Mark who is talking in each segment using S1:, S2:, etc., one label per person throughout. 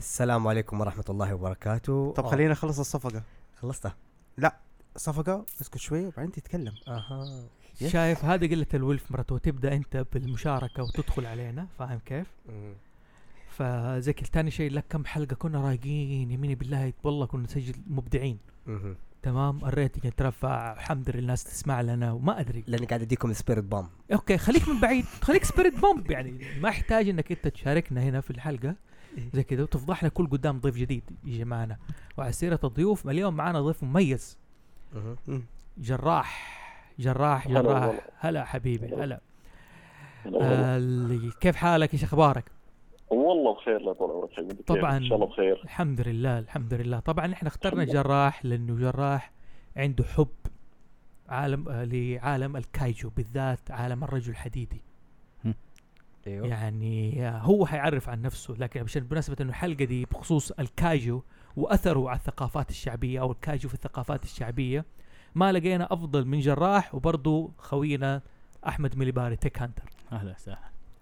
S1: السلام عليكم ورحمة الله وبركاته.
S2: طب خلينا نخلص الصفقة.
S1: خلصتها.
S2: صفقة؟ اسكت شوي وبعدين تتكلم. أها.
S3: شايف هذه قلة الولف مرته تبدا أنت بالمشاركة وتدخل علينا فاهم كيف؟ فزي كذا ثاني شيء لك كم حلقة كنا رايقين يميني بالله والله كنا نسجل مبدعين. تمام؟ الريتنج يترفع الحمد لله الناس تسمع لنا وما أدري.
S1: لأني قاعد أديكم سبيريت بام
S3: أوكي خليك من بعيد خليك سبيريت بومب يعني ما يحتاج إنك أنت تشاركنا هنا في الحلقة. زي كذا وتفضحنا كل قدام ضيف جديد يجي معنا وعلى سيرة الضيوف اليوم معنا ضيف مميز. جراح جراح
S4: هلا
S3: جراح. هلا حبيبي هلا آه، كيف حالك إيش أخبارك؟
S4: والله بخير لا طول عمرك؟
S3: طبعاً.
S4: إن شاء الله بخير
S3: الحمد لله الحمد لله طبعا إحنا اخترنا. جراح لأنه جراح عنده حب عالم آه، لعالم الكايجو بالذات عالم الرجل الحديدي
S1: أيوه.
S3: يعني آه، هو حيعرف عن نفسه لكن عشان بمناسبة إنه الحلقة دي بخصوص الكايجو واثره على الثقافات الشعبية أو الكايجو في الثقافات الشعبية ما لقينا أفضل من جراح وبرضه خوينا أحمد مليباري تك هانتر.
S5: أهلا وسهلا.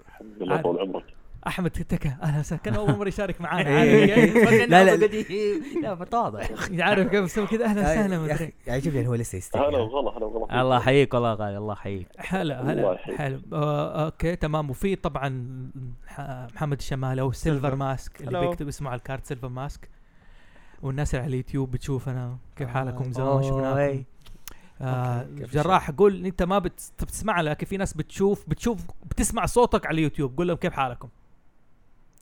S4: الحمد لله طول عمرك.
S3: أحمد تك أهلا وسهلا. كان أول مرة يشارك معانا.
S1: إيه.
S3: عارف كيف؟
S1: لا، لا. لا. متواضع
S3: عارف كيف يسوي كذا؟ أهلا وسهلا
S1: يا
S3: مدري
S1: أخي يعجبني إنه هو لسه يستحي
S4: هلا وغلا هلا وغلا.
S5: الله يحييك والله غالي الله يحييك.
S3: هلا
S4: الله
S3: هلا
S4: يحييك.
S3: حلو آه أوكي تمام. وفي طبعا محمد الشمالي أو سيلفر. ماسك اللي. بيكتب اسمه على الكارت سيلفر ماسك والناس اللي على اليوتيوب بتشوفنا كيف حالكم زمان ما شفناكم. آه
S1: كيف
S3: جراح قول أنت ما بت- بتسمع لكن في ناس بتشوف بتشوف بتسمع صوتك على اليوتيوب. قول لهم كيف حالكم.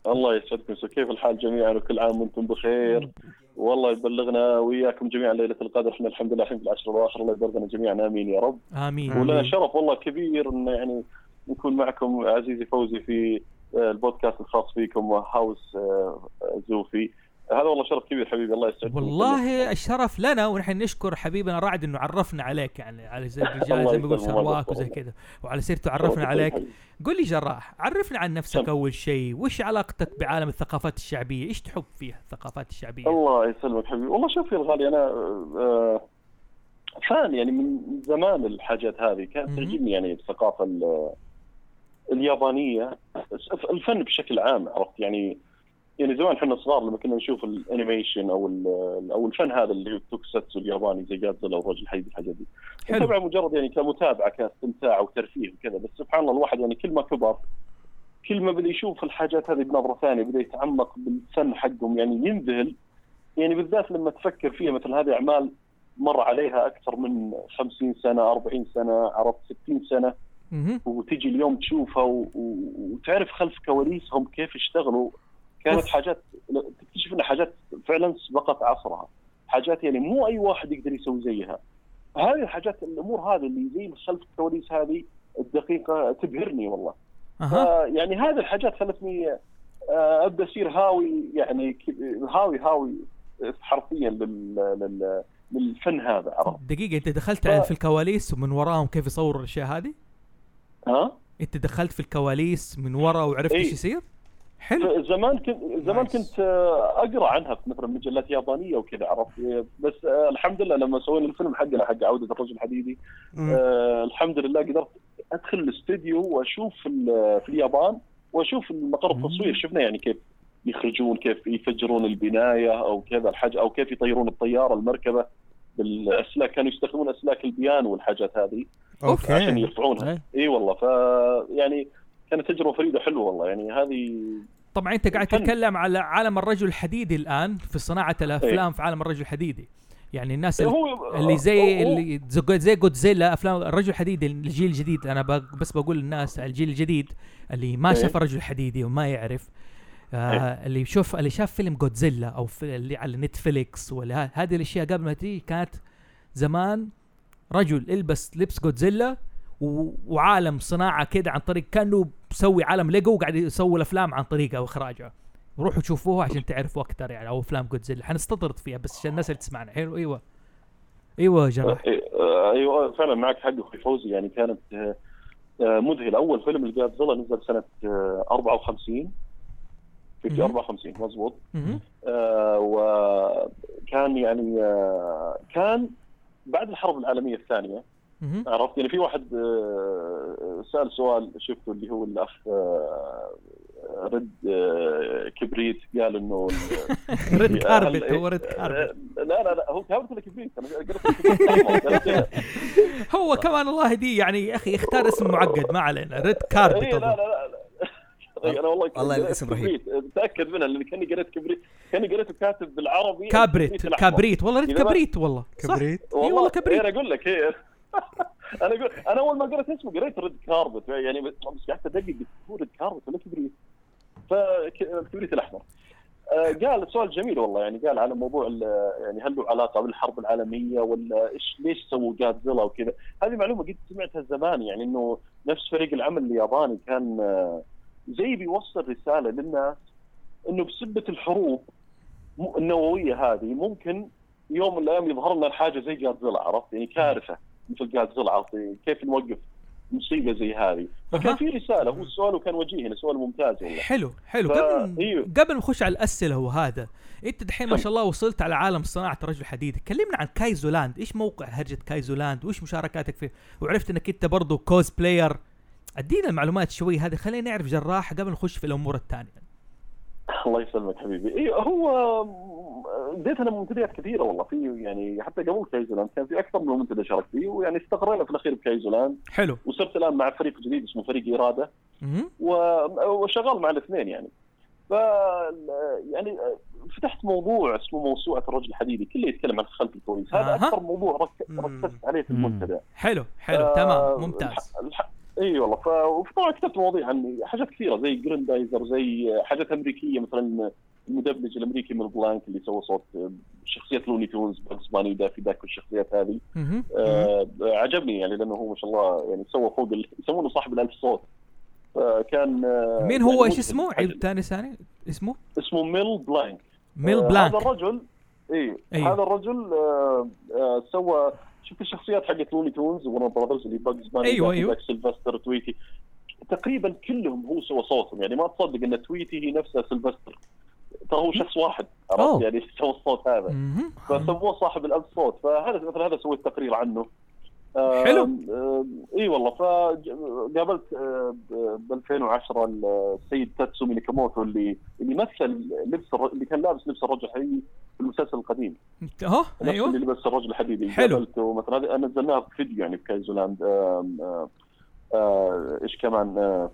S4: الله يسعدكم so كيف الحال جميعا وكل عام وأنتم بخير؟ والله يبلغنا وياكم جميعا ليلة القدر. إحنا الحمد لله الحين في العشر الأواخر. الله يبلغنا جميعا. آمين يا رب.
S1: آمين.
S4: ولنا شرف والله كبير إن يعني نكون معكم عزيزي فوزي في آه، البودكاست الخاص فيكم هاوس آه، زوفي. هذا والله شرف كبير حبيبي الله يسعدكم
S3: والله الشرف لنا ونحن نشكر حبيبنا رعد إنه عرفنا عليك يعني على زي الرجال زي ما يقول سرواك. وزي كذا. وعلى سيرته عرفنا عليك. قل لي جراح عرفنا عن نفسك
S4: سم.
S3: أول شيء وش علاقتك بعالم الثقافات الشعبية؟ إيش تحب فيها الثقافات الشعبية؟
S4: الله يسلمك حبيبي. والله شوف يا الغالي أنا آه، fan يعني من زمان الحاجات هذه كانت. تعجبني يعني الثقافة ال- اليابانية الفن بشكل عام عرفت؟ يعني يعني زمان إحنا صغار لما كنا نشوف ال animation أو أو الفن هذا اللي هو التوكساتسو الياباني زي جادزيلا والرجل الحديد الحاجات دي
S3: حلو
S4: طبعا مجرد يعني كمتابعة كاستمتاع وترفيه وكذا بس سبحان الله الواحد يعني كل ما كبر كل ما بدأ يشوف الحاجات هذه بنظرة ثانية بدأ يتعمق بالفن حقهم يعني ينذهل يعني بالذات لما تفكر فيها مثل هذه أعمال مر عليها أكثر من 50 سنة 40 سنة عرفت 60
S3: سنة.
S4: وتجي اليوم تشوفها. وتعرف خلف كواليسهم كيف اشتغلوا كانت. حاجات تكتشف انها حاجات فعلا سبقت عصرها. حاجات يعني مو أي واحد يقدر يسوي زيها. هذه الحاجات الأمور هذه اللي زي خلف الكواليس هذه الدقيقة تبهرني والله. آه يعني هذه الحاجات خلتني آه أبدأ أصير هاوي يعني هاوي هاوي حرفيا لل... لل... للفن هذا عرفت؟
S3: دقيقة أنت دخلت
S4: ف-
S3: في الكواليس ومن وراهم كيف يصوروا الأشياء هذه؟
S4: ها؟
S3: أنت دخلت في الكواليس من ورا وعرفت
S4: إيه.
S3: إيش يصير؟ حلو
S4: زمان كنت زمان. كنت آه، أقرأ عنها في مثلا مجلات يابانية وكذا عرفت بس آه، الحمد لله لما سوينا الفيلم حقنا حق عودة الرجل الحديدي. آه الحمد لله قدرت أدخل الاستوديو وأشوف في, ال- في اليابان وأشوف المقر التصوير شفنا يعني كيف يخرجون كيف يفجرون البناية أو كذا الحاجة أو كيف يطيرون الطيارة المركبة بالأسلاك كانوا يستخدمون أسلاك البيانو والحاجات هذه عشان
S2: okay
S4: يرفعونها
S5: إيه.
S4: إي والله ف يعني كانت تجربة فريدة حلوة والله يعني هذه
S3: طبعا أنت قاعد. تتكلم على عالم الرجل الحديدي الآن في صناعة الأفلام في عالم الرجل الحديدي يعني الناس اللي,
S4: هو
S3: اللي زي اللي زي- زي جودزيلا أفلام الرجل الحديدي الجيل الجديد أنا بس بقول للناس الجيل الجديد اللي ما
S4: إيه.
S3: شاف الرجل الحديدي وما يعرف آه اللي يشوف اللي شاف فيلم جودزيلا أو في اللي على نتفليكس ولا هذه الأشياء قبل ما تيجي كانت زمان رجل يلبس لبس جودزيلا وعالم صناعة كده عن طريق كانه مسوي عالم ليجو وقاعد يسوي الأفلام عن طريقه واخراجها روحوا شوفوها عشان تعرفوا أكثر يعني أو أفلام جودزيلا حنستطرد فيها بس عشان الناس اللي تسمعنا. حلو؟ إيوه. إيوه جراح
S4: إيه، آه، إيوه فعلا معك حق أخوي فوزي. يعني كانت آه، آه، مذهله أول فيلم لجادزيلا نزل سنة آه، 54 في
S3: مهم.
S4: 54 مضبوط. آه، وكان يعني آه، كان بعد الحرب العالمية
S3: الثانية.
S4: عرفت؟ يعني في واحد آه، سأل سؤال شفته اللي هو الأخ آه، رد آه، كبريت قال
S3: إنه
S4: هل-
S3: كاربت هو ريد كاربت.
S4: لا لا لا هو كاربت ولا كبريت أنا قلت
S3: هو كمان الله يهديه يعني يا أخي اختار اسم معقد ما علينا. ريد كاربت
S4: إيه، لا لا. لا لا. أنا والله
S1: والله الاسم رهيب.
S4: كبريت. متاكد منها لأن كأني قريت كبريت. كأني قريته كاتب بالعربي.
S3: كابريت. كابريت. والله
S4: ما-
S3: كبريت والله
S2: كبريت.
S3: إي والله كبريت.
S4: أنا أقول لك إيه. أنا أقول أنا أول ما قريت اسمه قريت ريد كاربت يعني بس قعدت أدقق هو ريد كاربت ولا كبريت. فالكبريت الأحمر. آه، قال سؤال جميل والله يعني قال على موضوع يعني هل له علاقة بالحرب العالمية ولا إيش ليش سووا جادزيلا وكذا. هذه معلومة قد سمعتها زمان يعني إنه نفس فريق العمل الياباني كان آه، زي بيوصل رسالة للناس إنه بسبة الحروب النووية هذه ممكن يوم من الأيام يظهر لنا الحاجة زي جادزيلا عرفت؟ يعني كارثة. عرفت يعني كيف نوقف مصيبة زي هذه؟ فكان. في رسالة هو السؤال وكان وجيه سؤال ممتاز والله.
S3: حلو حلو.
S4: ف-
S3: قبل
S4: أيوه.
S3: قبل ما نخش على الأسئلة وهذا أنت دحين ما شاء الله وصلت على عالم صناعة الرجل الحديدي كلمنا عن كايجو لاند إيش موقع هرجة كايجو لاند وإيش مشاركاتك فيه؟ وعرفت إنك أنت برضه cosplayer أدينا المعلومات شوي هذه خلينا نعرف جراح قبل نخش في الأمور الثانية.
S4: الله يسلمك حبيبي. أيوه هو بديت أنا منتديات كثيرة والله. في يعني حتى قبل كايجولاند كان في أكثر من منتدى شاركت فيه ويعني استقرينا في الأخير بكايجولاند.
S3: حلو.
S4: وصرت الآن مع فريق جديد اسمه فريق اراده. و- وشغال مع الاثنين يعني. ف يعني فتحت موضوع اسمه موسوعة الرجل الحديدي. كله يتكلم عن خلف الكواليس هذا
S3: أها.
S4: أكثر موضوع. ركزت عليه في. المنتدى.
S3: حلو حلو.
S4: آه،
S3: تمام. ممتاز.
S4: الح- الح- إي والله. ف... وطبعا كتبت مواضيع عن حاجات كثيرة زي جريندايزر زي حاجات أمريكية مثلا المدبلج الأمريكي ميل بلانك اللي سوى صوت شخصية لوني تونز باجز باني دافي داك والشخصيات هذه. آه عجبني يعني لأنه هو ما شاء الله يعني سوى فوق ال... يسمونه صاحب الألف صوت. فكان آه،
S3: مين
S4: يعني
S3: هو إيش
S4: مذهل.
S3: اسمه عيد ثاني ثاني. اسمه؟
S4: اسمه ميل بلانك.
S3: ميل
S4: آه،
S3: بلانك.
S4: هذا الرجل إي
S3: أيوه.
S4: هذا الرجل آه آه سوى شفت الشخصيات حقت لوني تونز وارنر براذرز اللي باجز باني
S3: أيوه.
S4: داك، سيلفستر تويتي. تقريبا كلهم هو سوى صوتهم. يعني ما تصدق إن تويتي هي نفسها سيلفستر. ترى هو شخص واحد. عرفت؟ يعني سوى الصوت هذا. فسموه صاحب الألف صوت. فهذا مثلا هذا سويت تقرير عنه.
S3: حلو.
S4: إي والله فقابلت آه، ب 2010 السيد تاتسومي نيكاموتو اللي اللي مثل لبس الر- اللي كان لابس لبس الرجل الحديدي في المسلسل القديم.
S3: اهو أيوه
S4: اللي لبس الرجل الحديدي.
S3: حلو.
S4: قابلته مثلا هذه نزلناها في فيديو يعني في كايجولاند. آه، إيش كمان آه،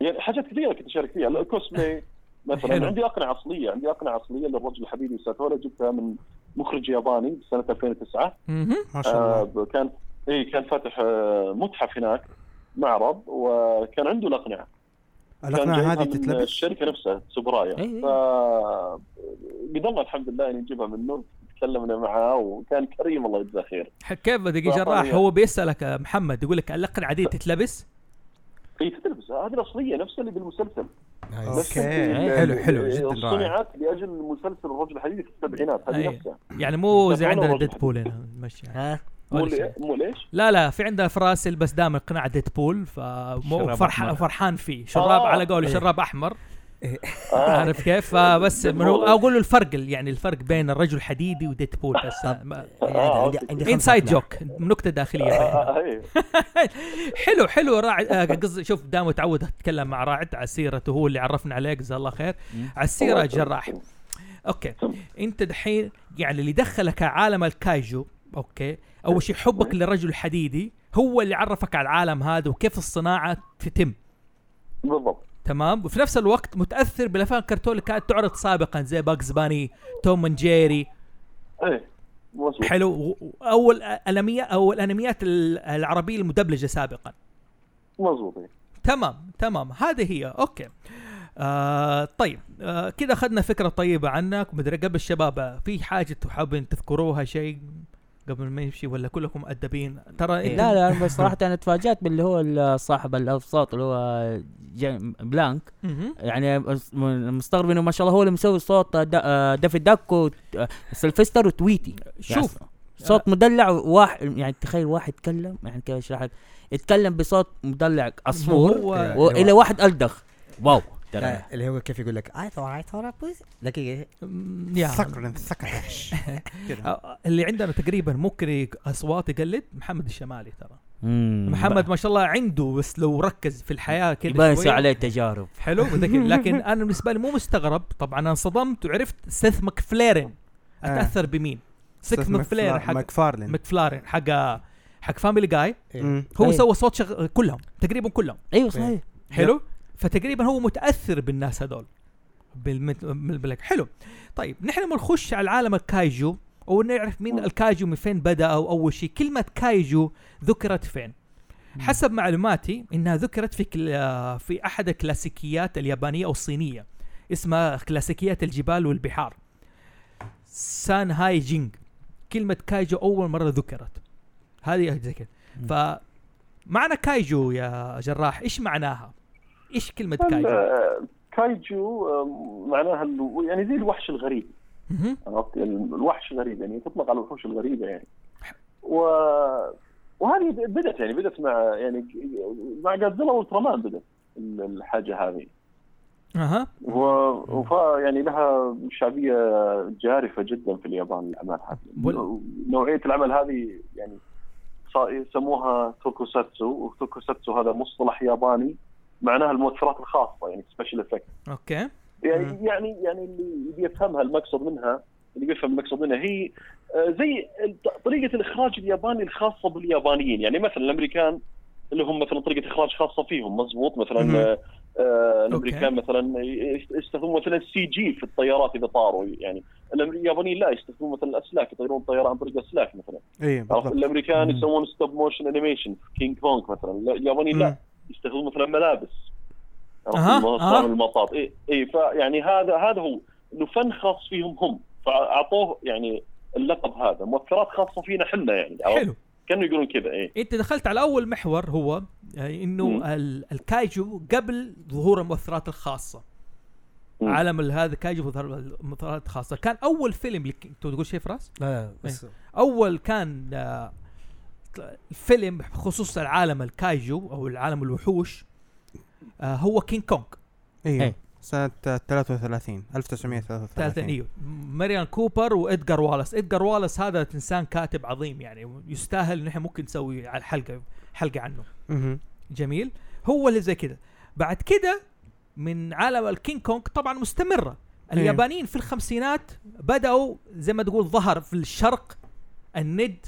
S4: يعني حاجات كثيرة كنت أشارك فيها. الكوسبلاي مثلا.
S3: حلو.
S4: عندي أقنعة أصلية عندي أقنعة أصلية للرجل الحديدي ساتورا جبتها من مخرج ياباني سنة 2009
S3: مهم.
S2: ما شاء الله.
S4: آه كان اي كان فاتح آه متحف هناك معرض وكان عنده
S2: الأقنعة.
S4: الأقنعة
S2: هذه تتلبس؟
S4: الشركة نفسها تسوبرايا.
S1: إي إي.
S4: ف قدرنا الحمد لله ان نجيبها منه تكلمنا معاه وكان كريم الله يجزاه خير.
S3: كيف دقيقة
S4: لا،
S3: جراح. هو بيسألك يا محمد يقول لك الأقنعة دي تتلبس؟
S4: هي تلبس هذه الأصلية نفسها اللي بالمسلسل.
S2: okay.
S4: اللي-
S1: حلو حلو. جدا رائع.
S4: صنعت لأجل مسلسل الرجل الحديدي في السبعينات هذه
S3: أي.
S4: نفسها.
S3: يعني مو زي عندنا ديدبول هنا ماشي
S1: ها؟
S4: مو ليش؟
S3: لا لا في عندنا فراس يلبس دائما قناع ديدبول فمو
S5: شراب
S3: فرحان فيه. شراب
S4: آه.
S3: على قوله
S1: إيه.
S3: شراب
S4: أحمر.
S3: عارف كيف؟ فبس أقول له الفرق يعني الفرق بين الرجل الحديدي وديدبول بس.
S1: عندي
S4: آه،
S3: inside
S1: أقنعة.
S3: joke نكتة داخلية.
S4: آه، آه، إيه.
S3: حلو حلو راعد آه، قصدي شوف دام متعود اتكلم مع راعد على سيرته هو اللي عرفنا عليه جزاه الله خير. على السيره جراح. okay. أنت دحين يعني اللي دخلك عالم الكايجو okay أول شيء حبك للرجل الحديدي هو اللي عرفك على العالم هذا وكيف الصناعة تتم.
S4: بالضبط.
S3: تمام؟ وفي نفس الوقت متأثر بالأفلام الكرتون اللي كانت تعرض سابقا زي باجز باني توم اند جيري
S4: إيه
S3: حلو. اول انميه أو الانميات ال- العربية المدبلجة سابقا.
S4: مظبوط. إيه.
S3: تمام تمام. هذه هي. okay. آه طيب. آه كذا أخذنا فكرة طيبة عنك. مدري قبل الشباب آه، في حاجة حابين تذكروها شيء؟ قبل ما يمشي ولا كلكم مؤدبين ترى
S1: إيه.
S5: لا لا أنا بس صراحة أنا تفاجأت باللي هو صاحب الأصوات اللي هو بلانك. يعني مستغرب إنه ما شاء الله هو اللي مسوي صوت آه، دافي داك وسلفستر وتويتي.
S3: شوف.
S5: يعني صوت مدلع واحد يعني تخيل واحد يتكلم يعني كيف أشرح لك. يتكلم بصوت مدلع عصفور ولا واحد ألدغ.
S1: wow. اللي هو كيف يقول لك I thought I thought I
S2: سكر كذا.
S3: آه، اللي عندنا تقريبا ممكن أصوات يقلد محمد الشمالي ترى. محمد ما شاء الله عنده بس لو ركز في الحياة كذا شوية-
S5: يصير عليه تجارب.
S3: حلو لكن أنا بالنسبة لي مو مستغرب. طبعا أنا انصدمت وعرفت سيث ماكفليرن. أتأثر بمين؟ سيث
S2: مكفلا-
S3: حق
S2: ماكفارلين.
S3: ماكفارلين حق حق فاميلي جاي. هو
S5: أي.
S3: سوى صوت شغ... كلهم تقريبا كلهم.
S5: أيوه صحيح.
S3: حلو؟ فتقريبا هو متأثر بالناس هذول. بالمت... بالبلانك حلو. طيب نحن بنخش على عالم الكايجو ونعرف مين الكايجو من فين بدأ أو أول شيء. كلمة كايجو ذكرت فين؟ حسب معلوماتي إنها ذكرت في كل... آه، في أحد الكلاسيكيات اليابانية أو الصينية اسمها كلاسيكيات الجبال والبحار. سان هاي جينج كلمة كايجو أول مرة ذكرت. هذه زي كذا
S5: مم.
S3: ف معنى كايجو يا جراح إيش معناها؟ إيش كلمة كايجو؟
S4: كايجو معناها يعني زي الوحش الغريب. عرفت؟ يعني الوحش غريب يعني تطلق على الوحوش الغريبة يعني. و وهذه بدأت يعني بدأت مع يعني مع جادزيلا والترامان بدأت ال- الحاجة هذه.
S3: أها.
S4: و... وف يعني لها شعبية جارفة جدا في اليابان الاعمال هذه نوعية العمل هذه يعني يسموها توكوساتسو وتوكوساتسو هذا مصطلح ياباني. معناها المؤثرات الخاصة يعني special effect
S3: okay.
S4: يعني يعني يعني اللي بيفهمها المقصد منها اللي بيفهم المقصد منها هي آه، زي طريقة الإخراج الياباني الخاصة باليابانيين. يعني مثلا الأمريكان اللي هم مثلا طريقة إخراج خاصة فيهم مضبوط؟ مثلا. آه، آه، الأمريكان مثلا يست- يستخدمون مثلا ال CG في الطيارات إذا طاروا. يعني اليابانيين لا يستخدمون مثلا الأسلاك يطيرون الطياره عن طريق أسلاك مثلا.
S2: اي
S4: الأمريكان
S5: مم.
S4: يسوون stop motion animation في كينج كونغ مثلا. لا، اليابانيين لا. يستخدمون مثلا ملابس. مصانع
S3: أها.
S4: المطاط اي اي فيعني هذا هذا هو إنه فن خاص فيهم هم. فأعطوه يعني اللقب هذا. مؤثرات خاصة فينا إحنا يعني؟
S3: حلو.
S4: كانوا يقولون كذا اي
S3: أنت دخلت على أول محور هو آه، إنه الكايجو قبل ظهور المؤثرات الخاصة.
S4: مم.
S3: عالم ال- هذا كايجو ظهر المؤثرات الخاصة. كان أول فيلم لك أنت تقول شيء فراس؟
S1: لا لا بس
S3: أول كان آه، فيلم بخصوص العالم الكايجو أو العالم الوحوش آه، هو كينج كونغ.
S2: أيوه
S5: إيه.
S2: سنة 33 1933
S3: ثالثا أيوه ماريان كوبر وادجار والاس. ادجار والاس هذا إنسان كاتب عظيم يعني يستاهل إن إحنا ممكن نسوي على حلقه حلقة عنه.
S2: مهم.
S3: جميل. هو اللي زي كده. بعد كده من عالم الكينج كونغ طبعا مستمرة. اليابانيين في الخمسينات بدأوا زي ما تقول ظهر في الشرق الند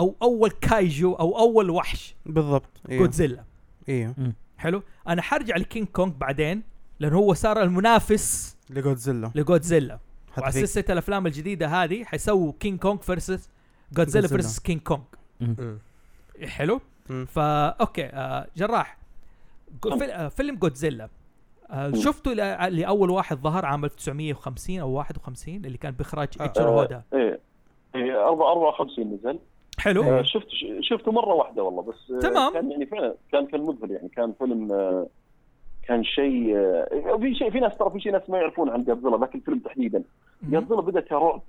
S3: أو أول كايجو أو أول وحش.
S2: بالضبط. أيوه
S3: جودزيلا
S2: أيوه
S3: حلو. أنا حرجع لكينج كونغ بعدين لأنه هو صار المنافس
S2: لجودزيلا
S3: لجودزيلا وعلى سلسله الأفلام الجديدة هذه حيسووا كينج كونغ versus جودزيلا. versus كينج كونغ
S1: مم.
S3: حلو. فا okay آه جراح. آه فيلم جودزيلا آه. شفته ل- اللي أول واحد ظهر عام 1950 أو 51 اللي كان بإخراج
S2: آه.
S3: ايشيرو هوندا؟
S4: إيه إيه 54 نزل.
S3: حلو.
S4: آه، شفت شفته مرة واحدة والله بس آه،
S3: تمام.
S4: كان يعني فعلا كان كان مذهل يعني كان فيلم آه، كان شيء في شيء في ناس ترى في شيء ناس ما يعرفون عن جادزيلا ذاك الفيلم تحديدا. جادزيلا بدأ كرعب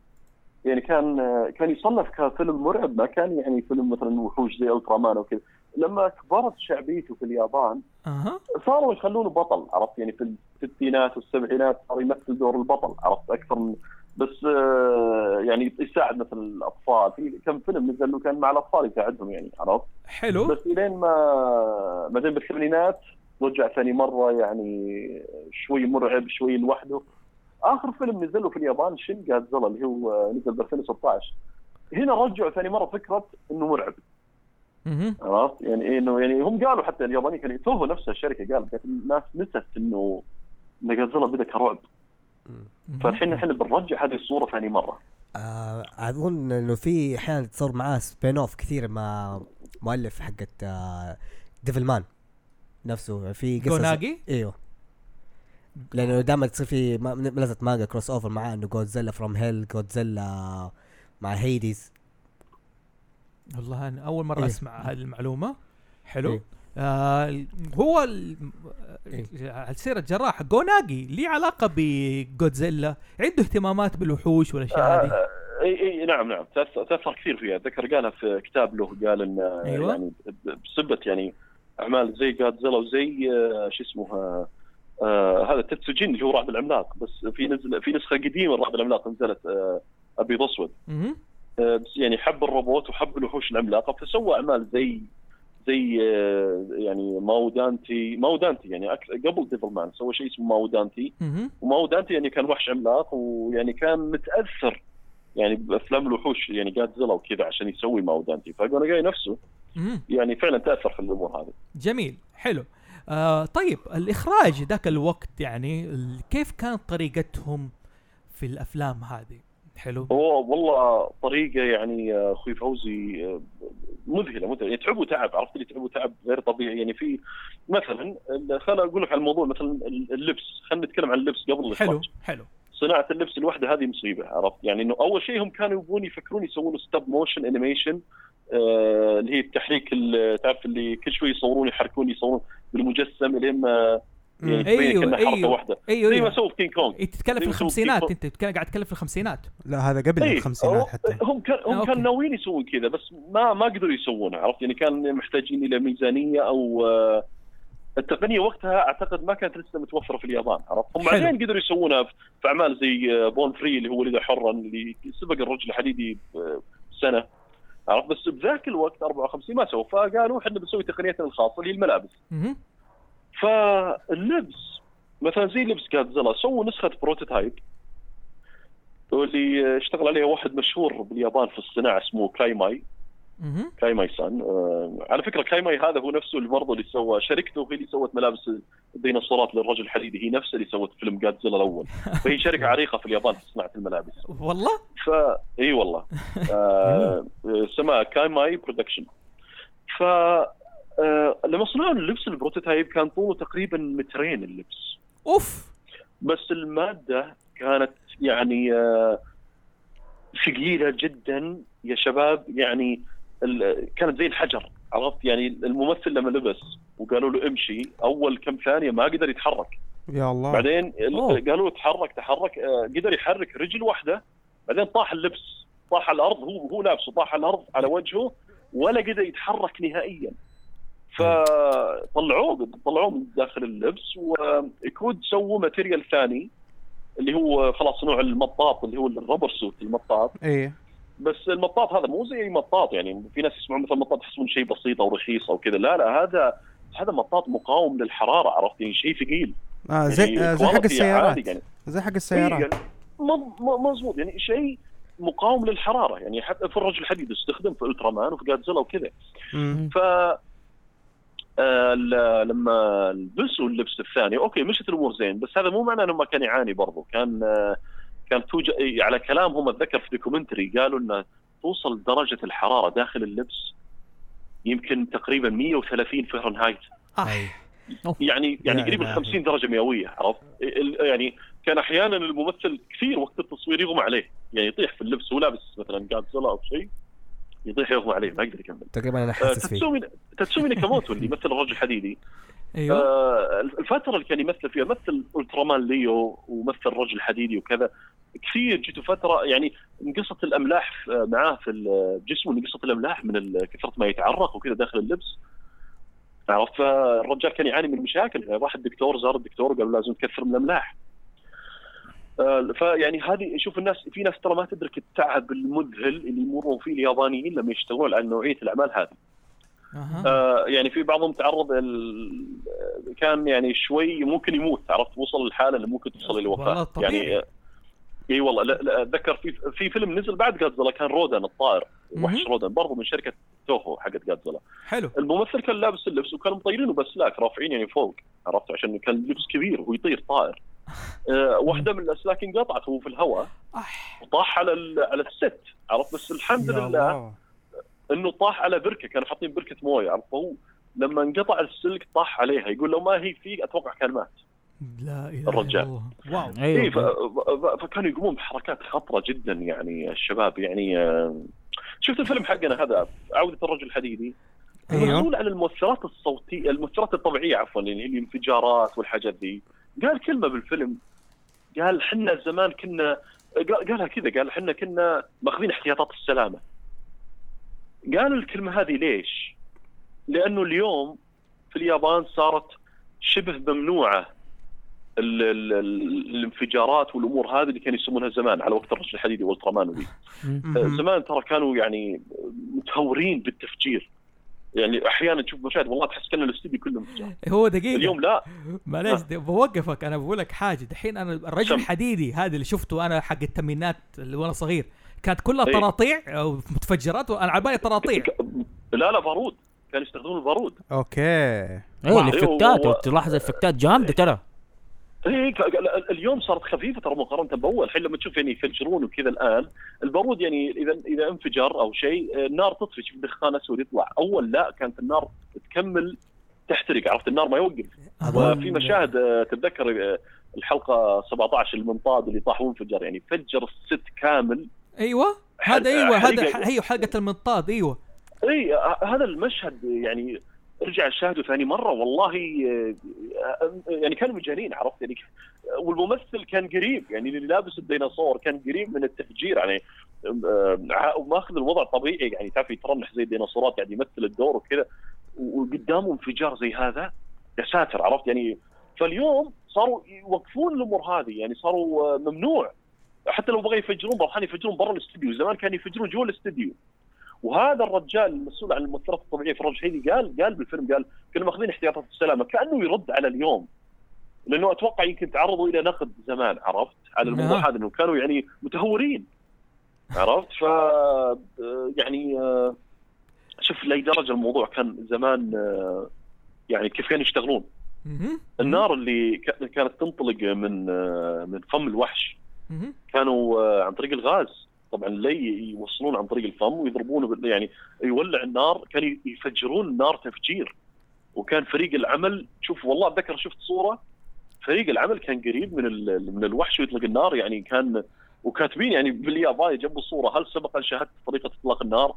S4: يعني كان كان يصنف كفيلم مرعب ما كان يعني فيلم مثلا وحوش زي الترا مان وكذا لما كبرت شعبيته في اليابان
S3: أها.
S4: صاروا يخلونه بطل عرفت؟ يعني في الستينات والسبعينات صار يمثل دور البطل عرفت؟ أكثر من بس آه، يعني يساعد مثلا الأطفال. في كم فيلم نزل له كان مع الأطفال يساعدهم يعني عرفت؟
S3: حلو.
S4: بس إلين ما بعدين بالثمانينات رجع ثاني مرة يعني شوي مرعب شوي لوحده. آخر فيلم نزل له في اليابان شن جادزيلا اللي هو نزل ب 2016 هنا رجعوا ثاني مرة فكرة إنه مرعب. عرفت؟ يعني إنه يعني هم قالوا حتى اليابانيين كانوا توهو نفسها الشركة قالت الناس نست إنه ان جادزيلا بدا كرعب. فالحين إحنا بنرجع هذه الصورة ثاني مرة.
S1: آه، أظن إنه في أحيانا تصير معاه spin-off كثير مع مؤلف حقت آه ديفل مان نفسه. في قصص
S3: جوناجاي؟
S1: إيوه. لأنه دائما تصير في ملزمة مانجا crossover معاه إنه جودزيلا from hell جودزيلا مع هيديز
S3: والله أنا أول مرة
S1: إيه.
S3: أسمع هذه المعلومة. حلو.
S1: إيه.
S3: آه هو ال-
S1: إيه.
S3: على سيرة جراح جوناجي ليه علاقة بجودزيلا عنده اهتمامات بالوحوش والأشياء هذه
S4: آه، إي إي نعم نعم تأثر كثير فيها اتذكر قالها في كتاب له قال إن آه،
S3: أيوة.
S4: يعني بسبه يعني أعمال زي جادزيلا وزي آه، شو اسمه آه، آه، هذا تتسوجين اللي هو رعد العملاق بس في نزل في نسخة قديمة رعد العملاق نزلت آه، أبيض اسود. آه، يعني حب الروبوت وحب الوحوش العملاقه فسوى أعمال زي زي آه، يعني ماو دانتي ماو دانتي يعني قبل ديفل مان سوى شيء اسمه ماو دانتي. وماو دانتي يعني كان وحش عملاق ويعني كان متأثر يعني بأفلام الوحوش يعني جادزيلا وكذا عشان يسوي ماو دانتي. فجوناجاي نفسه. يعني فعلا تأثر في الأمور هذه.
S3: جميل حلو. آه طيب الإخراج ذاك الوقت يعني كيف كانت طريقتهم في الأفلام هذه؟ حلو.
S4: هو والله طريقة يعني آه، أخوي فوزي آه، مذهلة مذهلة. يعني تعبوا تعب عرفت لي تعبوا تعب غير طبيعي. يعني في مثلا خليني أقول لك على الموضوع مثلا ال- اللبس. خلينا نتكلم عن اللبس قبل
S3: حلو
S4: الإخراج.
S3: حلو
S4: صناعة اللبس الوحده هذه مصيبة عرفت؟ يعني إنه أول شيء هم كانوا يبغون يفكرون يسوون stop motion animation اللي هي التحريك ال- تعرف اللي كل شوي يصورون يحركون يصورون بالمجسم لين ما يعني
S3: أيوه،
S4: حركة
S3: أيوه.
S4: واحدة.
S3: أيوه
S4: زي ما
S3: أيوه.
S4: سووا في كينج كونج
S3: انت تتكلم في الخمسينات أنت قاعد تتكلم في الخمسينات.
S2: لا هذا قبل
S4: إيه،
S2: الخمسينات حتى.
S4: هم كان
S3: آه،
S4: هم
S3: okay.
S4: كانوا ناويين يسوون كذا بس ما ما قدروا يسوونها عرفت؟ يعني كان محتاجين إلى ميزانية أو آه، التقنية وقتها أعتقد ما كانت لسه متوفرة في اليابان. عرفت؟ هم. بعدين قدروا يسوونها في أعمال زي آه، Born Free اللي هو ولد حرا اللي سبق الرجل الحديدي بسنه عرفت؟ بس بذاك الوقت 54 ما سووا. فقالوا إحنا بنسوي تقنيتنا الخاصة اللي هي الملابس. فاللبس مثلا زي لبس جادزيلا سووا نسخة prototype. واللي اشتغل عليها واحد مشهور باليابان في الصناعة اسمه كايماي. كايماي سان آه على فكرة كايماي هذا هو نفسه اللي برضه اللي سوى شركته هي اللي سوت ملابس الديناصورات للرجل الحديدي هي نفسها اللي سوت فيلم جادزيلا الأول. فهي شركة عريقة في اليابان في صناعة الملابس.
S3: والله؟
S4: ف إي والله. آه اسمها كايماي production. ف آه لما صنعوا اللبس البروتوتايب كان طوله تقريبا مترين اللبس.
S3: أوف.
S4: بس المادة كانت يعني آه، ثقيلة جدا يا شباب. يعني كانت زي الحجر عرفت؟ يعني الممثل لما لبس وقالوا له امشي أول كم ثانية ما قدر يتحرك.
S2: يا الله.
S4: بعدين
S3: أوه.
S4: قالوا له تحرك تحرك آه، قدر يحرك رجل واحدة بعدين طاح اللبس. طاح على الأرض هو هو لابسه طاح على الأرض على وجهه ولا قدر يتحرك نهائيا. فطلعوه طلعوه من داخل اللبس ويكود سووا material ثاني اللي هو خلاص نوع المطاط اللي هو ال rubber سوت المطاط.
S2: إيه.
S4: بس المطاط هذا مو زي مطاط يعني في ناس يسمعون مثلا مطاط يحسبون شيء بسيط أو رخيص أو كذا لا لا هذا هذا مطاط مقاوم للحرارة عرفت؟ يعني شيء ثقيل.
S2: آه زي
S4: يعني
S2: آه زي حق
S4: كفرات
S2: السيارات.
S4: يعني.
S2: زي حق
S4: إيه
S2: السيارات.
S4: يعني مضبوط يعني شيء مقاوم للحرارة. يعني حتى في الرجل الحديد استخدم في Ultraman وفي جادزيلا وكذا. ف آه، لما لبسوا اللبس الثاني. okay مشت الأمور زين بس هذا مو معناه إنه ما كان يعاني برضو. كان آه، كان توجد على كلامهم اتذكر في documentary قالوا إنه توصل درجة الحرارة داخل اللبس يمكن تقريبا 130 فهرنهايت.
S1: أي.
S4: يعني يعني قريب ال
S2: إلهي.
S4: 50 درجة مئوية عرفت؟ يعني كان أحيانا الممثل كثير وقت التصوير يغمى عليه. يعني يطيح في اللبس هو لابس مثلا جادزيلا أو شيء. يطيح يغمى عليه ما يقدر يكمل
S1: تقريبا أنا
S4: آه،
S1: حاسس فيه.
S4: تاتسومي تاتسومي ناكاموتو اللي يمثل الرجل الحديدي
S3: أيوه.
S4: آه، الفترة اللي كان يمثل فيها مثل الترامان ليو ومثل الرجل الحديدي وكذا. كثير جته فتره يعني انقصت الأملاح في- معاه في جسمه انقصت الأملاح من كثرة ما يتعرق وكذا داخل اللبس. عرفت؟ فالرجال كان يعاني من مشاكل. راح الدكتور زار الدكتور قال لازم تكثر من الأملاح. آه، فيعني هذه شوف الناس في ناس ترى ما تدرك التعب المذهل اللي يمرون فيه اليابانيين لما يشتغلون على نوعية الأعمال هذه.
S3: أها.
S4: آه يعني في بعضهم تعرض ال... كان يعني شوي ممكن يموت عرفت؟ وصل للحالة اللي ممكن توصل إلى
S3: والله
S4: الوفاه
S3: طبيعي.
S4: يعني آه، إي والله. لا لا أتذكر في في فيلم نزل بعد جادزيلا كان رودن الطائر وحش. رودن برضه من شركة توهو حقت جادزيلا
S3: حلو.
S4: الممثل كان لابس اللبس وكانوا مطيرينه باسلاك رافعين يعني فوق عرفت؟ عشان كان اللبس كبير وهو يطير طائر. آه واحدة من الأسلاك انقطعت وهو في الهواء. وطاح على ال- على الست عرفت؟ بس الحمد لله إنه طاح على بركة كانوا حاطين بركة موية عرفت؟ فهو لما انقطع السلك طاح عليها يقول لو ما هي فيك أتوقع كان مات.
S3: لا إله
S4: الرجال.
S3: الا الله. واو.
S4: أيوه. ف- فكانوا يقومون بحركات خطرة جدا يعني الشباب يعني آه، شفت الفيلم حقنا هذا؟ عودة الرجل الحديدي. أيوه. عن المؤثرات الصوتية المؤثرات الطبيعية عفوا اللي هي الانفجارات والحاجات ذي قال كلمة بالفيلم قال حنا زمان كنا قال- قالها كذا قال حنا كنا ماخذين احتياطات السلامة قال الكلمة هذه ليش؟ لأنه اليوم في اليابان صارت شبه ممنوعة ال ال ال الانفجارات والأمور هذه اللي كانوا يسمونها زمان على وقت الرجل الحديدي والترامان وذي
S2: مهم.
S4: زمان ترى كانوا يعني متهورين بالتفجير يعني أحيانا تشوف مشاهد والله تحس كان الاستوديو كله انفجار
S3: هو دقيقة.
S4: اليوم لا.
S3: معليش دي- بوقفك. أنا بقول لك حاجة. دحين أنا الرجل. الحديدي هذا اللي شفته أنا حق التمرينات اللي وأنا صغير. كانت كلها. طراطيع أو متفجرات وأنا على بالي طراطيع
S4: لا لا بارود. كانوا يستخدمون البارود.
S2: okay.
S5: إيه
S4: wow.
S5: ال
S4: effect ات
S5: تلاحظ ال effect ات جامدة ترى.
S4: اي ال- اليوم صارت خفيفة ترى مقارنة بأول. الحين لما تشوف يعني يفجرون وكذا الآن البارود يعني إذا إذا انفجر أو شيء النار تطفي. تشوف دخان أسود يطلع. أول لا كانت النار تكمل تحترق. عرفت؟ النار ما يوقف. وفي مشاهد آه، تتذكر آه، الحلقة 17 المنطاد اللي طاح وانفجر. يعني فجر الست كامل. أيوه.
S3: هذا أيوه هذا. هي حلقه المنطاد. أيوه.
S4: اي آه، هذا المشهد يعني رجع اشاهده ثاني مرة والله آه، يعني كانوا مجانين عرفت؟ يعني والممثل كان قريب يعني اللي لابس الديناصور كان قريب من التفجير يعني آه، وماخذ الوضع طبيعي يعني تعرف يترنح زي الديناصورات يعني يمثل الدور وكذا. وقدامه انفجار زي هذا يا ساتر عرفت؟ يعني فاليوم صاروا يوقفون الأمور هذه يعني صاروا آه، ممنوع. حتى لو بغى يفجرون الأحيان يفجرون برا الاستديو زمان كانوا يفجرون جوا الاستديو وهذا الرجال المسؤول عن المؤثرات الطبيعيه فراج حيدي قال قال بالفيلم قال كنا ماخذين احتياطات السلامة كأنه يرد على اليوم لأنه أتوقع يمكن تعرضوا إلى نقد زمان عرفت على الموضوع
S3: نعم.
S4: هذا إنه كانوا يعني متهورين عرفت ف يعني آه، شوف لأي درجة الموضوع كان زمان آه، يعني كيف كانوا يشتغلون. النار اللي كانت تنطلق من آه، من فم الوحش. كانوا عن طريق الغاز طبعا لي يوصلون عن طريق الفم ويضربونه يعني يولع النار كانوا يفجرون النار تفجير وكان فريق العمل شوف والله أتذكر شفت صورة فريق العمل كان قريب من من الوحش ويطلق النار يعني كان وكاتبين يعني بالياباني جنبوا صوره هل سبق أن شاهدت طريقة إطلاق النار؟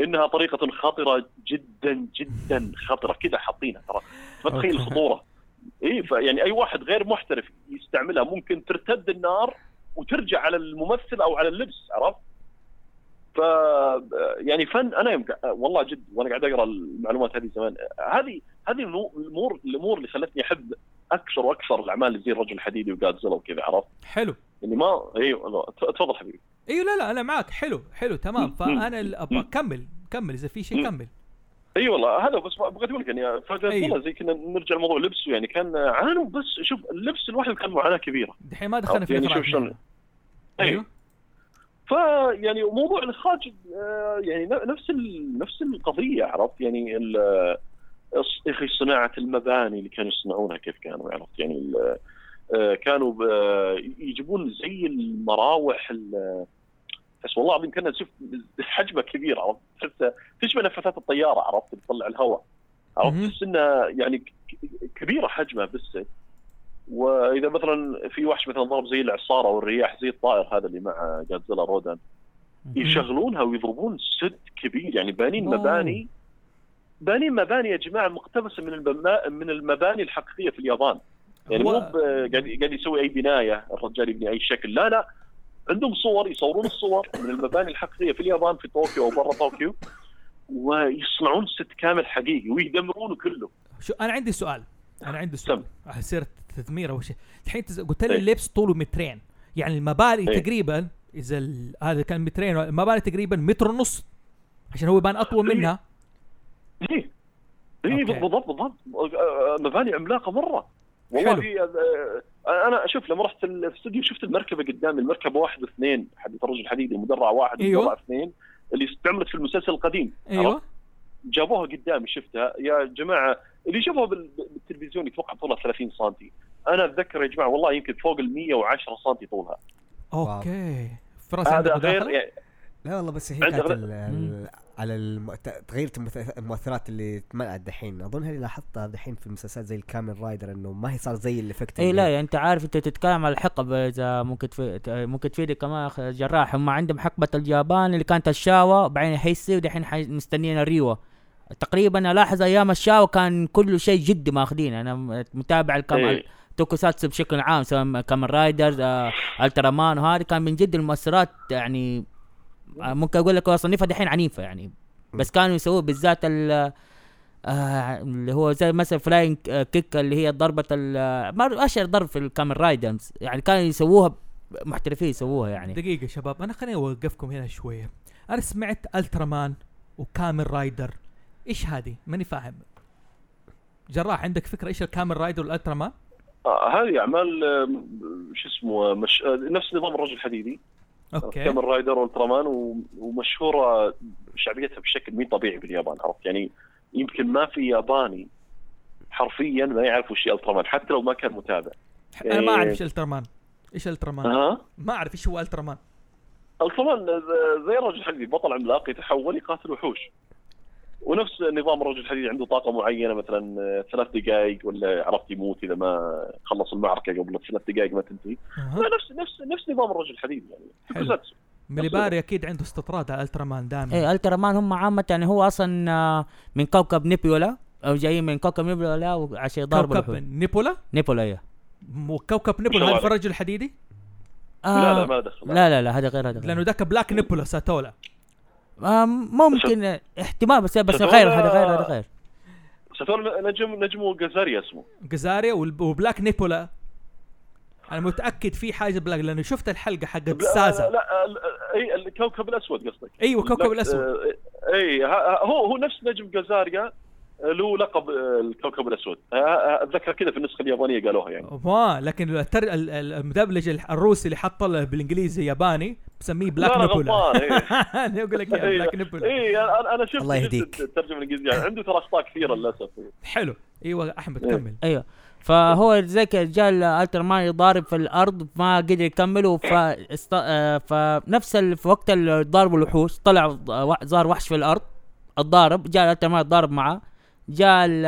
S4: إنها طريقة خطرة جدا جدا خطرة كذا حاطينها ترى ما تخيل
S2: أوكي.
S4: الخطوره اي فيعني أي واحد غير محترف يستعملها ممكن ترتد النار وترجع على الممثل أو على اللبس عرفت؟ ف يعني فن أنا يمكن والله جد وأنا قاعد أقرأ المعلومات هذه زمان هذه هذه الأمور الأمور اللي خلتني أحب أكثر وأكثر الأعمال اللي زي الرجل الحديدي وجادزيلا وكذا عرفت؟
S3: حلو
S4: يعني ما أيوه تفضل حبيبي
S3: أيوه لا لا أنا معك حلو حلو تمام. فأنا
S4: أبغى.
S3: كمل كمل إذا في شيء. كمل
S4: اي والله هذا بس بغيت أقول لك يعني فجأة
S3: أيوه.
S4: والله زي كنا نرجع لموضوع اللبس يعني كان عانوا بس شوف اللبس لوحده كان معاناة كبيرة.
S3: دحين ما دخلنا في
S4: يعني شوف شلون-. أيوه.
S3: أيوه.
S4: فيعني موضوع الإخراج آه، يعني نفس ال- نفس القضية عرفت؟ يعني يا أخي صناعة المباني اللي كانوا يصنعونها كيف كانوا عرفت؟ يعني ال- آه، كانوا يجيبون زي المراوح ال- بس والله العظيم كنا نشوف حجمه كبير عرفت؟ تحس تشبه نفاثات الطياره عرفت؟ تطلع الهواء. عرفت. تحس انها يعني كبيرة حجمها بس. وإذا مثلا في وحش مثلا ضرب زي العصارة والرياح زي الطائر هذا اللي مع جادزيلا رودان يشغلونها ويضربون سد كبير يعني بانين. مباني بانين مباني يا جماعة مقتبسة من. من المباني الحقيقية في اليابان. يعني مو قاعد يسوي أي بناية الرجال يبني أي شكل. لا لا. عندهم صور يصورون الصور من المباني الحقيقية في اليابان في طوكيو أو برا طوكيو ويصنعون ست كامل حقيقي ويدمرونه كله
S3: شو أنا عندي سؤال أنا عندي سؤال. على سيره التدمير أو شيء الحين تز- قلت لي
S4: إيه.
S3: اللبس طوله مترين يعني المباني
S4: إيه.
S3: تقريبا إذا ال- هذا كان مترين المباني تقريبا متر ونص عشان هو يبان أطول
S4: إيه.
S3: منها
S4: إيه
S3: إيه.
S4: بالضبط بالضبط آه، مباني عملاقة مرة والله
S3: حلو.
S4: في آه، أنا شوف لما رحت الاستوديو شفت المركبة قدامي المركبة واحد واثنين حق الرجل الحديدي مدرع واحد
S3: أيوه.
S4: مدرع اثنين اللي استعملت في المسلسل القديم
S3: أيوه.
S4: جابوها قدامي شفتها. يا جماعة اللي يشوفها بال- بالتلفزيون يتوقع طولها 30 سم أنا أتذكر يا جماعة والله يمكن فوق ال 110 سم طولها.
S3: okay. فراس
S4: هذا غير يعني
S1: لا والله بس هي كانت على الم... ت- تغيرت المؤث- المؤثرات اللي تمنعت دحين. أظن هذه لاحظتها دحين في المسلسلات زي ال Kamen Rider إنه ما هي صار زي ال
S5: effect
S1: إي
S5: لا يعني أنت عارف أنت تتكلم على الحقب إذا ممكن تفيد ممكن تفيدك كمان جراح. هم عندهم حقبة اليابان اللي كانت الشاوا بعدين هيسي ودحين حي- مستنيين الريوا تقريبا الاحظ أيام الشاوا كان كل شيء جدي ماخذين أنا متابع الكم
S4: إيه.
S5: توكوساتسو بشكل عام سواء كامن رايدرز آه الترامان وهذه كان من جد المؤثرات يعني ممكن أقول لك اصنفها دحين عنيفة يعني. بس كانوا يسووه بالذات ال آه اللي هو زي مثلا flying kick اللي هي ضربة ال- ما أشهر ضرب في ال Kamen Riders يعني كانوا يسووها محترفين يسووها يعني.
S3: دقيقة شباب أنا خليني أوقفكم هنا شوية. أنا سمعت Ultraman و Kamen Rider إيش هذه؟ ماني فاهم. جراح عندك فكرة إيش ال Kamen Rider وال Ultraman
S4: آه هذه أعمال آه، شو اسمه مش... آه، نفس نظام الرجل الحديدي. okay. Kamen Rider و Ultraman. ومشهورة شعبيتها بشكل مش طبيعي باليابان عرفت؟ يعني يمكن ما في ياباني حرفيا ما يعرف وش Ultraman حتى لو ما كان متابع.
S3: أنا ما أعرف
S4: إيه.
S3: إيش Ultraman إيش Ultraman
S4: ها
S3: ما أعرف إيش هو Ultraman
S4: Ultraman زي الرجل الحديدي بطل عملاق يتحول يقاتل وحوش. ونفس نظام الرجل الحديدي عنده طاقة معينة مثلا آه، ثلاث دقائق ولا عرفت يموت إذا ما خلص المعركة قبل الثلاث دقائق ما تنتهي
S3: أها.
S4: نفس نفس نفس نظام الرجل الحديدي يعني.
S3: مليباري أكيد عنده استطراد على الترا مان دائما
S5: إيه الترا مان هم عامة يعني هو أصلا آه، من كوكب نيبيولا أو جايين من كوكب نيبيولا وعشان يضاربوا
S3: كوكب. نيبولا
S5: نيبولا إيه
S3: مو كوكب نيبولا
S4: عليك.
S3: الرجل الحديدي؟
S4: لا لا
S5: آه
S4: ما دخل
S5: لا لا لا هذا غير هذا
S3: لأنه ذاك بلاك نيبولا ساتولا
S5: آه ممكن آه، احتمال بس بس غير هذا غير هذا غير.
S4: ستور نجم نجمه جازاريا اسمه.
S3: جزاريا والب- وبلاك نيبولا. أنا متأكد في حاجة بلاك لأنه شفت الحلقة حقت سازا.
S4: لا ال- أي الكوكب الأسود قصدك.
S3: أيوه كوكب
S4: لا،
S3: الأسود.
S4: آه، اي ها- هو هو نفس نجم جازاريا آه، له لقب آه، الكوكب الأسود. آه، آه، أتذكر كذا في النسخة اليابانية قالوها يعني.
S3: ما لكن التر... ال- ال- المدبلج الروسي اللي حط له بالإنجليزي ياباني بسميه بلاك
S4: غلطان إيه.
S3: أنا أقول لك
S4: إيه.
S3: بلاك نيبولا
S4: اي أنا شفت
S1: الله يهديك.
S4: الترجمة الإنجليزية. يعني عنده ترى أخطاء كثيرة للأسف.
S3: حلو. أيوه أحمد
S4: إيه.
S3: كمل.
S5: أيوه. فهو زي كذا جاء ال Ultraman يضارب في الأرض ما قدر يكمل ف است... آه، فنفس ال... في وقت ال- ضارب الوحوش طلع ظهر وحش في الأرض الضارب جاء ال Ultraman يتضارب معاه. جاء ال-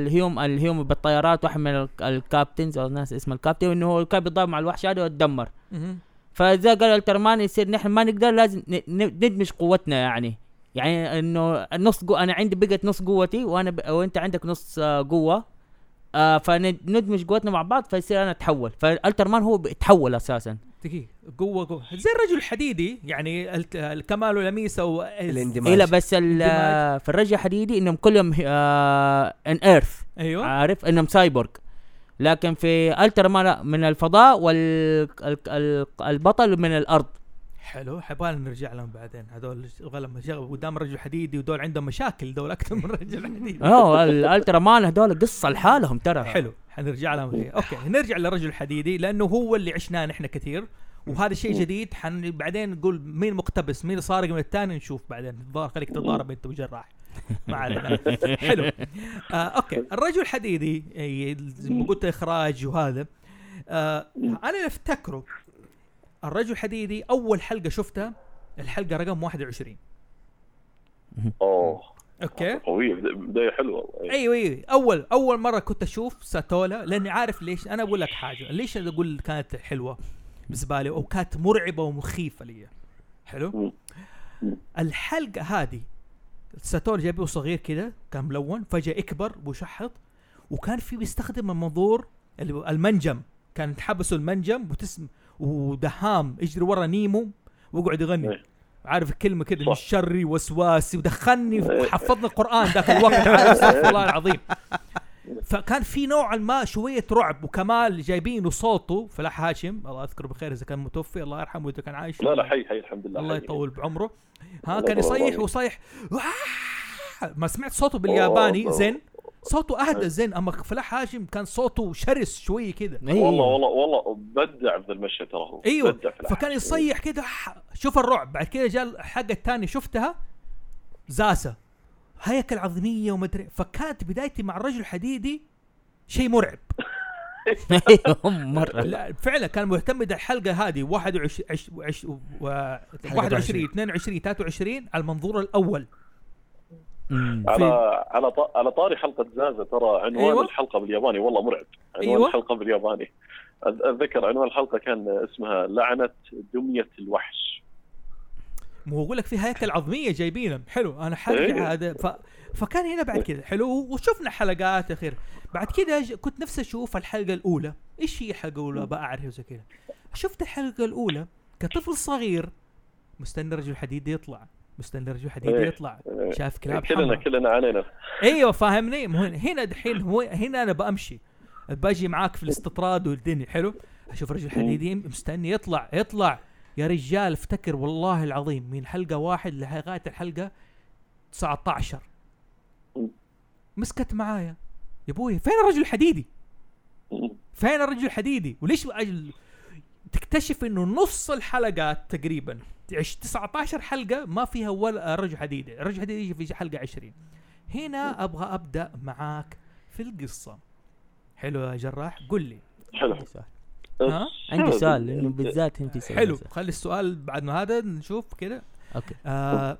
S5: الهيوم الهيوم بالطيارات واحد من ال- ال captains أو الناس اسمه الكابتن إنه هو كان بيتضارب مع الوحش هذا
S3: مهم.
S5: فإذا قال ال Ultraman يصير نحن ما نقدر لازم ندمج قوتنا يعني. يعني إنه نص قو أنا عندي بقت نص قوتي وأنا ب... وأنت عندك نص آه، قوة. آه فندمج قوتنا مع بعض فيصير أنا أتحول. فال Ultraman هو بيتحول أساسا.
S3: دقيقه قوة قوة. زي الرجل الحديدي يعني الت- الكمال والاميسه و
S1: الاندماج.
S5: إيه لا بس في الرجل الحديدي إنهم كلهم آه on Earth
S3: أيوه.
S5: عارف؟ إنهم سايبورغ لكن في Ultraman لا، من الفضاء والبطل من الأرض.
S3: حلو. حبالنا نرجع لهم بعدين. هذول لما شغل قدام الرجل الحديدي ودول عندهم مشاكل دول أكثر من الرجل الحديدي
S5: أوه ال Ultra man هذول قصة لحالهم ترى.
S3: حلو. حنرجع لهم هي. okay. نرجع للرجل الحديدي لأنه هو اللي عشناه نحن كثير. وهذا شيء جديد. حن بعدين نقول مين مقتبس مين سارق من الثاني نشوف بعدين. الظاهر خليك تتضارب أنت وجراح. ما علينا. حلو. آه okay. الرجل الحديدي إيه، زي ما قلت إخراج وهذا. آه أنا اللي افتكره الرجل الحديدي أول حلقة شفتها الحلقة رقم 21
S4: أوه.
S3: أوكي؟
S4: قوية. بدا- بداية حلوة. والله.
S3: أيوه أيوه. اول أول مرة كنت أشوف ساتولا لأني عارف ليش. أنا أقول لك حاجة. ليش أنا أقول كانت حلوة بالنسبة لي وكانت مرعبة ومخيفة لي؟ حلو. الحلقة هذه ساتولا جايبه صغير كده كان ملون فجأة يكبر ويشحط وكان في بيستخدم المنظور المنجم. كان تحبسوا المنجم وتسم ودهام يجري ورا نيمو ويقعد يغني
S4: إيه.
S3: عارف الكلمة كده. من شري وسواسي ودخلني وحفظني القرآن ذاك الوقت عارف؟ أستغفر الله العظيم فكان في نوعا ما شوية رعب وكمال جايبينه صوته فلاح هاشم الله يذكره بخير إذا كان متوفي الله يرحمه إذا كان عايش
S4: لا لا حي حي الحمد لله
S3: الله
S4: حي.
S3: يطول بعمره ها كان يصيح. وصيح! ما سمعت صوته بالياباني. زين صوته أهدى زين أما فلاح هاشم كان صوته شرس شوية كده.
S5: إيه.
S4: والله والله والله بدع في المشهد ترى هو. أيوه.
S3: فكان. يصيح كده! شوف الرعب. بعد كده جاء الحلقة الثانية شفتها؟ زاسا هيكل عظميه ومدري. فكانت بدايتي مع الرجل الحديدي شيء مرعب.
S5: أيوه مرة.
S3: لا فعلا كان معتمد الحلقة هذه. 21 عش- عش- و- 21 22 23 على المنظور
S5: الأول.
S4: على على على طاري حلقة زازا ترى عنوان
S3: أيوة.
S4: أيوة. الحلقة بالياباني والله مرعب. عنوان
S3: أيوة.
S4: أيوة. الحلقة بالياباني. اتذكر عنوان الحلقة كان اسمها لعنة دمية الوحش.
S3: ما هو أقول لك في هيكل عظميه جايبينه. حلو أنا
S4: إيه.
S3: حرجع هذا. ف... فكان هنا بعد كذا. حلو وشفنا حلقات اخير بعد كذا ج- كنت نفسي أشوف الحلقة الأولى. إيش هي الحلقة الأولى؟ بعرف زي كذا. شفت الحلقة الأولى كطفل صغير مستني رجل حديد يطلع. مستني رجل حديد
S4: إيه.
S3: يطلع.
S4: إيه.
S3: شاف كلاب
S4: كلنا
S3: حمراء.
S4: كلنا علينا.
S3: أيوه فاهمني؟ هنا دحين هو هنا أنا بمشي بأجي معاك في الاستطراد والدنيا. حلو؟ أشوف رجل حديدي مستني. يطلع يطلع. يا رجال افتكر والله العظيم من حلقة واحد لغاية الحلقة 19 مسكت معايا. يا أبوي فين الرجل الحديدي؟ فين الرجل الحديدي؟ وليش أجل؟ تكتشف إنه نص الحلقات تقريبا. 19 حلقة ما فيها ولا رجل حديدي الرجل الحديدي يجي في حلقة 20 هنا أبغى أبدأ معاك في القصة. حلو يا جراح قل لي.
S4: حلو.
S5: عندي سؤال.
S3: ها؟
S5: عندي سؤال لأنه بالذات أنت سؤال.
S3: حلو خلي السؤال بعد ما هذا نشوف كده.
S5: okay.
S3: آه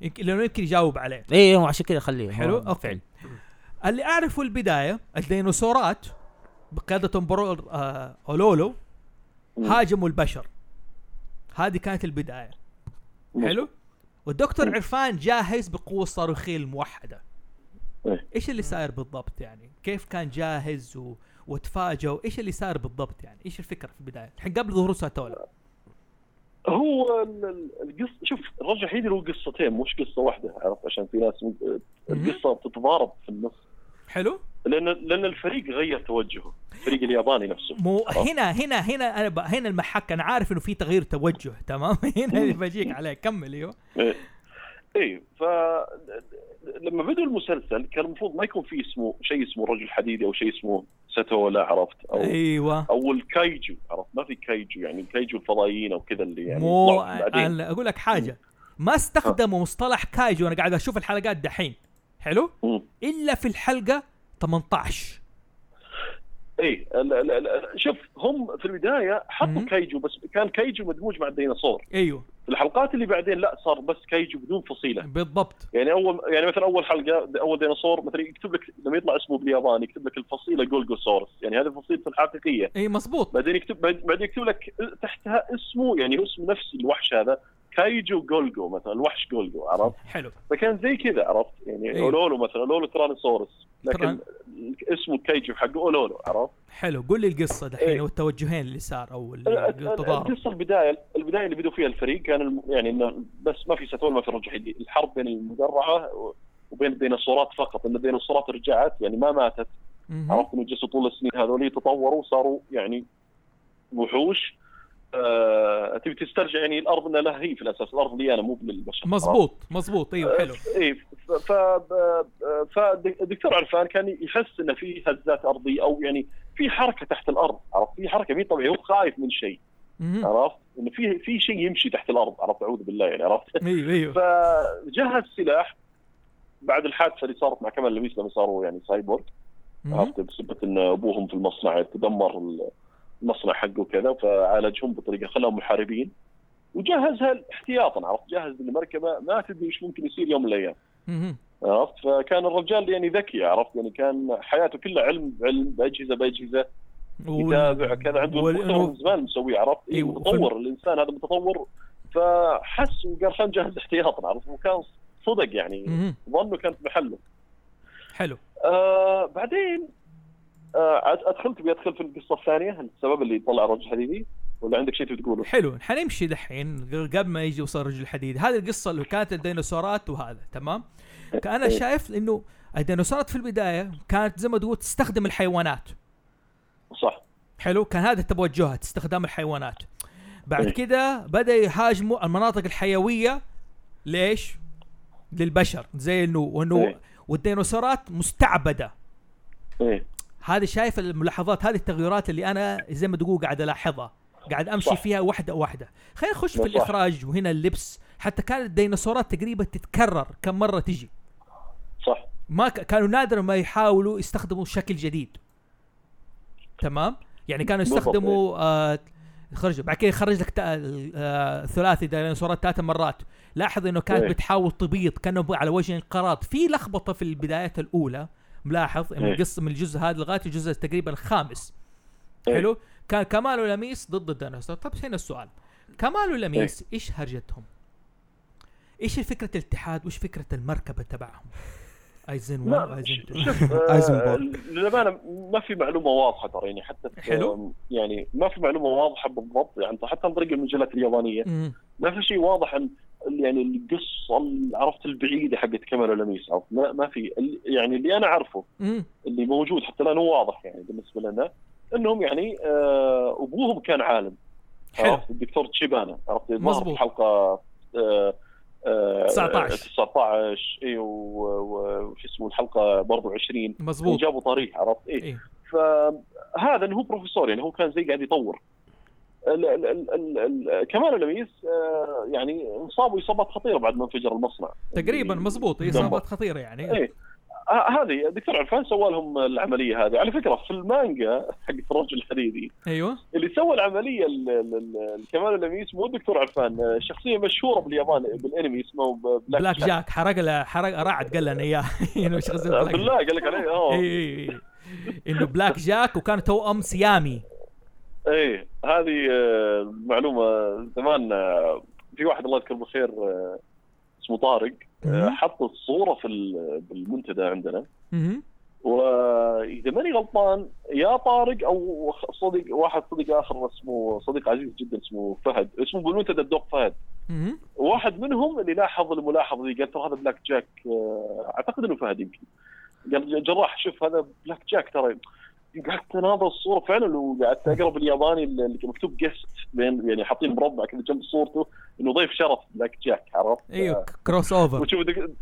S3: يمكن لأنه يمكن يجاوب عليه.
S5: إيه هو عشان كذا خليه.
S3: حلو okay.
S5: فعل
S3: اللي أعرفه البداية الديناصورات بقيادة امبرور آه أولولو هاجموا البشر. هذه كانت البداية. حلو؟ والدكتور
S4: مم.
S3: عرفان جاهز بالقوه الصاروخيه الموحدة.
S4: إيه.
S3: إيش اللي صاير بالضبط يعني؟ كيف كان جاهز و... وتفاجئوا إيش اللي صار بالضبط يعني؟ إيش الفكرة في البداية؟ الحين قبل ظهور ساتولا.
S4: هو ال- ال- القصة شوف الرجل الحديدي له قصتين مش قصة واحدة عرفت؟ عشان في ناس القصة بتتضارب في النص.
S3: حلو؟
S4: لأن لأن الفريق غير توجهه. الفريق الياباني نفسه.
S3: مو. هنا هنا هنا أنا ب... هنا المحك. أنا عارف إنه في تغيير توجه تمام؟ هنا اللي بجيك عليه. كمل أيوه.
S4: إيه. إيه ف لما بدوا المسلسل كان المفروض ما يكون في اسمه شيء اسمه الرجل الحديدي أو شيء اسمه ساتولا عرفت؟ أو
S3: أيوه.
S4: أو ال kaiju عرفت؟ ما في kaiju يعني ال kaiju الفضائيين أو كذا اللي يعني
S3: مو أقول لك حاجة. ما استخدموا مصطلح kaiju. أنا قاعد أشوف الحلقات دحين. حلو؟
S4: مم.
S3: إلا في الحلقة 18
S4: إيه ال- ال- ال- شوف هم في البداية حطوا
S3: مم.
S4: kaiju بس كان kaiju مدموج مع الديناصور. أيوه. الحلقات اللي بعدين لا صار بس kaiju بدون فصيلة.
S3: بالضبط.
S4: يعني أول يعني مثلا أول حلقة أول ديناصور مثلا يكتب لك لما يطلع اسمه بالياباني يكتب لك الفصيلة Gorgosaurus. يعني هذه فصيلته الحقيقية.
S3: إي مزبوط
S4: بعدين يكتب بعد- بعدين يكتب لك تحتها اسمه يعني اسم نفس الوحش هذا. kaiju جولجو مثلا الوحش جولجو عرفت؟
S3: حلو.
S4: فكان زي كذا عرفت؟ يعني
S3: أيوه.
S4: أولولو مثلا أولولو Tyrannosaurus لكن اسمه ال kaiju حقه أولولو عرفت؟
S3: حلو. قول لي القصة دحين
S4: إيه.
S3: والتوجهين اللي صار أو
S4: ال- ال-
S3: التضارب.
S4: القصة البداية البداية اللي بدوا فيها الفريق كان يعني إنه بس ما في story ما في رجل حديد الحرب بين المدرعة وبين الديناصورات فقط إن الديناصورات رجعت يعني ما ماتت. عرفت؟ إنه جلسوا طول السنين هذول تطوروا وصاروا يعني وحوش. تبي تسترجع يعني الأرض إنها لها هي في الأساس الأرض لي أنا مو للبشر
S3: مزبوط مزبوط أيوه حلو.
S4: اي ف فالدكتور عرفان كان يحس إنه في هزات ارضيه أو يعني في حركة تحت الأرض عرفت؟ في حركة مي طبيعيه هو خايف من شيء. عرفت؟ إنه في في شيء يمشي تحت الأرض عرفت؟ أعوذ بالله يعني عرفت؟
S3: أيوه أيوه.
S4: فجهز سلاح بعد الحادثة اللي صارت مع كمال لويس لما صاروا يعني سايبورغ. عرفت؟ بسبب إن أبوهم في المصنع تدمر المصنع حقه وكذا فعالجهم بطريقة خلاهم محاربين. وجهزها احتياطا عرفت؟ جهز المركبة ما تدري إيش ممكن يصير يوم من
S3: الأيام.
S4: عرفت؟ فكان الرجال يعني ذكي عرفت؟ يعني كان حياته كلها علم بعلم بأجهزة
S3: بأجهزة.
S4: يتابع كذا عنده محتوى من زمان مسويه عرفت؟
S3: إيه،
S4: إيه متطور الإنسان هذا متطور. فحس وقال خلينا نجهز احتياطا عرفت؟ وكان صدق يعني. ظنه كانت محله
S3: حلو.
S4: آه بعدين ادخلت بيدخل في القصة الثانية السبب اللي طلع الرجل الحديدي ولا عندك شيء تبي تقوله؟
S3: حلو حنمشي دحين قبل ما يجي وصل رجل الحديد هذه القصة اللي كانت الديناصورات وهذا تمام؟ أنا
S4: إيه.
S3: شايف إنه الديناصورات في البداية كانت زي ما تقول تستخدم الحيوانات.
S4: صح.
S3: حلو؟ كان هذا توجهها استخدام الحيوانات. بعد
S4: إيه.
S3: كده بدأ يهاجموا المناطق الحيوية. ليش؟ للبشر. زي إنه وانه
S4: إيه.
S3: والديناصورات مستعبدة.
S4: إيه.
S3: هذه شايف الملاحظات هذه التغيرات اللي أنا زي ما تقول قاعد ألاحظها قاعد أمشي
S4: صح.
S3: فيها واحدة واحدة. خلينا نخش في. الإخراج وهنا اللبس. حتى كانت الديناصورات تقريبا تتكرر كم مرة تجي.
S4: صح.
S3: ما ك... كانوا نادرا ما يحاولوا يستخدموا شكل جديد. تمام؟ يعني كانوا يستخدموا آه خرج بعد كده يخرج لك تا... آه ثلاثي ديناصورات ثلاث مرات. لاحظ إنه كانت. بتحاول تبيض كأنه على وجه انقراض في لخبطة في البدايات الأولى. ملاحظ من
S4: إيه.
S3: القصة من الجزء هذا لغاية الجزء تقريبا الخامس
S4: إيه.
S3: حلو كان كمال ولميس ضد الديناصور طب هنا السؤال كمال ولميس إيش هرجتهم إيش فكره الاتحاد وإيش فكرة المركبة تبعهم أيزن
S4: لا
S3: 1 وايزن 2
S4: شوف آه،. للأمانة ما في معلومة واضحة ترى يعني حتى
S3: حلو.
S4: يعني ما في معلومة واضحة بالضبط يعني حتى عن طريق المجلات
S3: اليابانية.
S4: ما في شيء واضح عن يعني القصة ال- عرفت البعيدة حقت كمال ولميس عرفت؟ ما, ما في يعني اللي أنا
S3: أعرفه.
S4: اللي موجود حتى الآن هو واضح يعني بالنسبة لنا إنهم يعني آه أبوهم كان عالم. عرفت؟ الدكتور تشيبانا. عرفت. في حلقة آه آه،
S3: 19.
S4: 19 اي وش اسمه الحلقة برضو 20
S3: مزبوط
S4: جابوا طريق عرفت؟ اي
S3: إيه.
S4: فهذا انه هو بروفيسور يعني هو كان زي قاعد يطور. ال ال ال ال ال كمال لميس آه، يعني انصابوا إصابات خطيرة بعد ما انفجر المصنع.
S3: تقريبا مزبوط
S4: دمر.
S3: إصابات خطيرة يعني.
S4: إيه. آه، هذه دكتور عرفان سوى لهم العملية هذه. على فكرة في المانجا حق الرجل الحديدي
S3: أيوه.
S4: اللي سوى العملية ال- ال- ال- الكمال اللميس مو الدكتور عرفان آه، شخصية مشهورة باليابان بالانمي اسمه ب-
S3: بلاك جاك حرق له حرق رعد قال لنا اياه انه
S4: شخصية
S3: بلاك
S4: بالله قال لك عليه آه.
S3: اي اي إنه بلاك جاك وكان توأم سيامي.
S4: إيه هذه آه، معلومة زمان آه، في واحد الله يذكره بالخير آه، اسمه طارق آه،. حط الصورة في ال- بالمنتدى عندنا. وإذا ماني غلطان يا طارق أو صديق واحد صديق آخر اسمه صديق عزيز جدا اسمه فهد اسمه بالمنتدى الدوق فهد. واحد منهم اللي لاحظ الملاحظة دي قال ترى هذا بلاك جاك آه، أعتقد إنه فهد يمكن قال جراح شوف هذا بلاك جاك ترى قعدت اناظر الصورة فعلا وقعدت أقرأ بالياباني اللي مكتوب guest بين يعني حاطين مربع كذا جنب صورته إنه ضيف شرف بلاك جاك عرفت؟
S3: أيوه crossover
S4: وتشوف.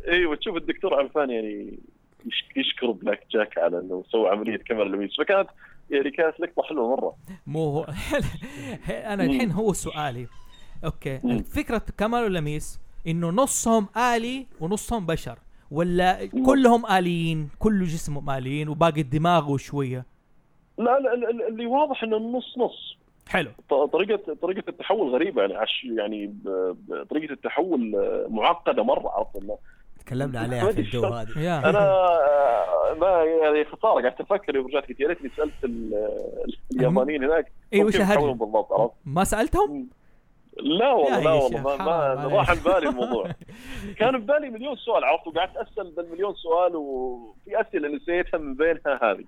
S4: أيوه تشوف الدكتور عرفان يعني يش- يشكر بلاك جاك على إنه سوى عملية كمال لميس فكانت يعني كانت لقطة حلوة مرة.
S3: مو هو أنا الحين هو سؤالي. أوكي.
S4: مم.
S3: الفكرة كمال ولميس إنه نصهم آلي ونصهم بشر ولا كلهم آليين كل جسمهم آليين وباقي الدماغ وشويه
S4: لا لا ال- ال- اللي واضح إنه النص نص.
S3: حلو.
S4: طريقة طريقة التحول غريبة يعني عش يعني طريقة التحول معقدة مرة عرفت
S1: تكلمنا عليها في الدو هذه.
S4: أنا ما يعني خسارة قعدت أفكر يوم رجعت قلت يا ريتني سألت ال- اليابانيين هناك كيف
S3: وش
S4: بالضبط عرفت؟
S3: ما سألتهم؟
S4: لا والله لا والله ما, ما. راح عن بالي الموضوع. كان ببالي مليون سؤال عرفت؟ وقعدت أسأل ذا المليون سؤال وفي أسئلة نسيتها من بينها هذه.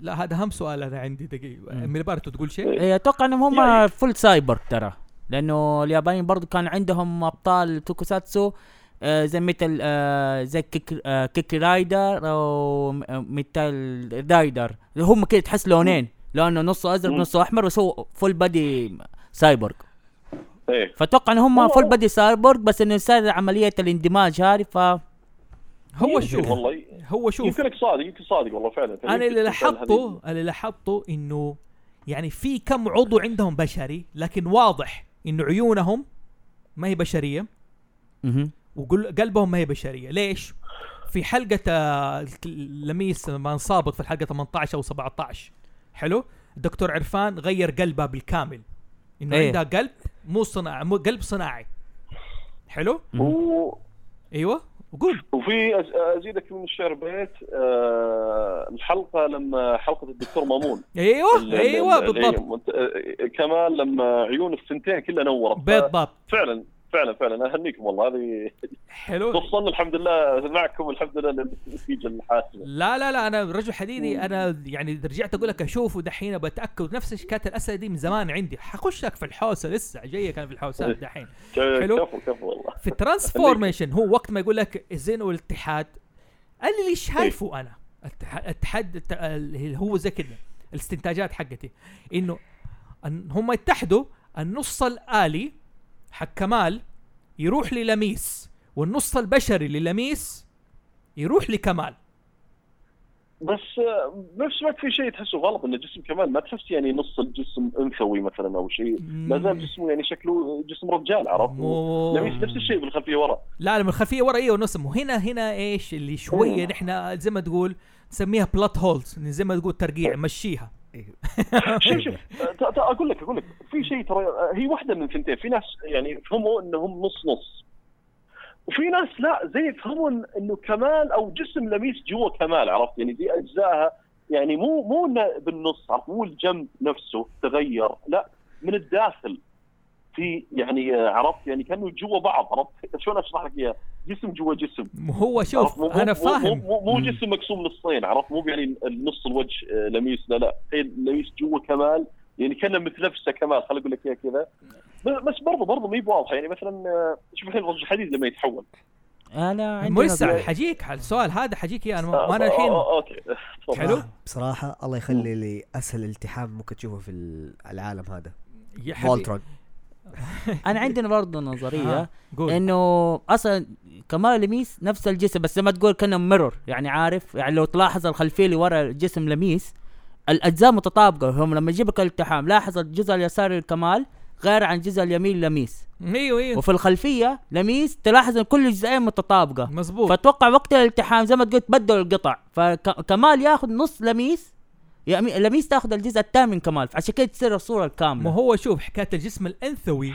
S3: لا هذا أهم سؤال أنا عندي دقيقه ميلبارتو تقول شيء؟
S5: إيه، أتوقع إنهم هم
S4: يعني-
S5: full cyborg ترى. لأنه اليابانيين برضو كان عندهم أبطال tokusatsu آه، زي مثل آه، زي كيك آه، كيكي رايدر أو آه، مثل رايدر. هم كده تحس لونين. لأنه نصه
S4: أزرق.
S5: نصه أحمر بس هو full body cyborg
S4: إيه.
S5: فأتوقع ان هم full body cyborg بس إنه صار عملية الاندماج هذه ف
S3: هو شوف
S4: والله.
S3: هو شوف.
S4: يمكنك صادق يمكن صادق والله فعلا.
S3: أنا اللي لاحظته اللي لاحظته إنه يعني في كم عضو عندهم بشري لكن واضح انه عيونهم ما هي بشرية
S5: مهم.
S3: وقلبهم ما هي بشرية. ليش؟ في حلقة لميس ما انصابت في الحلقة 18 أو 17 حلو؟ الدكتور عرفان غير قلبها بالكامل. إنه
S5: إيه.
S3: عندها قلب مو صناعي مو قلب صناعي. حلو؟
S4: و...
S3: أيوه. وقول.
S4: وفي. أزيدك من الشعر بيت آه... الحلقة لما حلقة الدكتور مامون.
S3: أيوه
S4: ال-
S3: أيوه
S4: ال-
S3: بالضبط.
S4: آه، كمان لما عيون الثنتين كلها نورت.
S3: بالضبط.
S4: فعلا. فعلا فعلا. أهنيكم والله. هذه
S3: حلو.
S4: وصلنا الحمد لله معكم الحمد لله للنتيجه الحاسمه
S3: لا لا لا أنا رجل حديدي. أنا يعني رجعت أقول لك اشوفه دحين بتاكد نفس كانت الأسئلة دي من زمان عندي. حخش لك في الحوسة لسه. جاية كان في الحوسات دحين. حلو.
S4: كفو كفو والله.
S3: في الترانسفورميشن هو وقت ما يقول لك الزين والاتحاد. أنا اللي شايفه أنا الاتحاد اللي هو زي كده. الاستنتاجات حقتي. إنه هم يتحدوا النص الآلي حق كمال يروح للميس والنص البشري للميس يروح لكمال.
S4: بس بنفس الوقت في شيء تحسه غلط إن جسم كمان ما تحس يعني نص الجسم أنثوي مثلا أو شيء. ما زال جسمه يعني شكله جسم رجال عرفت؟ لميس نفس الشيء بالخلفية ورا.
S3: لا لا من الخلفية ورا إيوه نص مو هنا إيش اللي
S4: شوية.
S3: نحن زي ما تقول نسميها بلات هولز زي ما تقول ترقيع مشيها.
S4: شوف شوف ت- أقول لك أقول لك. في شيء ترى هي واحدة من ثنتين في ناس يعني يفهموا إنهم نص نص. وفي ناس لا زي يفهموا إن- إنه كمال أو جسم لميس جوا كمال عرفت؟ يعني دي اجزائها يعني مو مو بالنص عرفت؟ مو الجنب نفسه تغير لا من الداخل. في يعني آه، عرفت يعني كانه جوا بعض عرفت شلون أشرح لك إياه جسم جوا جسم
S3: هو؟ شوف
S4: مو-
S3: أنا
S4: مو-
S3: فاهم
S4: مو, مو, مو. جسم مقسوم نصين عرفت مو يعني النص الوجه آه، لميس لا لا لميس جوا كمال يعني كأنه متنفسه كمال خليني أقول لك اياها كذا بس برضه برضه ما هي بواضحة يعني مثلا آه، شوف الحين رجل الحديد لما يتحول
S5: أنا عندي
S3: مو لسه. حجيك على السؤال هذا حجيك إياه أنا
S4: آه،
S3: ما
S4: أنا
S3: الحين
S4: آه، okay تفضل.
S3: حلو.
S1: بصراحة الله يخلي لي أسهل التحام ممكن تشوفه في العالم هذا
S3: يا حبيبي
S1: فولترون
S5: انا عندنا برضه نظرية
S3: آه،
S5: إنه أصلا كمال لميس نفس الجسم بس زي ما تقول كأنه ميرور يعني عارف؟ يعني لو تلاحظ الخلفية اللي ورا الجسم لميس الأجزاء متطابقة. هم لما يجيبك الالتحام لاحظ الجزء اليساري لكمال غير عن الجزء اليمين لميس.
S3: أيوه أيوه.
S5: وفي الخلفية لميس تلاحظ إن كل الجزئين متطابقة.
S3: مزبوط
S5: فاتوقع وقت الالتحام زي ما تقول تبدلوا القطع. فكمال ياخذ نص لميس يمي- لميس تاخذ الجزء الثاني من كمال فعشان كده تصير الصورة
S3: ما
S5: الكامله
S3: هو شوف حكاية الجسم الأنثوي.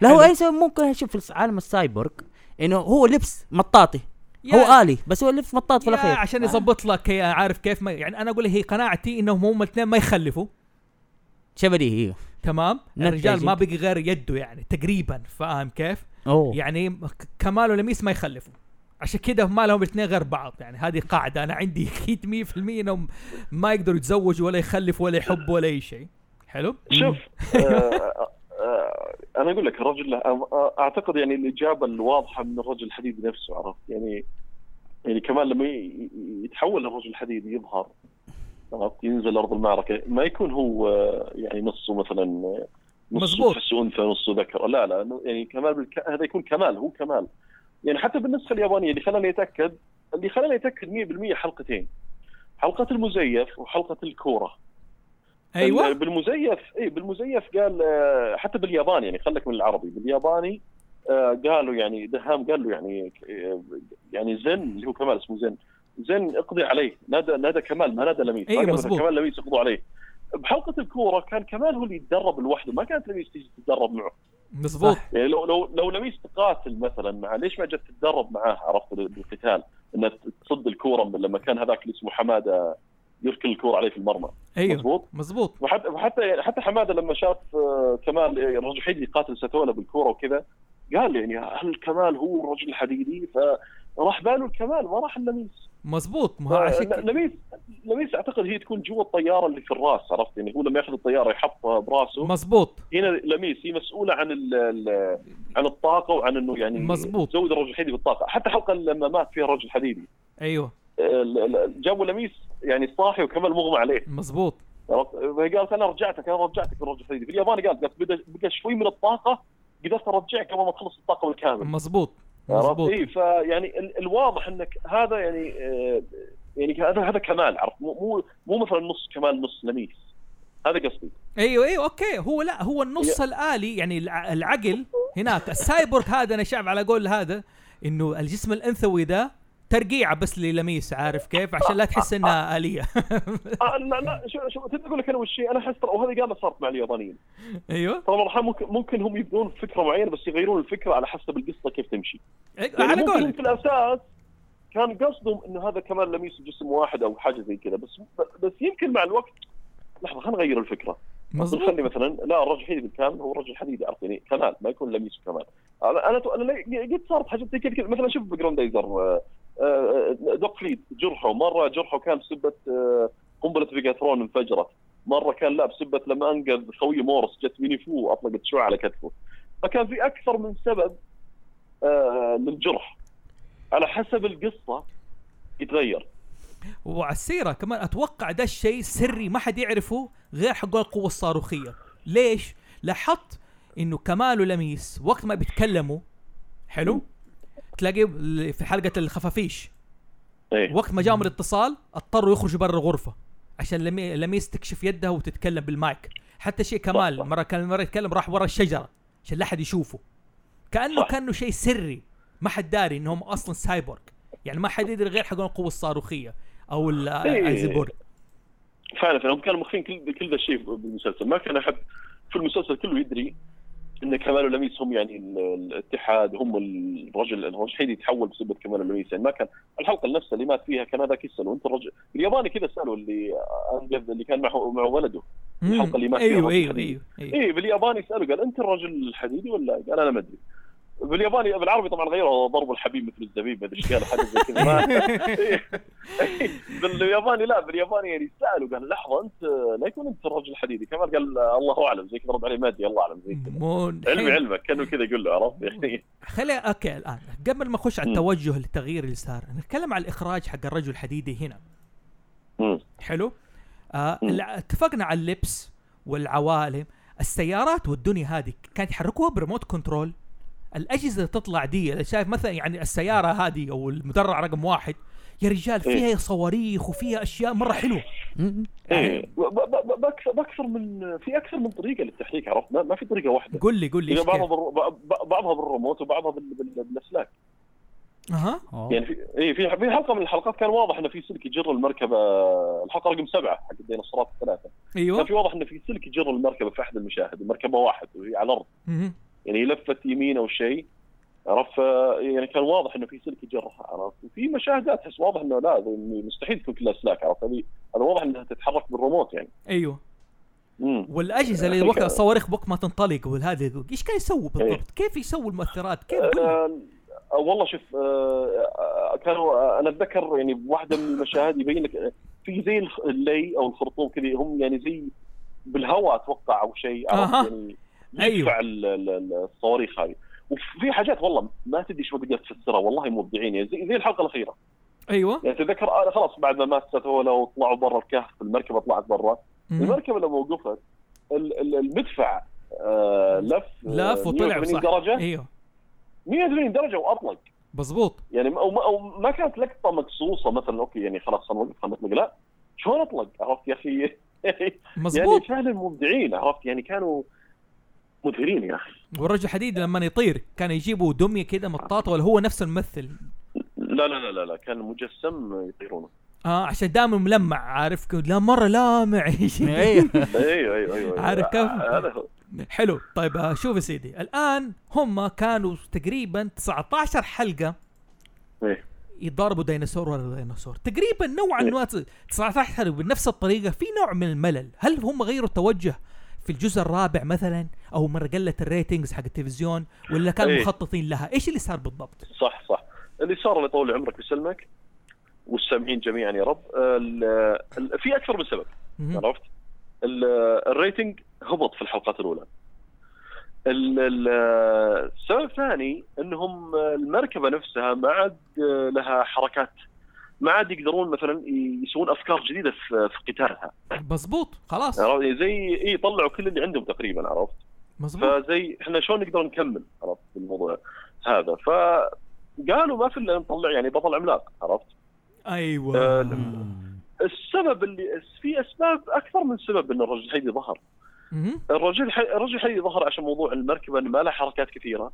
S5: لا هو
S3: حلو.
S5: إيش ممكن أشوف في عالم السايبورغ إنه هو لبس مطاطي. هو آلي بس هو لبس مطاط في الأخير.
S3: عشان يظبط لك عارف كيف ما يعني أنا أقول هي قناعتي إنهم هم الاثنين ما يخلفوا.
S5: شبدي هي.
S3: تمام. الرجال ما بقي غير يده يعني تقريبا فاهم كيف؟
S5: أوه.
S3: يعني كمال ولميس ما يخلفوا. عشان كده ما لهم الاثنين غير بعض. يعني هذه قاعدة أنا عندي أكيد 100% إنهم ما يقدروا يتزوجوا ولا يخلفوا ولا يحبوا ولا أي شيء. حلو؟
S4: شوف آه، آه، أنا أقول لك الرجل آه، أعتقد يعني الإجابة الواضحة من الرجل الحديدي نفسه عرفت؟ يعني يعني كمان لما يتحول الرجل الحديدي يظهر عرفت؟ ينزل أرض المعركة ما يكون هو آه، يعني نصه مثلا آه، نصه انثى نصه ذكر. لا لا يعني كمال بالك... هذا يكون كمال هو كمال. يعني حتى بالنسخة اليابانية اللي خلاني اتاكد اللي خلاني أتأكد 100% حلقتين. حلقة المزيف وحلقة الكورة.
S3: أيوه.
S4: بالمزيف اي بالمزيف قال آه، حتى بالياباني يعني خليك من العربي. بالياباني آه، قالوا يعني دهام قال له يعني آه، يعني زن اللي هو كمال اسمه زن. زن اقضي عليه. نادى نادى كمال ما نادى لميس. قال
S3: مزبوط.
S4: مثلاً كمال لميس يقضوا عليه. بحلقة الكورة كان كمال هو اللي يتدرب لوحده. ما كانت لميس تيجي تتدرب معه.
S3: مزبوط
S4: يعني لو لو لو لميس تقاتل مثلا مع ليش ما جت تتدرب معاه عرفت بالقتال إنها تصد الكورة من لما كان هذاك اللي اسمه حمادة يركل الكورة عليه في المرمى.
S3: أيوه
S4: مضبوط
S3: مزبوط
S4: وحتى وحتى حتى حمادة لما شاف آه، كمال آه، الرجل الحديدي يقاتل ساتولا بالكورة وكذا قال يعني هل كمال هو الرجل الحديدي؟ فراح باله الكمال ما راح اللميس
S3: مزبوط ما هو عشان
S4: لميس لميس أعتقد هي تكون جوا الطيارة اللي في الراس عرفت؟ يعني هو لما ياخذ الطيارة يحطها براسه.
S3: مزبوط
S4: هنا لميس هي مسؤولة عن ال ال عن الطاقة وعن إنه يعني
S3: مزبوط.
S4: تزود الرجل الحديدي بالطاقة. حتى حلقة لما مات فيها الرجل الحديدي.
S3: أيوه.
S4: ال- جابوا لميس يعني صاحي وكمال مغمى عليه؟ فهي قالت أنا رجعتك أنا رجعتك بالرجل الحديدي. في الياباني قالت قالت بقى شوي من الطاقة قدرت أرجعك قبل ما تخلص الطاقة بالكامل.
S3: مزبوط
S4: عرفت؟ اي فيعني ال- الواضح إنك هذا يعني آه، يعني هذا هذا كمال عرفت؟ مو مو مو مثلا نص كمال نص لميس. هذا قصدي.
S3: أيوه أيوه okay. هو لا هو النص الآلي يعني الع- العقل هناك السايبورغ هذا أنا شايف على قول هذا إنه الجسم الأنثوي ده ترقيعة بس للميس عارف كيف؟ عشان لا تحس إنها آلية.
S4: آه لا لا شو شو تدري أقول لك أنا وش أنا أحس وهذه قامت صارت مع اليابانيين.
S3: أيوه.
S4: ترى مرحبا ممكن ممكن هم يبدون فكرة معينة بس يغيرون الفكرة على حسب القصة كيف تمشي. يعني
S3: على قولك.
S4: في الأساس كان قصدهم إنه هذا كمان لميس جسم واحد أو حاجة زي كذا بس بس يمكن مع الوقت لحظة خلينا نغير الفكرة.
S3: مزبوط
S4: نخلي مثلا لا الرجل الحديدي بالكامل هو الرجل الحديدي عرفت يعني كمال ما يكون لميس كمال. أنا أنا قد صارت حاجات زي كذا كذا. مثلا شوف بجراندايزر دوك فليد جرحه. مرة جرحه كان بسبة آه، قنبلة فيجاترون انفجرت. مرة كان لا بسبة لما أنقذ خويه مورس جت مينيفو واطلقت شعاع على كتفه. فكان في أكثر من سبب آه، للجرح. على حسب القصة يتغير.
S3: وعلى السيره كمان أتوقع ده الشيء سري ما حد يعرفه غير حق القوة الصاروخية. ليش؟ لاحظت إنه كمال ولميس وقت ما بيتكلموا حلو؟ تلاقي في حلقة الخفافيش.
S4: إيه.
S3: وقت ما جاهم الاتصال اضطروا يخرجوا برا الغرفة عشان لمي- لميس تكشف يدها وتتكلم بالمايك. حتى شيء كمال
S4: صح.
S3: مرة كان مرة يتكلم راح ورا الشجرة عشان لا حد يشوفه. كأنه
S4: صح.
S3: كأنه شيء سري. ما حد داري إنهم أصلا سايبورغ. يعني ما حد يدري غير حق القوة الصاروخية أو ال-. ايزيبورغ
S4: فعلا فعلا. هم كانوا مخفين كل كل ذا الشيء بالمسلسل ما كان أحد في المسلسل كله يدري إن كمال ولميس هم يعني ال- الاتحاد هم الرجل الرجل الحين يتحول بسبب كمال ولميس. يعني ما كان الحلقة نفسها اللي مات فيها كان هذاك يساله انت الرجل الياباني كذا سألوا اللي اللي كان معه مع ولده. الحلقة اللي مات فيها
S3: أيوه
S4: الرجل أيوه.
S3: أيوه. أيوه
S4: إيه بالياباني سألوا قال أنت الرجل الحديدي ولا قال أنا ما أدري. بالياباني بالعربي طبعا غيروا ضربوا الحبيب مثل الزبيب إيش قال حاجة زي كذا. بالياباني لا بالياباني يعني سألوا قال لحظة أنت لا يكون أنت الرجل الحديدي. كمان قال الله أعلم زي كذا رد عليه ما ادري الله أعلم زي كذا. علمي علمك كأنه كذا يقول له عرفت؟ يعني.
S3: خلي أوكي الآن. قبل ما أخش على. التوجه التغيير اللي صار نتكلم على الإخراج حق الرجل الحديدي هنا. حلو؟ آه اتفقنا على اللبس والعوالم. السيارات والدنيا هذه كانت يحركوها ب remote control؟ الأجهزة اللي تطلع دي اللي شايف مثلا يعني السيارة هذه أو المدرع رقم واحد يا رجال فيها صواريخ وفيها أشياء مرة
S5: حلوة.
S4: إيه. ب- ب- ب- باكثر بأكثر من في أكثر من طريقة للتحريك عرفت؟ ما, ما في طريقة واحدة.
S3: قول لي قول لي
S4: يعني بعضها
S3: كيف؟
S4: بالر... ب- بعضها بالريموت وبعضها بال... بال...
S3: بالأسلاك.
S5: أها.
S4: يعني في اي في في حلقة من الحلقات كان واضح إنه في سلك يجر المركبة. الحلقة رقم سبعة حق الديناصورات الثلاثة. كان
S3: أيوه
S4: في واضح إنه في سلك يجر المركبة في أحد المشاهد المركبه واحد وهي على
S3: الأرض.
S4: يعني لفت يمين أو شيء عرفت يعني كان واضح إنه في سلك يجرها عرفت وفي مشاهدات تحس واضح إنه لا هذه مستحيل تكون كلها اسلاك عرفت هذه هذا واضح إنها تتحرك بالريموت يعني
S3: أيوه
S4: امم
S3: والأجهزة اللي
S4: أخي
S3: وقت الصواريخ وقت ما تنطلق والهذا إيش كان يسووا بالضبط؟ كيف يسووا المؤثرات؟ كيف.
S4: آه والله شوف آه آه، كانوا آه، أنا أتذكر يعني بواحده من المشاهد يبين لك في زي اللي أو الخرطوم كذا هم يعني زي بالهواء أتوقع أو شيء عرفت
S3: أها.
S4: يعني. يدفع ال- ال- الصواريخ هذه. وفي حاجات والله ما تدري شو تقدر تفسرها والله مبدعين يعني زي, زي الحلقة الأخيرة.
S3: أيوه.
S4: يعني تذكر أنا خلاص بعد ما ماتت هولا وطلعوا برا الكهف المركبة طلعت برا. المركبة لما وقفت ال- ال- المدفع آه لف آه،
S3: لف وطلع
S4: 180
S3: صح.
S4: درجة.
S3: أيوه.
S4: 180 درجة وأطلق.
S3: مظبوط.
S4: يعني ما- أو ما, أو ما كانت لقطة مقصوصه مثلا أوكي يعني خلاص نوقف خلينا نطلق. لا. شلون أطلق؟ عرفت يا أخي؟ يعني
S3: مظبوط.
S4: فعلا مبدعين عرفت؟ يعني كانوا مبهرين يا أخي.
S3: والرجل الحديد لما يطير كان يجيبوا دمية كده مطاطه ولا هو نفس الممثل؟
S4: لا لا لا لا, لا كان مجسم يطيرونه.
S3: آه عشان دائما ملمع عارف؟ كده، لا مرة لامع
S5: أيوه.
S4: أيوه أيوه أيوه
S3: عارف كيف؟
S4: هذا هو.
S3: حلو. طيب آه، شوف يا سيدي. الآن هم كانوا تقريبا 19 حلقة
S4: إيه.
S3: يضاربوا ديناصور ورا ديناصور. تقريبا نوعا
S4: إيه.
S3: ما 19 حلقة بنفس الطريقة في نوع من الملل. هل هم غيروا التوجه؟ في الجزء الرابع مثلا أو مرة قلت الريتنجز حق التلفزيون ولا كانوا
S4: إيه.
S3: مخططين لها؟ إيش اللي صار بالضبط؟
S4: صح صح. اللي صار الله يطول عمرك ويسلمك والسامعين جميعا يا رب في أكثر من سبب. عرفت؟ ال- الريتنج هبط في الحلقات الأولى. ال- ال- السبب الثاني إنهم المركبة نفسها ما عاد لها حركات ما عاد يقدرون مثلا يسوون أفكار جديدة في في قتالها.
S3: مظبوط خلاص.
S4: عرفت؟ زي إي يطلعوا كل اللي عندهم تقريبا عرفت؟
S3: مظبوط.
S4: فزي إحنا شلون نقدر نكمل عرفت؟ بالموضوع هذا. فقالوا ما في إلا نطلع يعني بطل عملاق عرفت؟
S3: أيوه.
S4: آه، السبب اللي في أسباب أكثر من سبب إن الرجل الحديدي ظهر. الرجل الح- الرجل الحديدي ظهر عشان موضوع المركبة انه ما لها حركات كثيرة.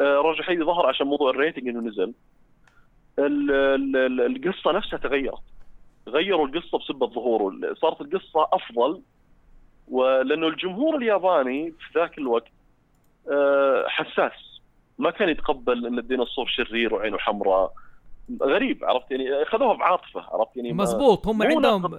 S4: آه، الرجل الحديدي ظهر عشان موضوع الريتنج إنه نزل. القصة نفسها تغيرت. غيروا القصة بسبب ظهوره. صارت القصة أفضل ولأنه الجمهور الياباني في ذاك الوقت آه، حساس. ما كان يتقبل إن الديناصور شرير وعينه حمراء. غريب عرفت؟ يعني أخذوها بعاطفة عرفت؟ يعني
S3: مظبوط هم عندهم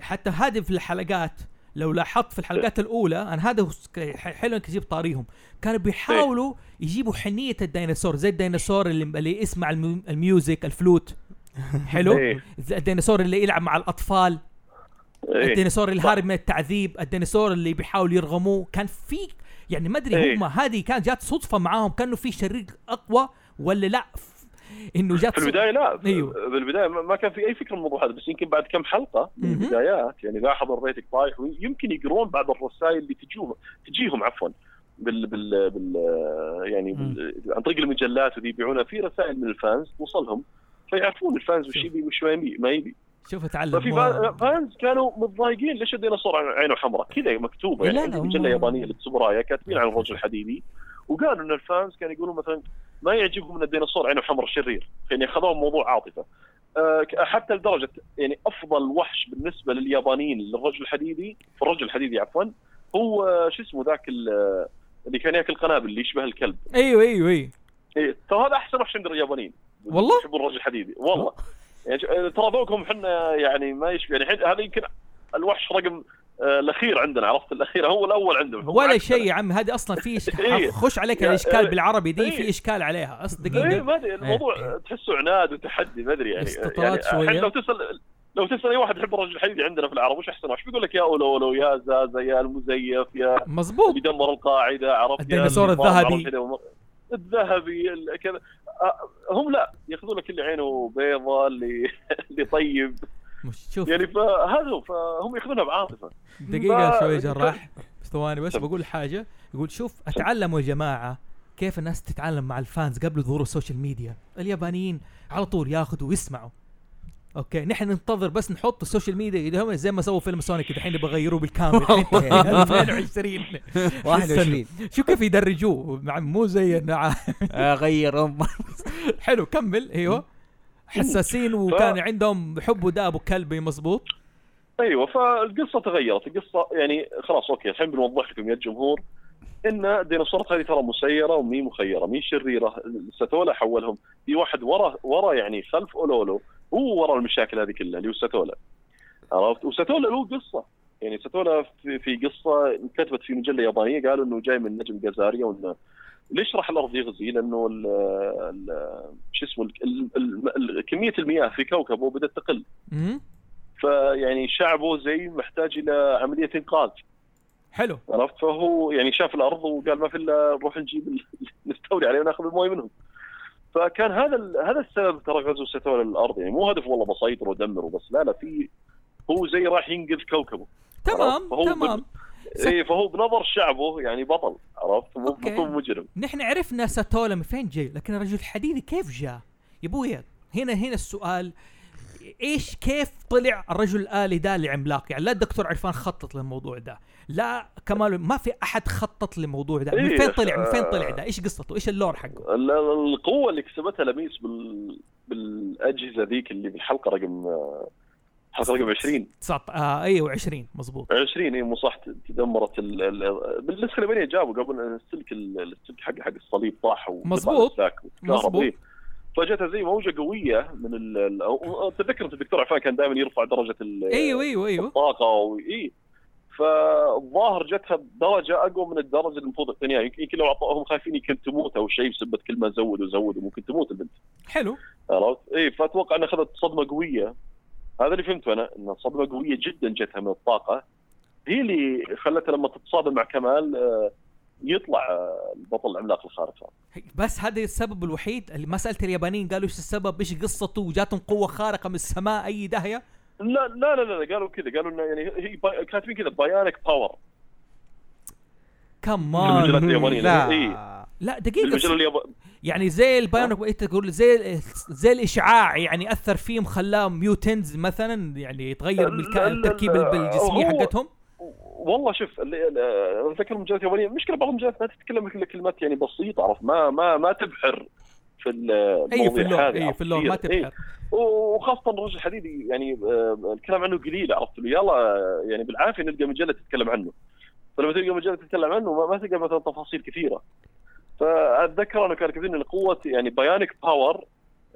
S3: حتى هذه في الحلقات لو لاحظت في الحلقات الأولى أنا هذا حلو إنك تجيب طاريهم كانوا بيحاولوا يجيبوا حنية الديناصور زي الديناصور اللي, اللي يسمع ال mu- ال music ال flute حلو
S4: إيه.
S3: الديناصور اللي يلعب مع الأطفال
S4: إيه.
S3: الديناصور اللي. هارب من التعذيب الديناصور اللي بيحاول يرغموه كان في يعني ما أدري
S4: إيه.
S3: هم هذه كانت جات صدفة معاهم كأنه في شرير أقوى ولا لا إنه جات
S4: في. البداية لا
S3: أيوه.
S4: بالبدايه ما كان في أي فكره من الموضوع هذا بس يمكن بعد كم حلقة من. البدايات يعني لاحظوا ال rating طايح ويمكن يقرون بعض الرسائل اللي تجيهم تجيهم عفوا بال بال, بال يعني بال عن طريق المجلات وذي يبيعونها في رسائل من ال fans توصلهم فيعرفون ال fans وش يبي وش ما يبي
S3: شوف تعلم
S4: ففي fans كانوا متضايقين ليش الديناصور عينه حمراء كذا مكتوبة يعني
S5: لا، لا، مجلة
S4: يابانية للسبرايا كاتبين عن الرجل الحديدي وقالوا إن ال fans كانوا يقولون مثلا ما يعجبهم إن الديناصور عينه حمراء شرير. يعني أخذوه موضوع عاطفة. آه، حتى لدرجة يعني أفضل وحش بالنسبة لليابانيين للرجل الحديدي في الرجل الحديدي عفوا هو آه، شو اسمه ذاك ال- اللي كان يأكل قنابل اللي يشبه الكلب.
S3: أيوه أيوه أيوه.
S4: إيه ترى هذا أحسن وحش عند اليابانيين.
S3: والله؟
S4: يحبون الرجل الحديدي. والله. يعني ترى ذوقهم إحنا يعني ما يشبه. يعني هذا يمكن الوحش رقم آه، الأخير عندنا عرفت الأخير هو الأول عندهم
S3: ولا. شيء يا عم هذه أصلا في
S4: إيه.
S3: خش عليك الإشكال
S4: إيه.
S3: بالعربي دي
S4: إيه.
S3: في إشكال عليها
S4: أصلا
S3: دقيقة
S4: ما أدري الموضوع تحسه عناد وتحدي ما أدري يعني
S3: استطراد
S4: يعني. الحين لو تسأل لو تسأل أي واحد يحب الرجل الحديدي عندنا في العرب وش أحسن وحش بيقول لك يا اولولو يا زازا يا المزيف يا
S3: مظبوط
S4: اللي دمر القاعدة عرفت
S3: الديناصور الذهبي.
S4: الذهبي ال- كذا هم لا يأخذون لك اللي عينه بيضة اللي اللي طيب
S3: مش شوف.
S4: يعني فهذا هو فهم ياخذونها بعاطفة.
S3: دقيقة
S4: ف-
S3: شوي جراح. بس ثواني بس بقول حاجة. يقول شوف أتعلموا يا جماعة كيف الناس تتعلم مع ال fans قبل ظهور ال social media. اليابانيين على طول ياخذوا ويسمعوا. okay نحن ننتظر بس نحط ال social media هم زي ما سووا فيلم سونيك الحين يبغى يغيروه بالكامل 2020
S1: 21
S3: شو كيف يدرجوه. مع مو زي
S5: غير
S3: حلو كمل. إيوه. حساسين وكان عندهم حب وداء ابو كلبي مزبوط
S4: أيوه فالقصة تغيرت. القصة يعني خلاص أوكي الحين بنوضح لكم يا الجمهور إن الديناصورات هذه ترى مسيرة ومي مخيرة مي شريرة. ساتولا حولهم. في واحد ورا ورا يعني خلف أولولو هو ورا المشاكل هذه كلها اللي هو ساتولا عرفت؟ وساتولا له قصة. يعني ساتولا في, في قصة كتبت في مجلة يابانية قالوا إنه جاي من نجم جازاريا وإنه ليش راح الأرض يغزي؟ لأنه ال ال شو اسمه كمية المياه في كوكبه بدأت تقل. فيعني شعبه زي محتاج إلى عملية إنقاذ.
S3: حلو.
S4: عرفت؟ فهو يعني شاف الأرض وقال ما في إلا نروح نجيب نستولي عليه وناخذ الموية منهم. فكان هذا هذا السبب ترى غزو ساتولا للارض يعني مو هدف والله بسيطر ودمر وبس. لا لا في هو زي راح ينقذ كوكبه.
S3: تمام تمام.
S4: اي فهو بنظر شعبه يعني بطل عرفت؟ مو مجرم.
S3: نحن عرفنا ساتولا من فين جاي لكن الرجل الحديدي كيف جاء؟ يا ابويا هنا هنا السؤال إيش كيف طلع الرجل الالي ده لعملاق؟ يعني لا الدكتور عرفان خطط للموضوع ده لا كمال ما في أحد خطط للموضوع ده. من فين طلع من فين
S4: آه.
S3: طلع ده؟ إيش قصته؟ إيش ال lore حقه؟
S4: ال- ال- القوة اللي كسبتها لميس بال بالأجهزة ذيك اللي بالحلقة رقم حلقه رقم 20
S3: 19 آه أيوه 20 مزبوط
S4: 20 اي مو صح تدمرت ال... ال... بالنسخه اليابانيه جابوا قبل السلك ال- السلك حق حق الصليب طاح.
S3: مظبوط.
S4: إيه. فجاتها زي موجة قوية من ال... تذكر الدكتور عفان كان دائما يرفع درجة ال...
S3: أيوه أيوه أيوه
S4: الطاقة و... إي فالظاهر جتها بدرجة أقوى من الدرجة اللي المفروض الثانية يمكن لو أعطوهم خايفين يمكن تموت أو شيء بسبه كل ما زود وزود وممكن تموت البنت
S3: حلو
S4: عرفت؟ إي فأتوقع إنها أخذت صدمة قوية هذا اللي فهمته أنا ان صدمة قوية جدا جتها من الطاقة. هي اللي خلتها لما تتصادم مع كمال آه، يطلع آه، البطل العملاق الخارق هذا.
S3: بس هذا السبب الوحيد اللي ما سألت اليابانيين قالوا إيش السبب؟ إيش قصته؟ وجاتهم قوة خارقة من السماء أي داهية؟
S4: لا لا لا لا قالوا كذا قالوا إنه يعني هي bi- كاتبين كذا bionic power
S3: كمان
S2: لا.
S4: إيه.
S3: لا
S4: المجلة
S3: دقيقه
S4: اليابانيه
S3: يعني زي ال bionic انت تقول زي زي الإشعاع يعني أثر فيهم خلاهم mutants مثلا يعني يتغير
S4: لا،
S3: الجسميه حقتهم.
S4: والله شوف أتذكر المجلات اليابانيه المشكلة بعض المجلات ما تتكلم كل كلمات يعني بسيطة عرفت؟ ما ما ما تبحر في ال-
S3: اي في
S4: هذه،
S3: اي
S4: عرفت؟
S3: في ال lore ما
S4: كثير. إيه.
S3: تبحر
S4: وخاصة الرجل الحديدي يعني آه، الكلام عنه قليل عرفت؟ يلا آه، يعني بالعافية نلقى مجلة تتكلم عنه. فلما تلقى مجلة تتكلم عنه ما, ما تلقى مثلا تفاصيل كثيرة. فأتذكر أنه كانوا كاتبين ان قوه يعني bionic power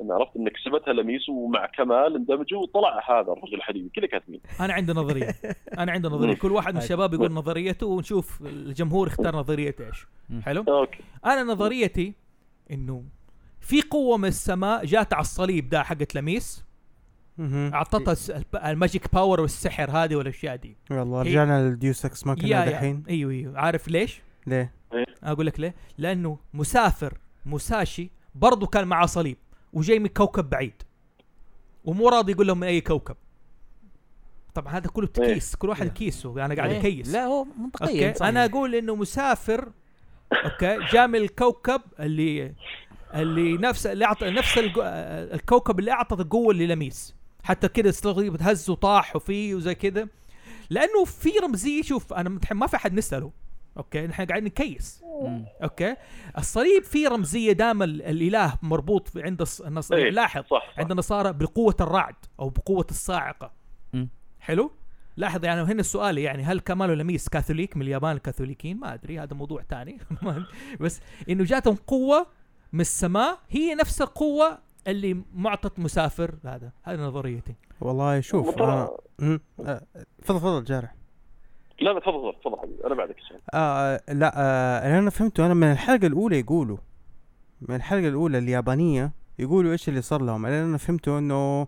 S4: إن عرفت ان كسبتها لميس ومع كمال اندمجوا وطلع هذا الرجل الحديدي كذا كاتبين.
S3: أنا عندي نظرية. أنا عندي نظرية. كل واحد من الشباب يقول نظريته ونشوف الجمهور اختار نظريته إيش. حلو؟
S4: okay.
S3: أنا نظريتي إنه في قوة من السماء جات على الصليب ده حقت لميس. أعطتها ال magic power والسحر هذه والأشياء دي.
S2: والله رجعنا لل deus
S3: ex
S2: machina
S3: يا
S2: دحين.
S3: أيوه أيوه. عارف ليش؟
S2: ليه؟
S3: أقول لك ليه؟ لأنه مسافر موساشي برضه كان معاه صليب وجاي من كوكب بعيد ومو راضي يقول لهم من أي كوكب. طبعا هذا كله تكيس كل واحد كيسه أنا قاعد
S5: إيه.
S3: اكيس
S5: لا هو منطقيا
S3: okay؟ أنا أقول إنه مسافر okay؟ جاء من الكوكب اللي اللي نفس اللي أعطى نفس الكوكب اللي اعطى القوة للميس. حتى كده استغرب هز وطاح وفيه وزي كده. لأنه في رمزية شوف أنا ما في أحد نسأله. okay؟ نحن قاعدين نكيس. okay؟ الصليب فيه رمزية دائما ال- الإله مربوط عند الص- النص...
S4: إيه،
S3: لاحظ
S4: صح, صح.
S3: عند النصارى بقوه الرعد أو بقوة الصاعقة.
S5: مم.
S3: حلو؟ لاحظ يعني هنا السؤال يعني هل كمال ولميس كاثوليك من اليابان الكاثوليكيين ما أدري هذا موضوع ثاني. بس إنه جاتهم قوة من السماء هي نفس القوة اللي معطت مسافر هذا. هذه نظريتي.
S2: والله شوف مم. آه، تفضل تفضل جارح.
S4: لا لا تفضل تفضل حبيبي أنا بعدك
S2: آه لا آه أنا فهمته أنا من الحلقة الأولى يقولوا من الحلقة الأولى اليابانية يقولوا إيش اللي صار لهم. اللي أنا فهمته إنه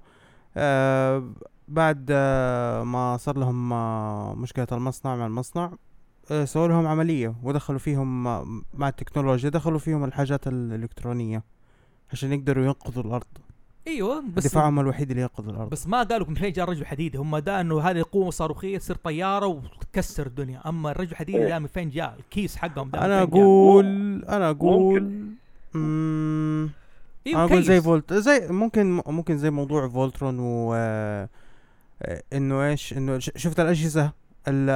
S2: آه بعد آه ما صار لهم آه مشكلة المصنع مع المصنع آه سووا لهم عملية ودخلوا فيهم آه مع التكنولوجيا دخلوا فيهم الحاجات الإلكترونية عشان يقدروا ينقذوا الأرض.
S3: إيوه بس
S2: دفاعهم الوحيد اللي ينقذ الأرض.
S3: بس ما قالوا من فين جاء الرجل الحديدي هم دا إنه هذه قوه صاروخية تصير طيارة وتكسر الدنيا. أما الرجل الحديدي
S4: إيه.
S3: ده من فين جاء؟ الكيس حقهم ده من أنا؟
S2: أقول أنا أقول مم،
S3: أيوه
S2: أنا أقول زي
S3: كيس.
S2: فولت زي ممكن ممكن زي موضوع فولترون و آه، إنه إيش؟ إنه ش- شفت الأجهزة؟ ال-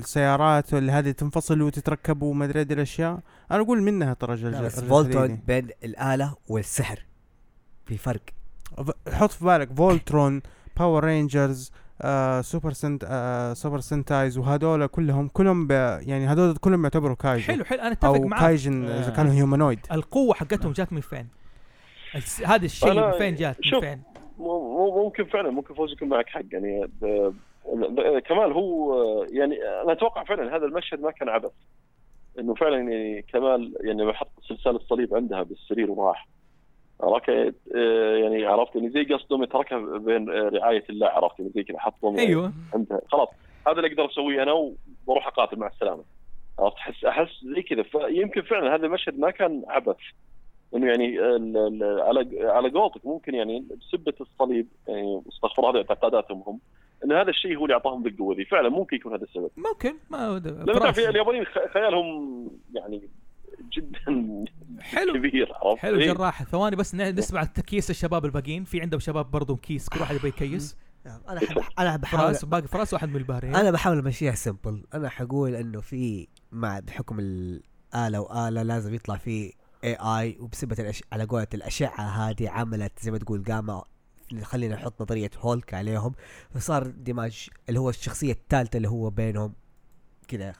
S2: السيارات اللي هذه تنفصل وتتركب وما أدري هذه الأشياء. أنا أقول منها ترى
S1: بس فولترون. بين الآلة والسحر. في فرق.
S2: حط في بالك فولترون Power Rangers آه Super Sent- آه Super Sentais وهذول كلهم كلهم ب يعني هذول كلهم يعتبروا kaijin
S3: حلو حلو أنا أتفق
S2: أو
S3: معاك
S2: kaijin إذا
S3: آه.
S2: كانوا humanoid
S3: القوة حقتهم جات من فين؟ هذا الشيء من فين جات من. فين؟
S4: ممكن فعلا ممكن فوز يكون معك حق يعني كمال هو يعني أنا أتوقع فعلا هذا المشهد ما كان عبث إنه فعلا يعني كمال يعني لما حط سلسال الصليب عندها بالسرير وراح ركض آه، يعني عرفت يعني زي قصدهم يتركها بين آه، رعاية الله عرفت يعني زي كذا حطهم
S3: أيوه.
S4: عندها. خلاص هذا اللي أقدر أسويه أنا وبروح أقاتل مع السلامة. عرفت؟ أحس أحس زي كذا. فيمكن فعلا هذا المشهد ما كان عبث. إنه يعني على على قولتك ممكن يعني بسبة الصليب يعني استغفر الله هذه اعتقاداتهم هم إن هذا الشيء هو اللي أعطاهم بالقوه ذي فعلا ممكن يكون هذا السبب.
S3: ممكن ما
S4: لأن تعرف اليابانيين خيالهم يعني جدا
S3: حلو.
S4: كبير عرفت؟
S3: حلو
S4: إيه.
S3: جراح. ثواني بس ن- نسمع تكييس الشباب الباقيين. في عندهم شباب برضو كيس كل واحد يبغى يكيس.
S1: أنا أنا بحاول
S3: فراس باقي فراس واحد من الباري
S1: أنا بحاول أمشيها سمبل أنا حقول إنه في مع بحكم الآلة وآلة لازم يطلع في اي اي وبسبب الأش... على قولة الأشعة هذه عملت زي ما تقول قامه خلينا نحط نظرية هولك عليهم. فصار دماج اللي هو الشخصية الثالثة اللي هو بينهم كذا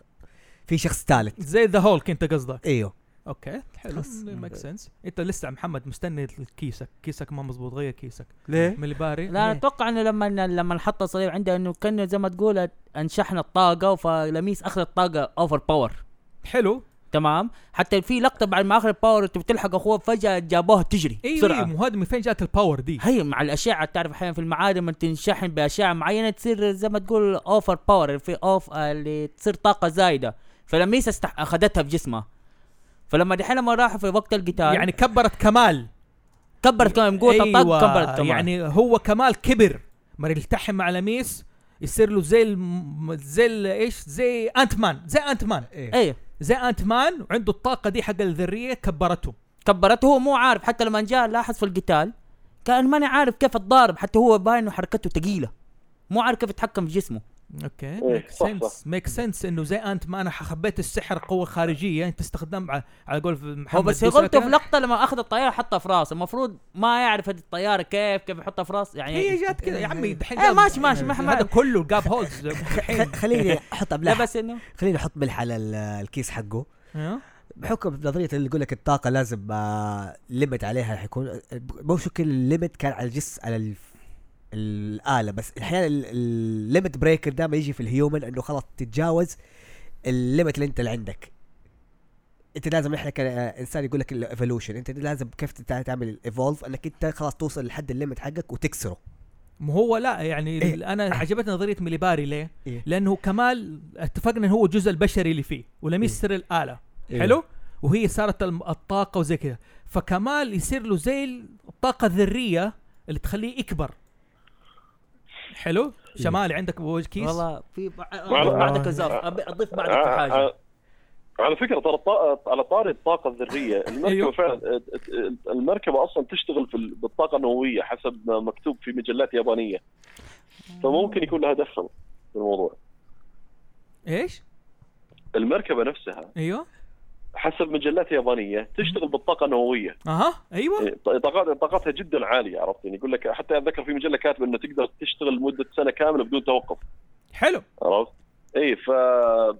S1: في شخص ثالث.
S3: زي ذا هولك انت قصدك.
S1: إيوه.
S3: okay حلو. make sense انت لسه يا محمد مستني case ك case ك ما مظبوط غير كيسك.
S2: ليه؟
S3: من الباري
S5: لا أنا أتوقع إنه لما لما نحط الصليب عنده إنه كأنه زي ما تقول انشحنا الطاقة فلميس اخذ الطاقة over power
S3: حلو.
S5: تمام؟ حتى في لقطة بعد ما اخذ ال power تبي تلحق أخوه فجأة جابوها تجري
S3: أيوه
S5: بسرعة.
S3: أيوه مو هذا من فين جات ال power دي؟
S5: هي مع الأشعة تعرف أحيانا في المعادن لما تنشحن بأشعة معينة تصير زي ما تقول over power في اوف اللي تصير طاقة زايدة. فلميس استح... أخذتها في جسمها فلما دحين لما راحوا في وقت القتال
S3: يعني كبرت كمال.
S5: كبرت كمان من قوه الطاقة كبرت كمان
S3: يعني هو كمال كبر. ما يلتحم مع لميس يصير له زي الم... زي ال- إيش؟ زي Ant-Man زي Ant-Man
S1: إيه.
S5: إيه.
S3: زي Ant-Man وعنده الطاقة دي حق الذرية كبرته.
S5: كبرته. هو مو عارف حتى لما جاء لاحظ في القتال كأن ماني عارف كيف الضارب حتى هو باين إنه حركته ثقيله مو عارف كيف يتحكم في جسمه.
S4: okay.
S3: make
S4: sense.
S3: make sense إنه زي انت ما أنا خبيت السحر قوة خارجية. أنت استخدم على, على قول محمد.
S5: هو بس غلطه. في لقطة لما أخذ الطيارة حطها في راسه. المفروض ما يعرف هذه الطيارة كيف كيف يحطها في راس يعني
S3: هي جات كذا يا عمي دحين جاب-
S5: ماشي- ماشي، ما-
S3: هذا كله جاب
S1: holes. خليني أحط
S5: لا بس انه
S1: خليني أحط ملح على ال- ال case
S3: حقه؟
S1: بحكم نظرية اللي يقول لك الطاقة لازم آه limit عليها حيكون مو شكل ال limit كان على الجس على الف- الآلة بس أحيانا ال limit breaker ده ما يجي في ال human إنه خلاص تتجاوز ال limit اللي أنت اللي عندك أنت لازم إحنا كإنسان يقول لك ال evolution أنت لازم كيف تعمل ال evolve إنك أنت خلاص توصل لحد ال limit حقك وتكسره
S3: ما هو لا يعني
S1: إيه.
S3: أنا عجبتني نظرية ميليباري ليه؟
S1: إيه.
S3: لأنه كمال اتفقنا انه هو الجزء البشري اللي فيه
S1: إيه.
S3: يصير الآلة
S1: إيه.
S3: حلو؟ وهي صارت الطاقة وزي كذا فكمال يصير له زي الطاقة الذرية اللي تخليه يكبر حلو؟ شمالي عندك بوجه كيس؟
S5: والله في. بعدك زاف أبي أضيف بعدك
S4: ع-
S5: حاجة.
S4: ع- على فكرة ترى الط- على طاري الطاقة الذرية المركبة
S3: أيوه.
S4: فعلا المركبة أصلا تشتغل في ال- بالطاقة النووية حسب ما مكتوب في مجلات يابانية. فممكن يكون لها دخل في الموضوع.
S3: إيش؟
S4: المركبة نفسها
S3: أيوه.
S4: حسب مجلات يابانية تشتغل بالطاقة النووية.
S3: أها أيوه.
S4: إيه، طاقات طاقتها جدا عالية عرفت؟ يعني يقول لك حتى أتذكر في مجلة كاتبة إنه تقدر تشتغل لمدة سنة كاملة بدون توقف.
S3: حلو.
S4: عرفت؟ اي ف آه،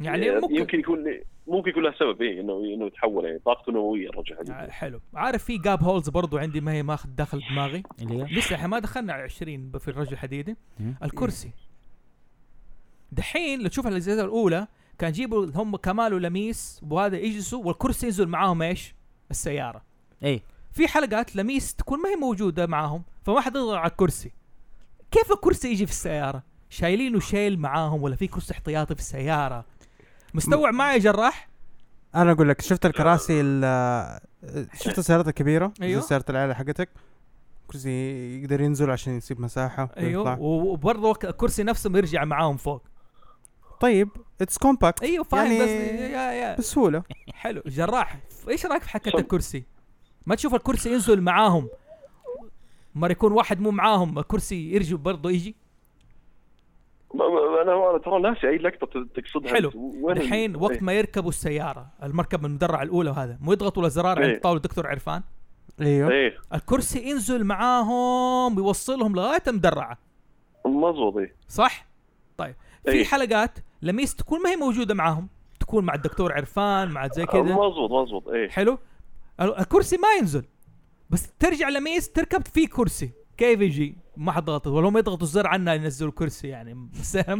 S3: يعني ممكن.
S4: يمكن يكون ممكن يكون لها سبب إيه إنه إنه يتحول يعني طاقته نوويه الرجل حقيقي
S3: حلو. عارف في جاب هولز برضو عندي ما هي ماخذ داخل دماغي؟
S5: اللي هي؟
S3: لسه إحنا ما دخلنا على 20 ب- في الرجل الحديدي. الكرسي. دحين لو تشوف الاجزاء الأولى كان يجيبوا هم كمال ولميس وهذا يجلسوا والكرسي ينزل معاهم إيش؟ السيارة
S5: اي
S3: في حلقات لميس تكون ما هي موجودة معاهم فما حد يضغط على الكرسي كيف الكرسي يجي في السيارة؟ شايلينه شيل معاهم ولا في كرسي احتياطي في السيارة؟ مستوعب معي يا جراح؟
S2: أنا أقول لك شفت الكراسي ال- شفت السيارات الكبيرة
S3: أيوه.
S2: زي سيارة العيله حقتك كرسي يقدر ينزل عشان يسيب مساحة
S3: أيوه
S2: ويطلع.
S3: وبرضه الكرسي نفسه بيرجع معاهم فوق
S2: طيب it's compact
S3: أيوه فاهم
S2: يعني
S3: بس yeah yeah.
S2: بسهولة.
S3: حلو جراح. إيش رأيك في حقة الكرسي؟ ما تشوف الكرسي ينزل معاهم. مرة يكون واحد مو معاهم الكرسي يرجع برضه يجي؟
S4: أنا ترى ناسي أي لقطة تقصدها.
S3: حلو. الحين وقت
S4: إيه.
S3: ما يركبوا السيارة المركبه المدرعة الأولى وهذا مو يضغطوا الزرار
S4: إيه.
S3: عند طاولة الدكتور عرفان؟
S2: أيوه.
S4: إيه.
S3: الكرسي ينزل معاهم ويوصلهم لغاية المدرعة.
S4: مظبوط إيه.
S3: صح؟ طيب. في
S4: إيه.
S3: حلقات لميس تكون ما هي موجودة معاهم. تكون مع الدكتور عرفان مع زي كذا.
S4: مظبوط مظبوط إيه.
S3: حلو؟ ال- الكرسي ما ينزل. بس ترجع لميس تركب في كرسي. كيف يجي؟ ما حد ضغط ولو ما يضغطوا الزر عنا ينزلوا الكرسي يعني. بس
S4: لا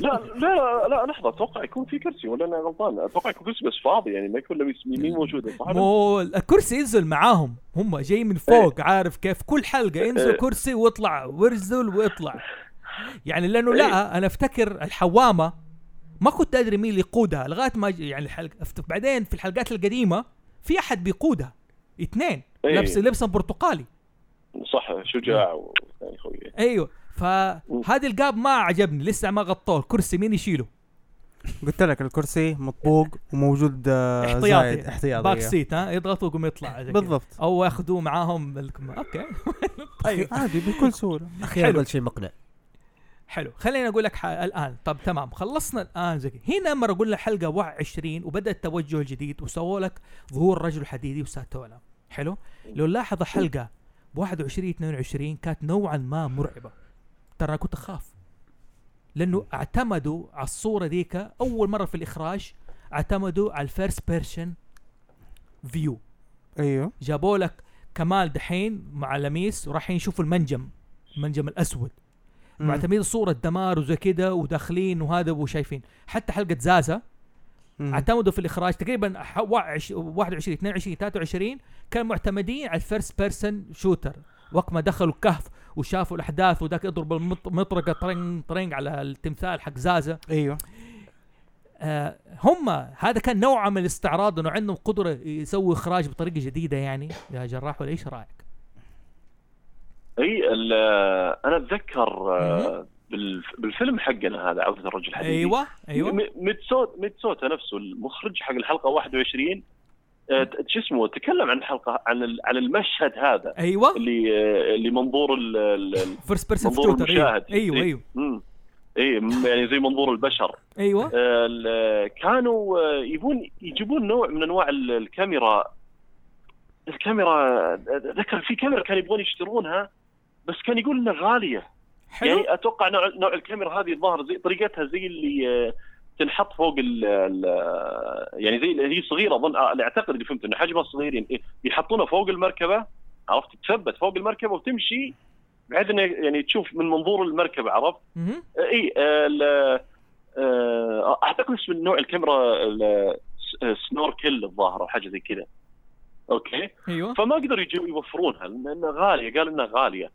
S4: لا لا, لا لحظة أتوقع يكون في كرسي ولا أنا غلطان؟ أتوقع يكون كرسي بس فاضي يعني ما يكون له يمين موجودة صح؟
S3: مو الكرسي ينزل معاهم. هم جاي من فوق عارف كيف؟ كل حلقة ينزل
S4: إيه.
S3: كرسي واطلع وينزل واطلع يعني لأنه لا أنا أفتكر الحوامة ما كنت أدري مين اللي يقودها لغاية ما يعني الحلقة بعدين في الحلقات القديمة في أحد بيقودها اثنين
S4: إيه.
S3: لابس لبسا برتقالي.
S4: صح شجاع وثاني خوي.
S3: أيوه فهذا ال gap ما عجبني لسه ما غطوه الكرسي مين يشيله؟
S2: قلت لك الكرسي مطبوق وموجود آه، زايد.
S3: احتياطي
S2: احتياطي
S3: back
S2: أيوه.
S3: seat ها؟ يضغطوا يقوم يطلع.
S2: بالضبط.
S3: أو ياخذوه معاهم okay. طيب.
S2: عادي بكل سهولة.
S1: أخيرا
S3: حلو.
S1: قلت شيء مقنع.
S3: حلو. خليني أقول لك. الآن. طب تمام. خلصنا الآن زي. هنا مرة أقول لك حلقة 21 وبدأ التوجه الجديد وسووا لك ظهور رجل حديدي وستونا حلو؟ لو لاحظ الحلقة ب 21 22 كانت نوعا ما مرعبة. ترى كنت أخاف. لأنه اعتمدوا على الصورة ذيك أول مرة في الإخراج اعتمدوا على ال first person
S2: view. أيوه.
S3: جابوا لك كمال دحين مع لميس ورايحين يشوفوا المنجم المنجم
S2: الأسود.
S3: معتمدين صورة دمار وزي كده وداخلين وهذا وشايفين حتى حلقة زازا. اعتمدوا في الإخراج تقريبا ح- وعش- 21 22 23 كانوا معتمدين على ال first person shooter وقت ما دخلوا الكهف وشافوا الأحداث وذاك يضرب المطرقة طرنج طرنج على التمثال حق زازا.
S2: أيوه.
S3: آه هم هذا كان نوع من الاستعراض إنه عندهم قدرة يسووا إخراج بطريقة جديدة يعني. يا جراح ولا إيش رأيك؟
S4: إي ال- أنا أتذكر آه، بالفيلم حقنا هذا عودة الرجل الحديدي
S3: أيوه
S4: أيوه. ميتسوت ميتسوتا نفسه المخرج حق الحلقة 21 آه، شو اسمه تكلم عن الحلقة عن عن المشهد هذا.
S3: أيوه.
S4: اللي آه، اللي منظور ال- ال- ال-
S3: first person
S4: منظور
S3: أيوه.
S4: المشاهد. أيوه أيوه. إي يعني زي منظور البشر. أيوه. كانوا يبون يجيبون نوع من أنواع ال- الكاميرا الكاميرا ذكر في كاميرا كانوا يبغون يشترونها. بس كان يقول إنها غالية.
S3: حلو.
S4: يعني أتوقع نوع, نوع الكاميرا هذه الظاهر زي طريقتها زي اللي آه، تنحط فوق ال ال يعني زي هي صغيرة. أظن آه، أعتقد اللي فهمت إنه حجمها صغير. يعني يحطونها فوق المركبة عرفت؟ تثبت فوق المركبة وتمشي بحيث إنه يعني تشوف من منظور المركبة عرفت. آه، إي آه، آه، أعتقد اسم نوع الكاميرا snorkel الظاهر أو حاجة زي كذا. okay؟
S3: أيوه.
S4: فما قدروا يجوا يوفرونها لأنها غالية. قال إنها غالية.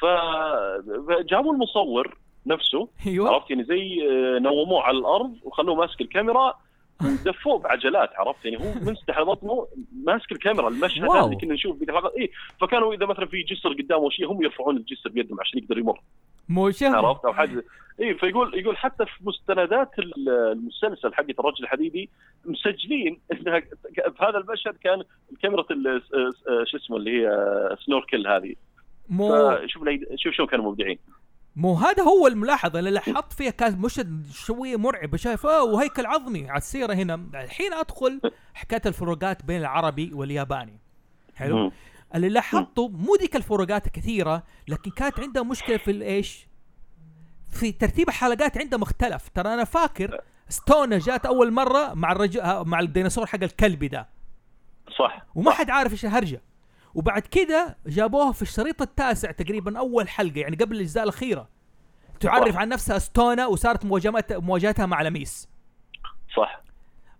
S4: فجابوا المصور نفسه
S3: أيوه.
S4: عرفت؟ يعني زي آه، نوموه على الأرض وخلوه ماسك الكاميرا ودفوه بعجلات عرفت؟ يعني هو على بطنه ماسك الكاميرا المشهد. هذا اللي كنا نشوف في الحلقة. اي فكانوا إذا مثلا في جسر قدامه شيء هم يرفعون الجسر بيدهم عشان يقدر يمر.
S3: مو
S4: عرفت؟ أو حاجة اي فيقول يقول حتى في مستندات ال- المسلسل حق الرجل الحديدي مسجلين إنها في هذا المشهد كان كاميرا شو اسمه اللي هي سنوركل هذه.
S3: مو
S4: الأيد- شوف شلون كانوا مبدعين
S3: مو هذا هو الملاحظة اللي لاحظت فيها كان مشهد شوية مرعب شايف آه وهيكل عظمي على السيرة هنا. الحين أدخل حكاية الفروقات بين العربي والياباني. حلو. اللي لاحظته مو ذيك الفروقات كثيرة لكن كانت عندها مشكلة في الايش في ترتيب الحلقات عندها مختلف. ترى أنا فاكر ستونا جات أول مرة مع الرجل مع الديناصور حق الكلبي ده.
S4: صح.
S3: وما حد عارف إيش الهرجه وبعد كده جابوها في الشريط التاسع تقريبا أول حلقة يعني قبل الأجزاء الأخيرة. تعرف. عن نفسها ستونا وصارت مواجهات مواجهتها مع لميس
S4: صح.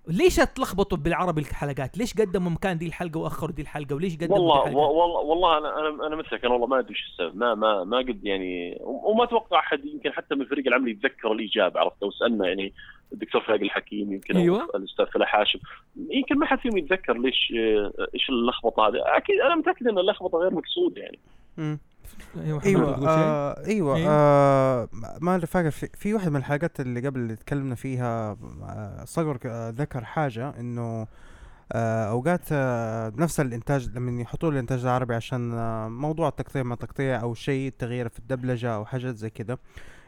S3: ليش اتلخبطوا بالعربي الحلقات؟ ليش قدموا مكان دي الحلقة وأخروا دي الحلقة؟ وليش قدموا
S4: والله
S3: دي الحلقة؟
S4: والله والله أنا أنا أنا مثلك أنا والله ما أدري إيش السبب. ما ما ما قد يعني وما أتوقع أحد يمكن حتى من فريق العمل يتذكر الاجابه عرفت؟ لو سألنا يعني الدكتور فهد الحكيم يمكن
S3: أيوة.
S4: أو الأستاذ فلاح هاشم يمكن ما حد فيهم يتذكر ليش آه، إيش اللخبطة هذه أكيد أنا متأكد إن اللخبطة غير مقصوده يعني
S2: مم.
S3: أيوه أيوه؟
S2: آه أيوه
S3: إيه.
S2: آه ما فاكر في, في واحدة من الحلقات اللي قبل اللي تكلمنا فيها آه صقر آه ذكر حاجة إنه آه أوقات آه نفس الإنتاج لما يحطوا الإنتاج العربي عشان آه موضوع التقطيع ما تقطيع أو شيء تغيير في الدبلجة أو حاجات زي كده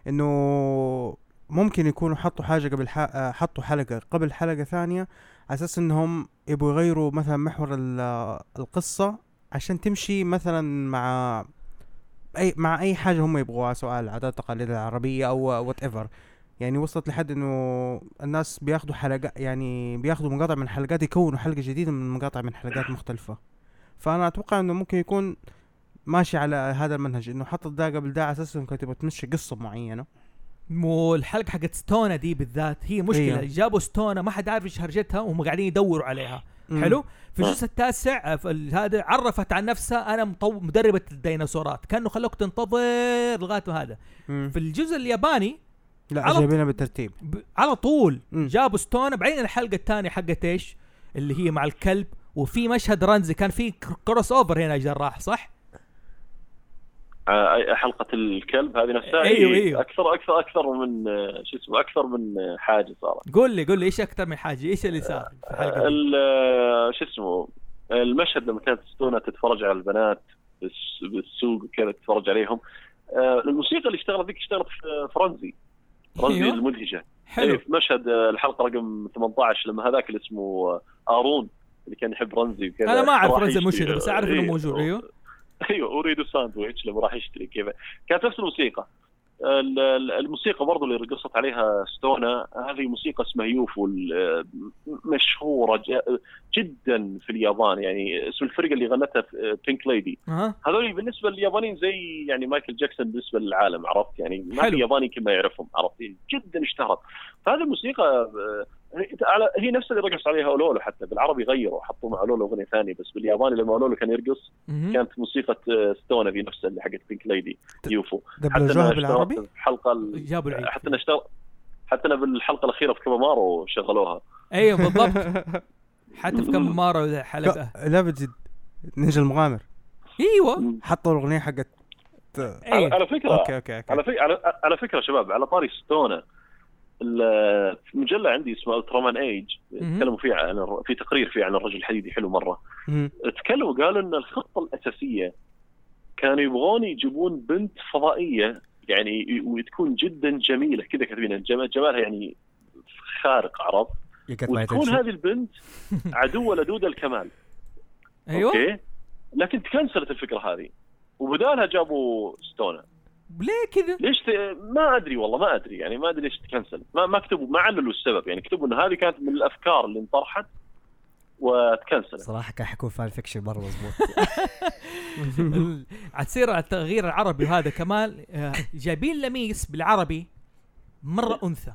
S2: إنه ممكن يكونوا حطوا حاجة قبل ح... آه، حطوا حلقة قبل حلقة ثانية على أساس إنهم يبغوا يغيروا مثلا محور آه، القصة عشان تمشي مثلا مع اي مع أي حاجة هم يبغوها سواء العادات التقاليد العربية أو whatever يعني وصلت لحد إنه الناس بياخذوا حلقات يعني بياخذوا مقاطع من حلقات يكونوا حلقة جديدة من مقاطع من حلقات مختلفة. فأنا أتوقع إنه ممكن يكون ماشي على هذا المنهج إنه حطت ده قبل ده على أساس انه كانت تبغى تمشي قصة معينة.
S3: مو الحلقة حقت ستونا دي بالذات هي مشكلة.
S2: أيوه.
S3: جابوا ستونا ما حد عارف إيش هرجتها وهم قاعدين يدوروا عليها.
S2: مم.
S3: حلو؟ في الجزء التاسع آه، هذا عرفت عن نفسها أنا مطو... مدربة الديناصورات. كأنه خلوك تنتظر لغاية هذا.
S2: مم.
S3: في الجزء الياباني
S2: لا
S3: على-
S2: جايبينها بالترتيب.
S3: ب... على طول
S2: مم.
S3: جابوا ستونا. بعدين الحلقة الثانية حقت إيش؟ اللي هي مع الكلب. وفي مشهد رمزي كان في كر- كروس أوفر هنا جراح صح؟
S4: حلقة الكلب هذه نفسها
S3: أيوه،
S4: إيه،
S3: أيوه.
S4: أكثر أكثر أكثر من آه، شو اسمه أكثر من آه، حاجة صارت.
S3: قول لي قول لي إيش أكثر من حاجة؟ إيش اللي صار في
S4: الحلقة آه، شو اسمه المشهد لما كانت ستونا تتفرج على البنات بالس- بالسوق وكذا تتفرج عليهم آه، الموسيقى اللي اشتغلت ذيك اشتغلت في فرنزي رمزي
S3: أيوه.
S4: المدهشة.
S3: حلو.
S4: إيه، في مشهد آه، الحلقة رقم 18 لما هذاك اللي اسمه آه، آرون اللي كان يحب رمزي وكذا
S3: أنا ما أعرف
S4: يشتري-
S3: مشهد بس أعرف إنه
S4: إيه،
S3: موجود أيوه.
S4: أيوه أريد ساندويتش لما راح يشتري كذا كانت نفس الموسيقى. ال- ال- الموسيقى برضو اللي رقصت عليها ستونا هذه موسيقى اسمها UFO مشهورة جدا في اليابان يعني اسم الفرقة اللي غنتها بينك ليدي هذول بالنسبة لليابانيين زي يعني مايكل جاكسون بالنسبة للعالم عرفت؟ يعني ما. في ياباني يمكن ما يعرفهم عرفت؟ جدا اشتهرت. فهذه الموسيقى آه، هي نفس اللي رقص عليها أولولو حتى بالعربي غيروا حطوا مع أولولو أغنية ثانية بس بالياباني لما أولولو كان يرقص. كانت موسيقى ستونا ذي نفسها اللي حقت بينك ليدي يوفو.
S2: دبلجوها بالعربي؟
S4: الحلقة ال-
S3: جابوا العيد.
S4: حتى أنا اشتغل حتى أنا بالحلقة الأخيرة في كابامارو شغلوها.
S3: أيوه بالضبط. حتى في مره حلقة.
S2: لا بجد. نينجا المغامر.
S3: أيوه.
S2: حطوا الأغنية حقت
S4: على,
S3: إيه
S4: على فكرة.
S2: okay okay okay.
S4: على فكره على, على فكرة شباب على طاري ستونا مجلة عندي اسمها Ultraman
S3: Age.
S4: تكلموا فيها عن في تقرير فيه عن الرجل الحديدي حلو
S2: مرة.
S4: تكلموا قالوا إن الخطة الأساسية كانوا يبغون يجيبون بنت فضائية يعني وتكون جدا جميلة. كذا كاتبين جمالها يعني خارق عرفت وتكون. هذه البنت عدوه لدود لكمال.
S3: أيوه.
S4: okay. لكن تكنسلت الفكرة هذه. وبدالها جابوا ستونا
S3: ليه كذا؟
S4: ليش ت... ما أدري والله ما أدري. يعني ما أدري ليش تكنسل. ما ما كتبوا ما عللوا السبب. يعني كتبوا إن هذه كانت من الأفكار اللي انطرحت وتكنسلت.
S1: صراحة كان حيكون fan fiction مرة مضبوط.
S3: عتصير على التغيير العربي وهذا كمان آه، جايبين لميس بالعربي مرة أنثى.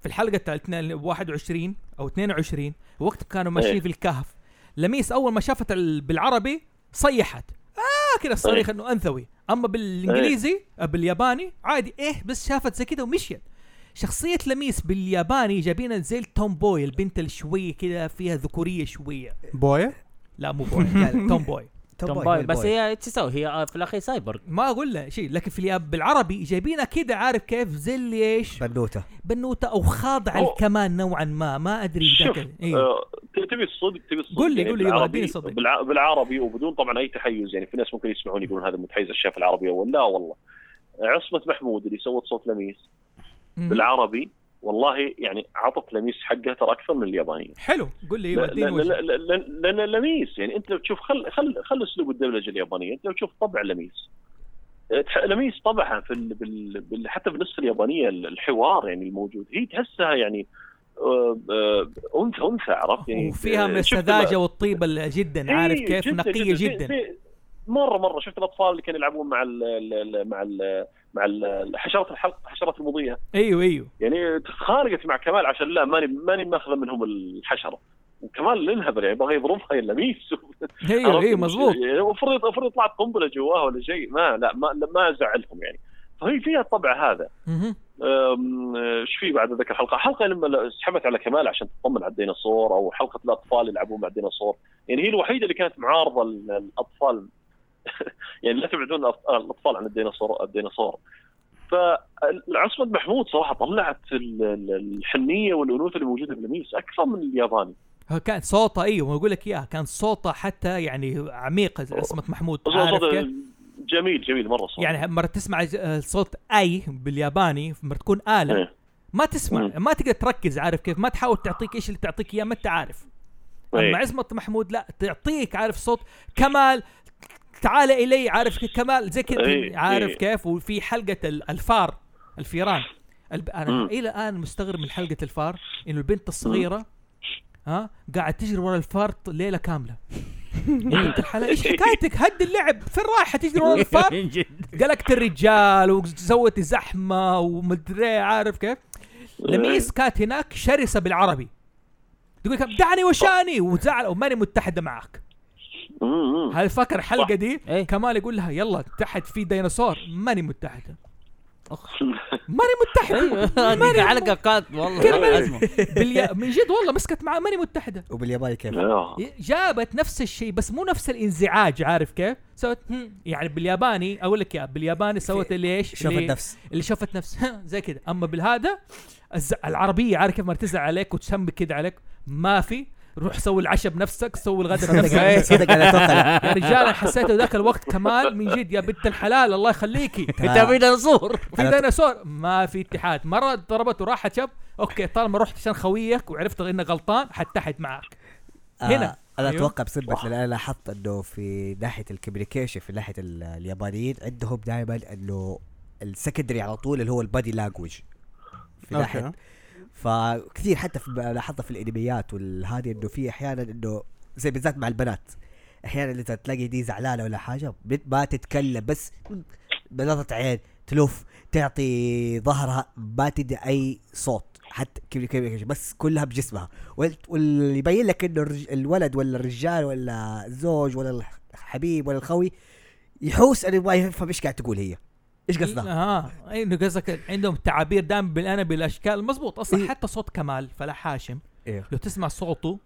S3: في الحلقة الثالثة 21 أو 22 وقت كانوا ماشيين
S4: إيه.
S3: في الكهف. لميس أول ما شافت ال- بالعربي صيحت. آه كذا الصريخ
S4: إيه.
S3: إنه أنثوي. أما بالإنجليزي آه، بالياباني عادي إيه بس شافت زي كذا ومشيت. شخصية لميس بالياباني جايبينها زي التوم بوي البنت اللي شوية كذا فيها ذكورية شوية.
S2: بويا
S3: لا مو بوي توم بوي
S5: توم بوي بس هي إيش تسوي؟ هي آه، في الأخير سايبر
S3: ما أقول له شيء لكن في الياب بالعربي جايبينها كده عارف كيف؟ زي اللي إيش؟
S1: بنوتة.
S3: بنوتة أو خاضعه. الكمان نوعا ما. ما أدري
S4: شوف
S3: ذاك إيه.
S4: آه، تبي الصدق تبي الصدق
S3: قول لي-
S4: يعني
S3: قول لي اديني.
S4: بالعربي وبدون طبعا أي تحيز يعني في ناس ممكن يسمعون يقولون هذا متحيز الشاف العربي ولا لا والله. عصمة محمود اللي سوت صوت لميس. بالعربي والله يعني عطت لميس حقها ترى أكثر من اليابانيه
S3: حلو قول لي
S4: لأن لميس يعني أنت تشوف خل خل خل أسلوب الدبلجه اليابانية أنت تشوف طبع لميس. تح- لميس طبعها في ال... بال... بال... حتى بالنسبة اليابانية الحوار يعني الموجود هي تحسها يعني آه، آه، أنثى أنثى عرفت؟ يعني
S3: وفيها من السذاجه
S4: ال-
S3: والطيبة ال- جدا عارف
S4: إيه،
S3: كيف نقية
S4: زي-
S3: جدا.
S4: زي- مرة مرة شفت الأطفال اللي كانوا يلعبون مع ال ال مع ال مع حشرات الحلق حشرات المضية.
S3: أيوه أيوه.
S4: يعني تخانقت مع كمال عشان لا ماني ماني ماخذة منهم الحشرة. وكمال انهبل يعني بغى يضربها يا لميس أيوه؟
S3: أيوه مضبوط
S4: يعني المفروض المفروض طلعت قنبلة جواها ولا شيء. ما لا ما ما زعلهم يعني. فهي فيها الطبع هذا. إيش في بعد ذاك الحلقة؟ حلقة لما سحبت على كمال عشان تطمن على الديناصور أو حلقة الأطفال يلعبون مع الديناصور، يعني هي الوحيدة اللي كانت معارضة للأطفال يعني لا تبعدون الأطفال عن الديناصور الديناصور فالعصمة محمود صراحة طلعت ال- ال- الحنية والأنوثة اللي موجودة بلميس أكثر من الياباني
S3: كان صوته أيوه أقول لك اياه كان صوته حتى يعني عميق اسمه محمود عارف
S4: صوت
S3: كيف؟
S4: جميل جميل مرة صوت
S3: يعني مرة تسمع صوت أي بالياباني مرة تكون آلة
S4: إيه.
S3: ما تسمع
S4: مم.
S3: ما تقدر تركز عارف كيف ما تحاول تعطيك إيش اللي تعطيك إياه ما أنت عارف
S4: إيه.
S3: اما عصمة محمود لا تعطيك عارف صوت كمال تعال إلي عارف كمال زي كذا
S4: إيه،
S3: عارف
S4: إيه.
S3: كيف؟ وفي حلقة ال- الفار الفيران. الب...
S4: أنا.
S3: إلى الآن مستغرب من حلقة الفار إنه البنت الصغيرة ها قاعد تجري ورا الفار ليلة كاملة. بنت الحلال إيش حكايتك؟ هد اللعب. فين رايحة تجري ورا الفار؟ قلقت الرجال وسوت زحمة ومدري عارف كيف؟ لميس كانت هناك شرسة بالعربي. تقول لك دعني وشاني وزعل وماني متحدة معك. هل فاكر الحلقة دي
S5: إيه.
S3: كمال يقول لها يلا تحت في ديناصور ماني متحده ماني متحده
S5: أيوه
S3: ماني
S5: حلقة كانت والله.
S3: أزمة. من جد والله مسكت معاه ماني متحده
S1: وبالياباني كيف؟
S3: جابت نفس الشيء بس مو نفس الانزعاج عارف كيف؟ سوت. يعني بالياباني أقول لك يا بالياباني سوت اللي
S1: إيش؟
S3: اللي-
S1: النفس
S3: اللي شافت نفسها زي كذا أما بالهذا. العربية عارف كيف ما تزعل عليك وتسمي كذا عليك ما في روح سوي العشاء بنفسك سوي الغداء بنفسك.
S1: صدق أنا أتوقع لا.
S3: يا رجال أنا حسيت ذاك الوقت كمال من جد. يا بنت الحلال الله يخليكي.
S5: أنت في ديناصور
S3: في ديناصور ما في اتحاد. مرة ضربت وراحت شاب okay طالما رحت عشان خويك وعرفت انك غلطان حتحد معك. هنا.
S1: آه أنا
S3: أيوه.
S1: أتوقع بسبب أنا لاحظت إنه في ناحية ال communication في ناحية ال- اليابانيين عندهم دائما إنه ال secondary على طول اللي هو ال body language في
S2: ناحية
S1: فكثير حتى في لاحظت في الأنميات والهذه إنه في أحيانا إنه زي بالذات مع البنات أحيانا انت تلاقي دي زعلانة ولا حاجة ما تتكلم بس بنظرة عين تلف تعطي ظهرها ما تدي أي صوت حتى كيف بس كلها بجسمها. وال- واللي يبين لك إنه الولد ولا الرجال ولا الزوج ولا الحبيب ولا الخوي يحوس إنه ما يفهم إيش قاعد تقول هي. إيش قصدها
S3: آه انه قصدك عندهم تعابير دائما بالانمي بالاشكال مزبوط أصلا
S1: إيه.
S3: حتى صوت كمال فلاح هاشم
S1: أيوه
S3: لو تسمع صوته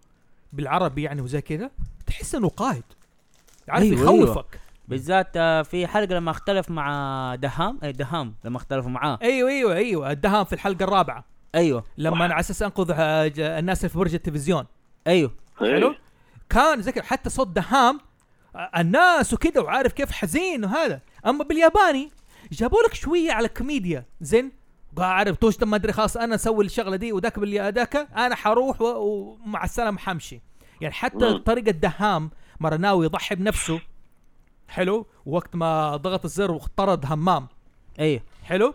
S3: بالعربي يعني وزي كذا تحس إنه قائد عارف
S5: أيوة،
S3: يخوفك.
S5: بالذات آه، في حلقة لما اختلف مع دهام اي دهام لما اختلفوا معاه.
S3: أيوه أيوه أيوه الدهام في الحلقة الرابعة.
S5: أيوه.
S3: لما أنا على أساس أنقذ آه، الناس اللي في برج التلفزيون.
S5: أيوه.
S3: حلو؟
S4: إيه.
S3: كان زي كده حتى صوت دهام آه، الناس وكذا وعارف كيف حزين وهذا. أما بالياباني جابوا لك شوية على كوميديا. زين؟ عارف توش ما أدري خلاص أنا أسوي الشغلة دي وذاك باللي ذاك أنا حروح ومع السلامة حمشي. يعني حتى. طريقة دهام مره ناوي يضحي بنفسه. حلو؟ وقت ما ضغط الزر واطرد همام.
S5: أيوه
S3: حلو؟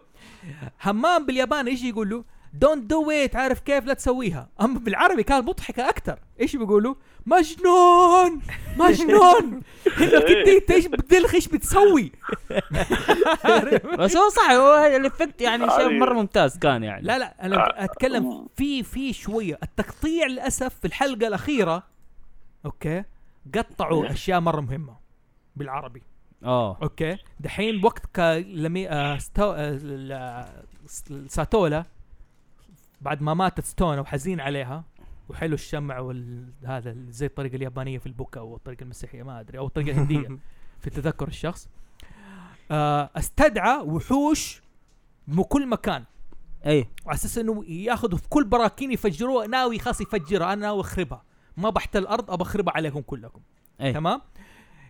S3: همام بالياباني إيش يقول له don't do it عارف كيف؟ لا تسويها. أما بالعربي كان مضحكة أكثر إيش بيقولوا؟ مجنون! مجنون! انك انت انت إيش بتدلخ إيش بتسوي.
S5: بس هو صح هو ال effect يعني شيء. مرة ممتاز كان يعني.
S3: لا لا أنا أتكلم في في شوية. التقطيع للأسف في الحلقة الأخيرة okay قطعوا أشياء مرة مهمة بالعربي.
S5: آه.
S3: okay؟ دحين وقت لمي آه ستو... آه ل- آه، ساتولا بعد ما ماتت ستونا وحزين عليها وحلو الشمع وهذا زي الطريقة اليابانية في البكا أو الطريقة المسيحية ما أدري أو الطريقة الهندية في تذكر الشخص. آه استدعى وحوش من كل مكان.
S5: أيوه
S3: وعلى أساس إنه ياخذوا في كل براكين يفجروها ناوي خلاص يفجرها أنا ناوي أخربها. ما بحتل الأرض ابى أخربها عليكم كلكم.
S5: إيه
S3: تمام؟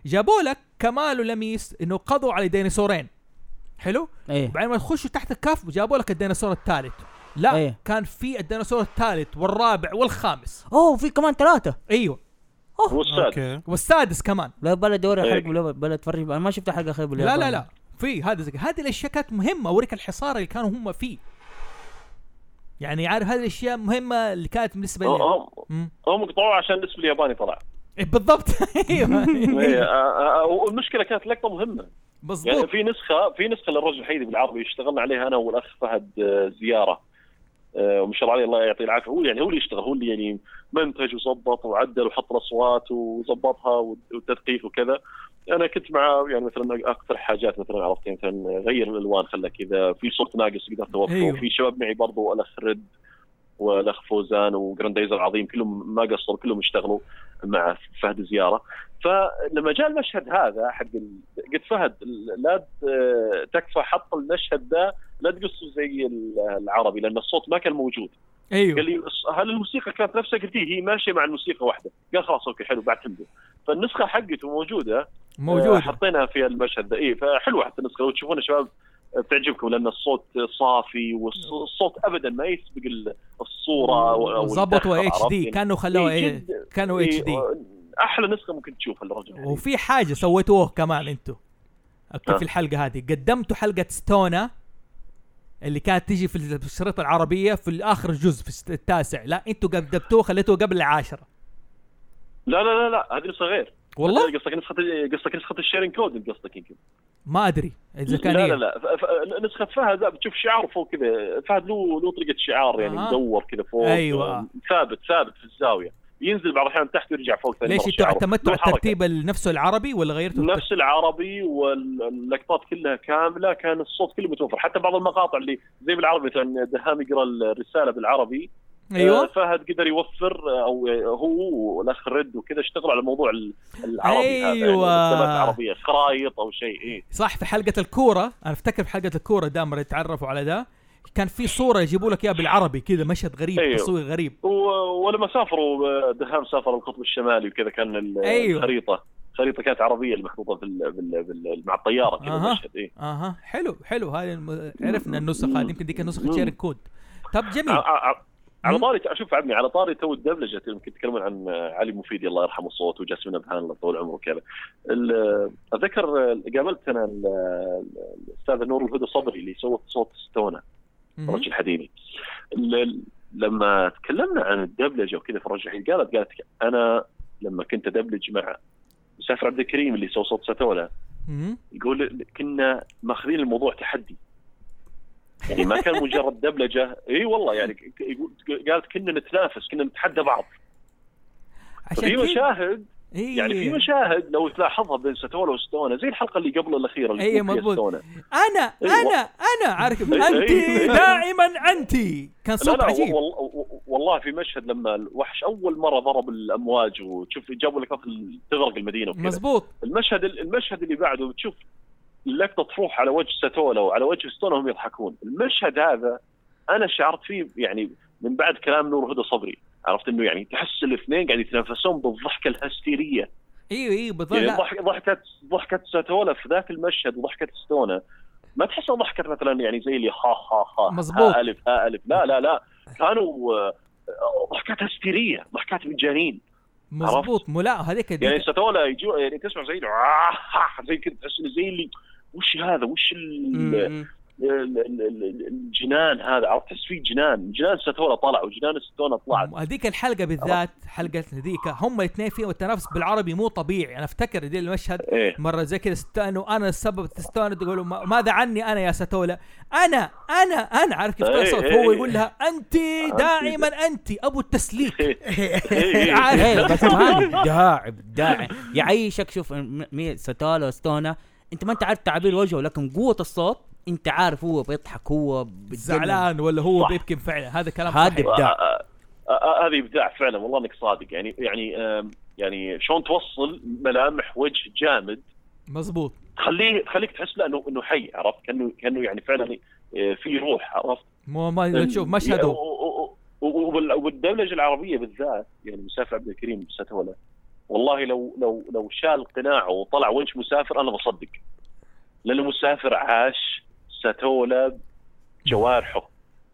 S3: جابوا لك كمال ولميس إنه قضوا على ديناصورين. حلو؟
S5: إيه
S3: بعدين ما تخشوا تحت الكهف جابوا لك الديناصور الثالث. لا
S5: إيه.
S3: كان في الديناصور الثالث والرابع والخامس.
S5: أوه في كمان ثلاثة.
S3: أيوه.
S4: هو السادس.
S2: okay.
S3: والسادس كمان.
S5: لا بلا دوري
S4: إيه.
S5: الحلقة بلا بلا اتفرج أنا ما شفت حلقه اخيره
S3: لا لا لا. في هذا زي هذه الأشياء كانت مهمة اوريك الحصار اللي كانوا هم فيه. يعني عارف هذه الأشياء مهمة اللي كانت بالنسبة لي؟
S4: هم. هم قطعوه عشان الاسم الياباني طلع.
S3: إيه بالضبط. أيوه.
S4: إيه، والمشكلة كانت لقطة مهمة. يعني
S3: مظبوط
S4: في نسخه في نسخة للرجل الحيدي بالعربي اشتغلنا عليها أنا والأخ فهد آه، زيارة. وما شاء الله عليه الله يعطيه العافية. هو يعني هو اللي يشتغل هو اللي يعني منتج وظبط وعدل وحط الأصوات وظبطها والتدقيق وكذا. أنا كنت مع يعني مثلا أكثر حاجات مثلا عرفت يعني مثلا غير الألوان خلى كذا. في صوت ناقص قدرت اوفره
S3: أيوه.
S4: وفي شباب معي برضو الأخ رد والأخ فوزان وجراندايزر العظيم كلهم ما قصروا كلهم اشتغلوا مع فهد زيارة. فلما جاء المشهد هذا حق ال- قلت فهد لا تكفى حط المشهد ذا لا تقصه زي ال- العربي لأن الصوت ما كان موجود. قال
S3: أيوه
S4: لي هل الموسيقى كانت نفسها؟ قلت لي هي ماشية مع الموسيقى واحدة. قال خلاص okay حلو بعتمده فالنسخة حقته موجودة آه،
S3: موجود
S4: حطيناها في المشهد ذا اي فحلوة حتى النسخة. لو تشوفون يا شباب آه، بتعجبكم لأن الصوت صافي والصوت ابدا ما يسبق ال- الصورة و- أو
S3: ظبطوا
S4: الدخل،
S3: HD.
S4: يعني؟
S3: كانوا خلوها
S4: إيه، جد-
S3: كانوا
S4: إيه،
S3: HD.
S4: أحلى نسخة ممكن تشوفها للرجل. الحديد.
S3: وفي حاجة سويتوه كمان
S4: آه.
S3: في الحلقة هذه. قدمتوا حلقة ستونا. اللي كانت تيجي في الشريط العربية في اخر جزء في التاسع. لا أنتوا قدمتوه خليتوه قبل العاشرة.
S4: لا لا لا لا هذه نسخه غير.
S3: والله؟
S4: قصدك نسخة قصدك نسخة ال sharing code قصدك يمكن.
S3: ما أدري. إذا كان
S4: لا. لا لا. نسخة فهد لا بتشوف شعار فوق كذا. فهد له له طريقه شعار يعني
S3: آه.
S4: مدور كذا فوق
S3: أيوة.
S4: ثابت ثابت في الزاوية. ينزل بعض الأحيان تحت ويرجع فوق ثاني
S3: ليش أنتوا
S4: شعاره.
S3: اعتمدتوا على. الترتيب نفسه العربي ولا غيرتوا الترتيب؟
S4: نفس العربي واللقطات كلها كاملة كان الصوت كله متوفر حتى بعض المقاطع اللي زي بالعربي مثلا دهام يقرأ الرسالة بالعربي آه،
S3: أيوه
S4: فهد قدر يوفر آه، أو هو والأخ رد وكذا اشتغلوا على موضوع ال- العربي هذا يعني. الكلمات العربية خرايط أو شيء إيه
S3: صح في حلقة الكورة أنا أفتكر في حلقة الكورة دائما يتعرفوا على ده كان في صورة يجيبوا لك إياها بالعربي كذا مشهد غريب
S4: أيوه.
S3: تصوير غريب
S4: و- ولما سافروا دهام سافر القطب الشمالي وكذا كان ال-
S3: أيوة.
S4: الخريطة خريطه كانت عربية المحطوطة بال- بال- مع الطيارة كذا. المشهد إيه
S3: أها حلو حلو هذه الم... عرفنا النسخ هذه يمكن نسخه
S4: مم.
S3: sharing code طب جميل
S4: على. طاري أشوف عمي على طاري تو الدبلجة يمكن تتكلمون عن علي مفيدي الله يرحمه الصوت وجاسمين ابهان الله طول عمره وكذا أتذكر قابلت أنا ال- الاستاذ نور الهدى صبري اللي سوى صوت ستونا الرجل الحديدي. ال- لما تكلمنا عن الدبلجة وكذا في الرجل الحديدي قالت قالت أنا لما كنت أدبلج مع مسافر عبد الكريم اللي سوى صوت
S3: مهم.
S4: يقول كنا ماخذين الموضوع تحدي. يعني ما كان مجرد دبلجة. إي والله يعني قالت كنا نتنافس كنا نتحدى بعض.
S3: عشان
S4: في مشاهد
S3: إيه.
S4: يعني في مشاهد لو تلاحظها بين ستونا وستونا زي الحلقة اللي قبل الأخيرة اللي
S3: إيه،
S4: فيها
S3: مضبوط.
S4: ستونا
S3: أنا
S4: أيوة.
S3: أنا أنا عارف
S4: إيه،
S3: انت
S4: إيه.
S3: دائما انت كان
S4: لا
S3: صوت
S4: لا
S3: عجيب
S4: والله, والله في مشهد لما الوحش أول مرة ضرب الأمواج وتشوف جابوا لك تغرق المدينة وكذا
S3: مزبوط
S4: المشهد المشهد اللي بعده بتشوف اللقطه تروح على وجه ستولا وعلى وجه ستونا وهم يضحكون المشهد هذا أنا شعرت فيه يعني من بعد كلام نور هدى صبري عرفت إنه يعني تحس الاثنين قاعد يتنافسون بالضحكة الهستيرية.
S3: أيوه أيوه بالضبط.
S4: يعني ضحكه ضحكة ستولا في ذاك المشهد وضحكة ستونا ما تحسها ضحكة مثلا يعني زي اللي ها ها ها
S3: مزبوط.
S4: ها الف ها ألف. لا لا لا. كانوا آه، ضحكات هستيرية ضحكات مجانين
S3: مظبوط. مو لا هذيك
S4: يعني
S3: دي
S4: ستولا يجوا يعني تسمع زي زي كذا تحس زي اللي وش هذا؟ وش ال- الجنان هذا عرفت تحس فيه جنان. جنان ستولا طلع وجنان ستونا طلعت.
S3: هذيك الحلقة بالذات حلقة هذيك هم الاثنين فيهم التنافس بالعربي مو طبيعي. أنا أفتكر دي المشهد
S4: إيه.
S3: مرة زي كذا استانوا أنا السبب تستانوا تقولوا ما- ماذا عني أنا يا ستولا أنا أنا أنا عارف كيف
S4: إيه،
S3: صوت
S4: إيه.
S3: هو يقول لها انت دائما انت أبو التسليك.
S4: إيه، إيه.
S3: عارف.
S5: بس هذا داعب داعب يعيشك شوف ستالا وستونا أنت ما أنت عارف تعابير وجهه لكن قوة الصوت انت عارف هو بيضحك هو.
S3: زعلان ولا هو
S4: صح.
S3: بيبكي فعلا؟ هذا كلام
S5: هذا
S4: آه، هذه إبداع فعلا والله إنك صادق. يعني يعني يعني شلون توصل ملامح وجه جامد.
S3: مظبوط.
S4: تخليه تخليك تحس لا إنه إنه حي عرفت؟ كأنه كأنه يعني فعلا آه، في روح عرفت؟
S3: مو ما تشوف مشهده
S4: وبال- والدبلجه العربية بالذات يعني مسافر عبد الكريم ستولى والله لو لو لو شال قناعه وطلع وجه مسافر أنا بصدق. لأنه مسافر عاش ستولى جوارحه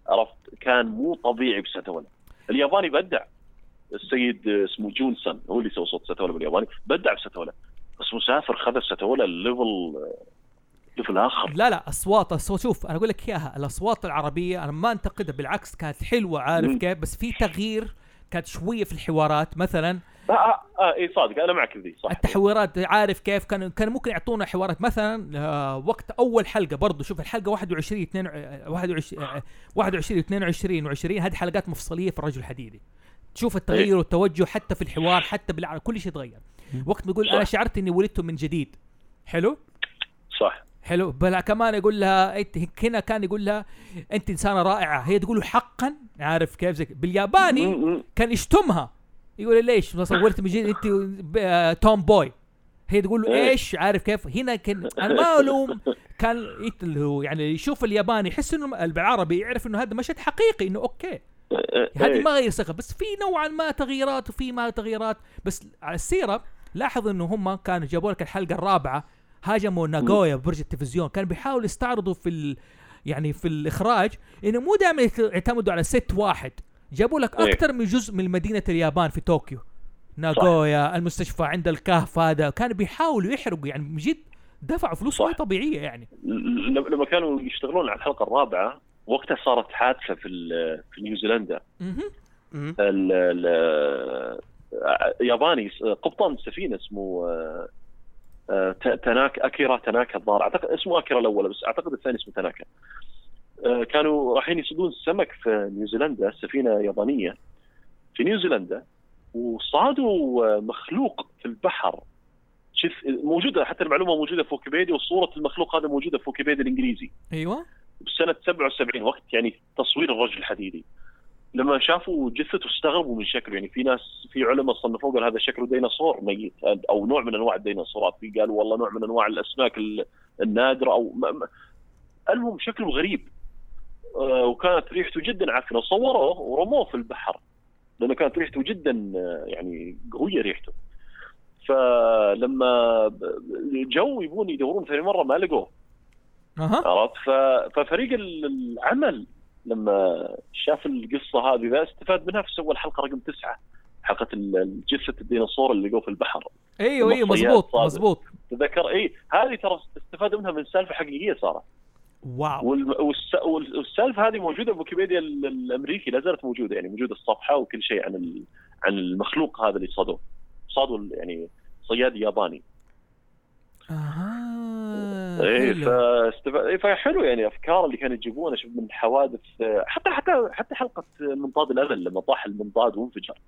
S4: عرفت؟ كان مو طبيعي بستولى الياباني بدع. السيد اسمه جونسون هو اللي سوى صوت ستولى بالياباني. بدع بستولى بس مسافر خذ ستولى ال level level آخر.
S3: لا لا اصوات الصوت شوف أنا أقول لك إياها الأصوات العربية أنا ما انتقدها بالعكس كانت حلوة عارف. كيف؟ بس في تغيير كانت شوية في الحوارات. مثلا
S4: آه آه, آه إي صادق أنا معك في ذي صح.
S3: التحويرات عارف كيف؟ كان كان ممكن يعطونا حوارات مثلا آه، وقت أول حلقة برضو شوف الحلقة 21 2 آه، 21 آه، 21 22 و20 هذه حلقات مفصلية في الرجل الحديدي. تشوف التغير والتوجه حتى في الحوار حتى بالعربي كل شيء تغير. وقت بيقول
S4: أنا.
S3: شعرت إني ولدت من جديد. حلو؟
S4: صح.
S3: حلو. بلا كمان يقول لها أنت هنا كان يقول لها أنت إنسانة رائعة. هي تقول له حقا عارف كيف زي بالياباني. كان يشتمها. يقول لها ليش؟ ما صورت من جد انت توم بوي هي تقول له
S4: إيه.
S3: إيش؟ عارف كيف؟ هنا كان أنا ما ألوم. كان يعني يشوف الياباني يحس إنه بالعربي يعرف إنه هذا مشهد حقيقي إنه أوكي. هذه
S4: إيه.
S3: ما غير ثقة بس في نوعا ما تغييرات وفي ما تغييرات. بس على السيرة لاحظ إنه هم كانوا جابوا لك الحلقة الرابعة هاجموا ناغويا برج التلفزيون. كانوا بيحاولوا يستعرضوا في ال يعني في الإخراج إنه مو دائما يعتمدوا على ست واحد. جابوا لك
S4: إيه.
S3: أكثر من جزء من مدينة اليابان في طوكيو. ناغويا المستشفى عند الكهف هذا. كانوا بيحاولوا يحرقوا يعني من جد دفعوا فلوس. ما طبيعية يعني.
S4: ل- لما كانوا يشتغلون على الحلقة الرابعة وقتها صارت حادثة في ال- في نيوزيلندا. ياباني قبطان سفينة اسمه آه، تناك أكيرا تناكا الظاهر. اعتقد اسمه أكيرا الأول بس أعتقد الثاني اسمه تناكا. كانوا رايحين يصيدون سمك في نيوزيلندا سفينة يابانية في نيوزيلندا وصادوا آه، مخلوق في البحر. موجودة حتى المعلومة موجودة في ويكيبيديا وصورة المخلوق هذا موجودة في ويكيبيديا الإنجليزي.
S3: أيوه.
S4: بسنة 77 وقت يعني تصوير الرجل الحديدي. لما شافوا جثته استغربوا من شكله. يعني في ناس في علماء صنفوه قال هذا شكله ديناصور ميت أو نوع من أنواع الديناصورات. في قالوا والله نوع من أنواع الأسماك ال- النادرة أو المهم شكله غريب. آه، وكانت ريحته جدا عفنه صوروه ورموه في البحر. لأنه كانت ريحته جدا آه، يعني قوية ريحته. فلما جو يبون يدورون ثاني مرة ما لقوه. عرفت؟ ففريق ال- العمل لما شاف القصة هذه ذا استفاد منها فسوى الحلقة رقم تسعة. حلقة جثة الديناصور اللي لقوه في البحر. أيوه
S3: أيوه
S4: صادق.
S3: مزبوط
S4: تذكر؟ اي هذه ترى استفادوا منها من سالفة حقيقية صارت.
S3: واو.
S4: والسالفه هذه موجودة في ويكيبيديا ال- الأمريكي لا زالت موجودة يعني موجودة الصفحة وكل شيء عن عن المخلوق هذا اللي صادوه. صادوا يعني صيادي ياباني. أها
S3: إيه.
S4: فاستف... إيه فحلو يعني أفكار اللي كانوا يجيبونها شوف من حوادث حتى حتى حتى حلقة منطاد الامل لما طاح المنطاد وانفجر.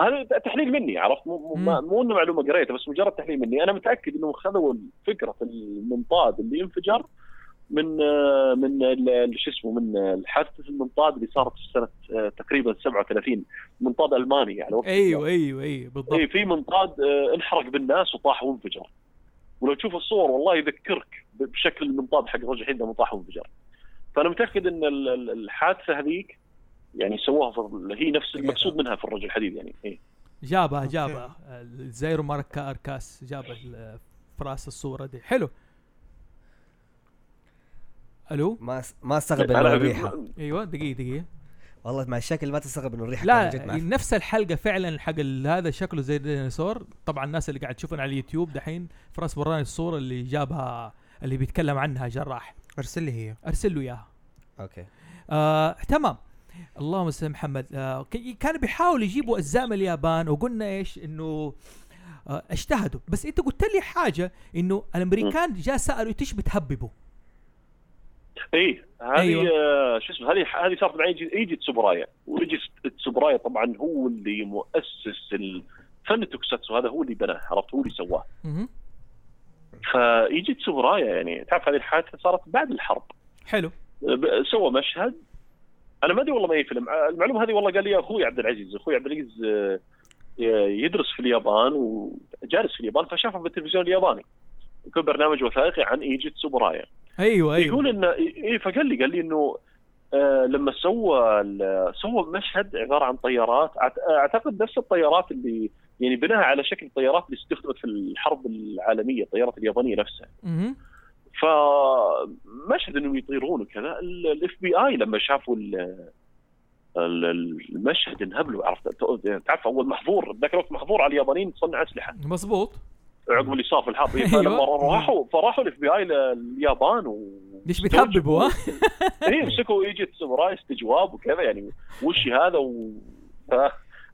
S4: هذا تحليل مني عرفت؟ مو مو, مو إنه معلومة قريتها بس مجرد تحليل مني. أنا متأكد إنهم خذوا فكره المنطاد اللي انفجر من آه، من شو اسمه من حادثه المنطاد اللي صارت في سنة آه، تقريبا 37 منطاد ألماني على وقت
S3: أيوه أيوه أيوه بالضبط.
S4: اي في منطاد آه، انحرق بالناس وطاح وانفجر ولو تشوف الصور والله يذكرك بشكل المنطاد حق الرجل الحين لما طاح وانفجر فأنا متأكد إن ال- ال- الحادثة هذيك يعني سووها في هي نفس المقصود منها في الرجل الحديد يعني إيه.
S3: جابها. جابها. زيرو ماركا أركاس جاب ال- في رأس الصورة دي. حلو. ألو؟
S1: ما س- ما استغرب
S4: إنه
S1: الريحة.
S3: أيوه دقيقة دقيقة.
S1: والله مع الشكل ما تستغرب إنه الريحة
S3: لا. نفس الحلقة فعلا حق هذا شكله زي الديناصور. طبعا الناس اللي قاعد تشوفنا على اليوتيوب دحين فراس وراني الصورة اللي جابها اللي بيتكلم عنها جراح.
S2: أرسل لي هي.
S3: أرسل له إياها.
S1: okay.
S3: آه تمام. اللهم صل محمد. آه ك- كانوا بيحاولوا يجيبوا اجزاء من اليابان وقلنا إيش؟ إنه آه اجتهدوا. بس أنت قلت لي حاجة إنه الأمريكان جاء سألوا أنتوا إيش بتهببوا؟
S4: اي هذه
S3: أيوة.
S4: أيوة. شو اسمه هذه هذه صارت مع ايجي ايجي تسوبرايا. وايجي تسوبرايا طبعا هو اللي مؤسس الفن ال tokusatsu هذا هو اللي بناه عرفت؟ هو اللي سواه. فايجي تسوبرايا يعني. تعرف هذه الحادثة صارت بعد الحرب.
S3: حلو.
S4: سوى مشهد. أنا ما أدري والله ما اي فيلم. المعلومة هذه والله قال لي أخوي عبد العزيز أخوي عبد العزيز آه، يدرس في اليابان وجالس في اليابان فشافه بالتلفزيون الياباني. يكون برنامج وثائقي عن إيجي تسوبرايا.
S3: أيوه أيوه.
S4: يقول إنه اي فقال لي قال لي إنه آه لما سوى سوى مشهد عبارة عن طيارات أعتقد نفس الطيارات اللي يعني بناها على شكل الطيارات اللي استخدمت في الحرب العالمية الطيارات اليابانية نفسها. فمشهد إنهم يطيرون وكذا. ال FBI لما شافوا ال- ال- المشهد انهبلوا عرفت تعرف أول محظور ذاك الوقت محظور على اليابانيين تصنع أسلحة.
S3: مظبوط.
S4: عقب اللي صار في الحرب
S3: أيوة.
S4: فلما راحوا فراحوا ال FBI لليابان و
S3: ليش بتهببوا ها؟
S4: اي مسكوا إيجي تسوبرايا استجواب وكذا يعني وش هذا و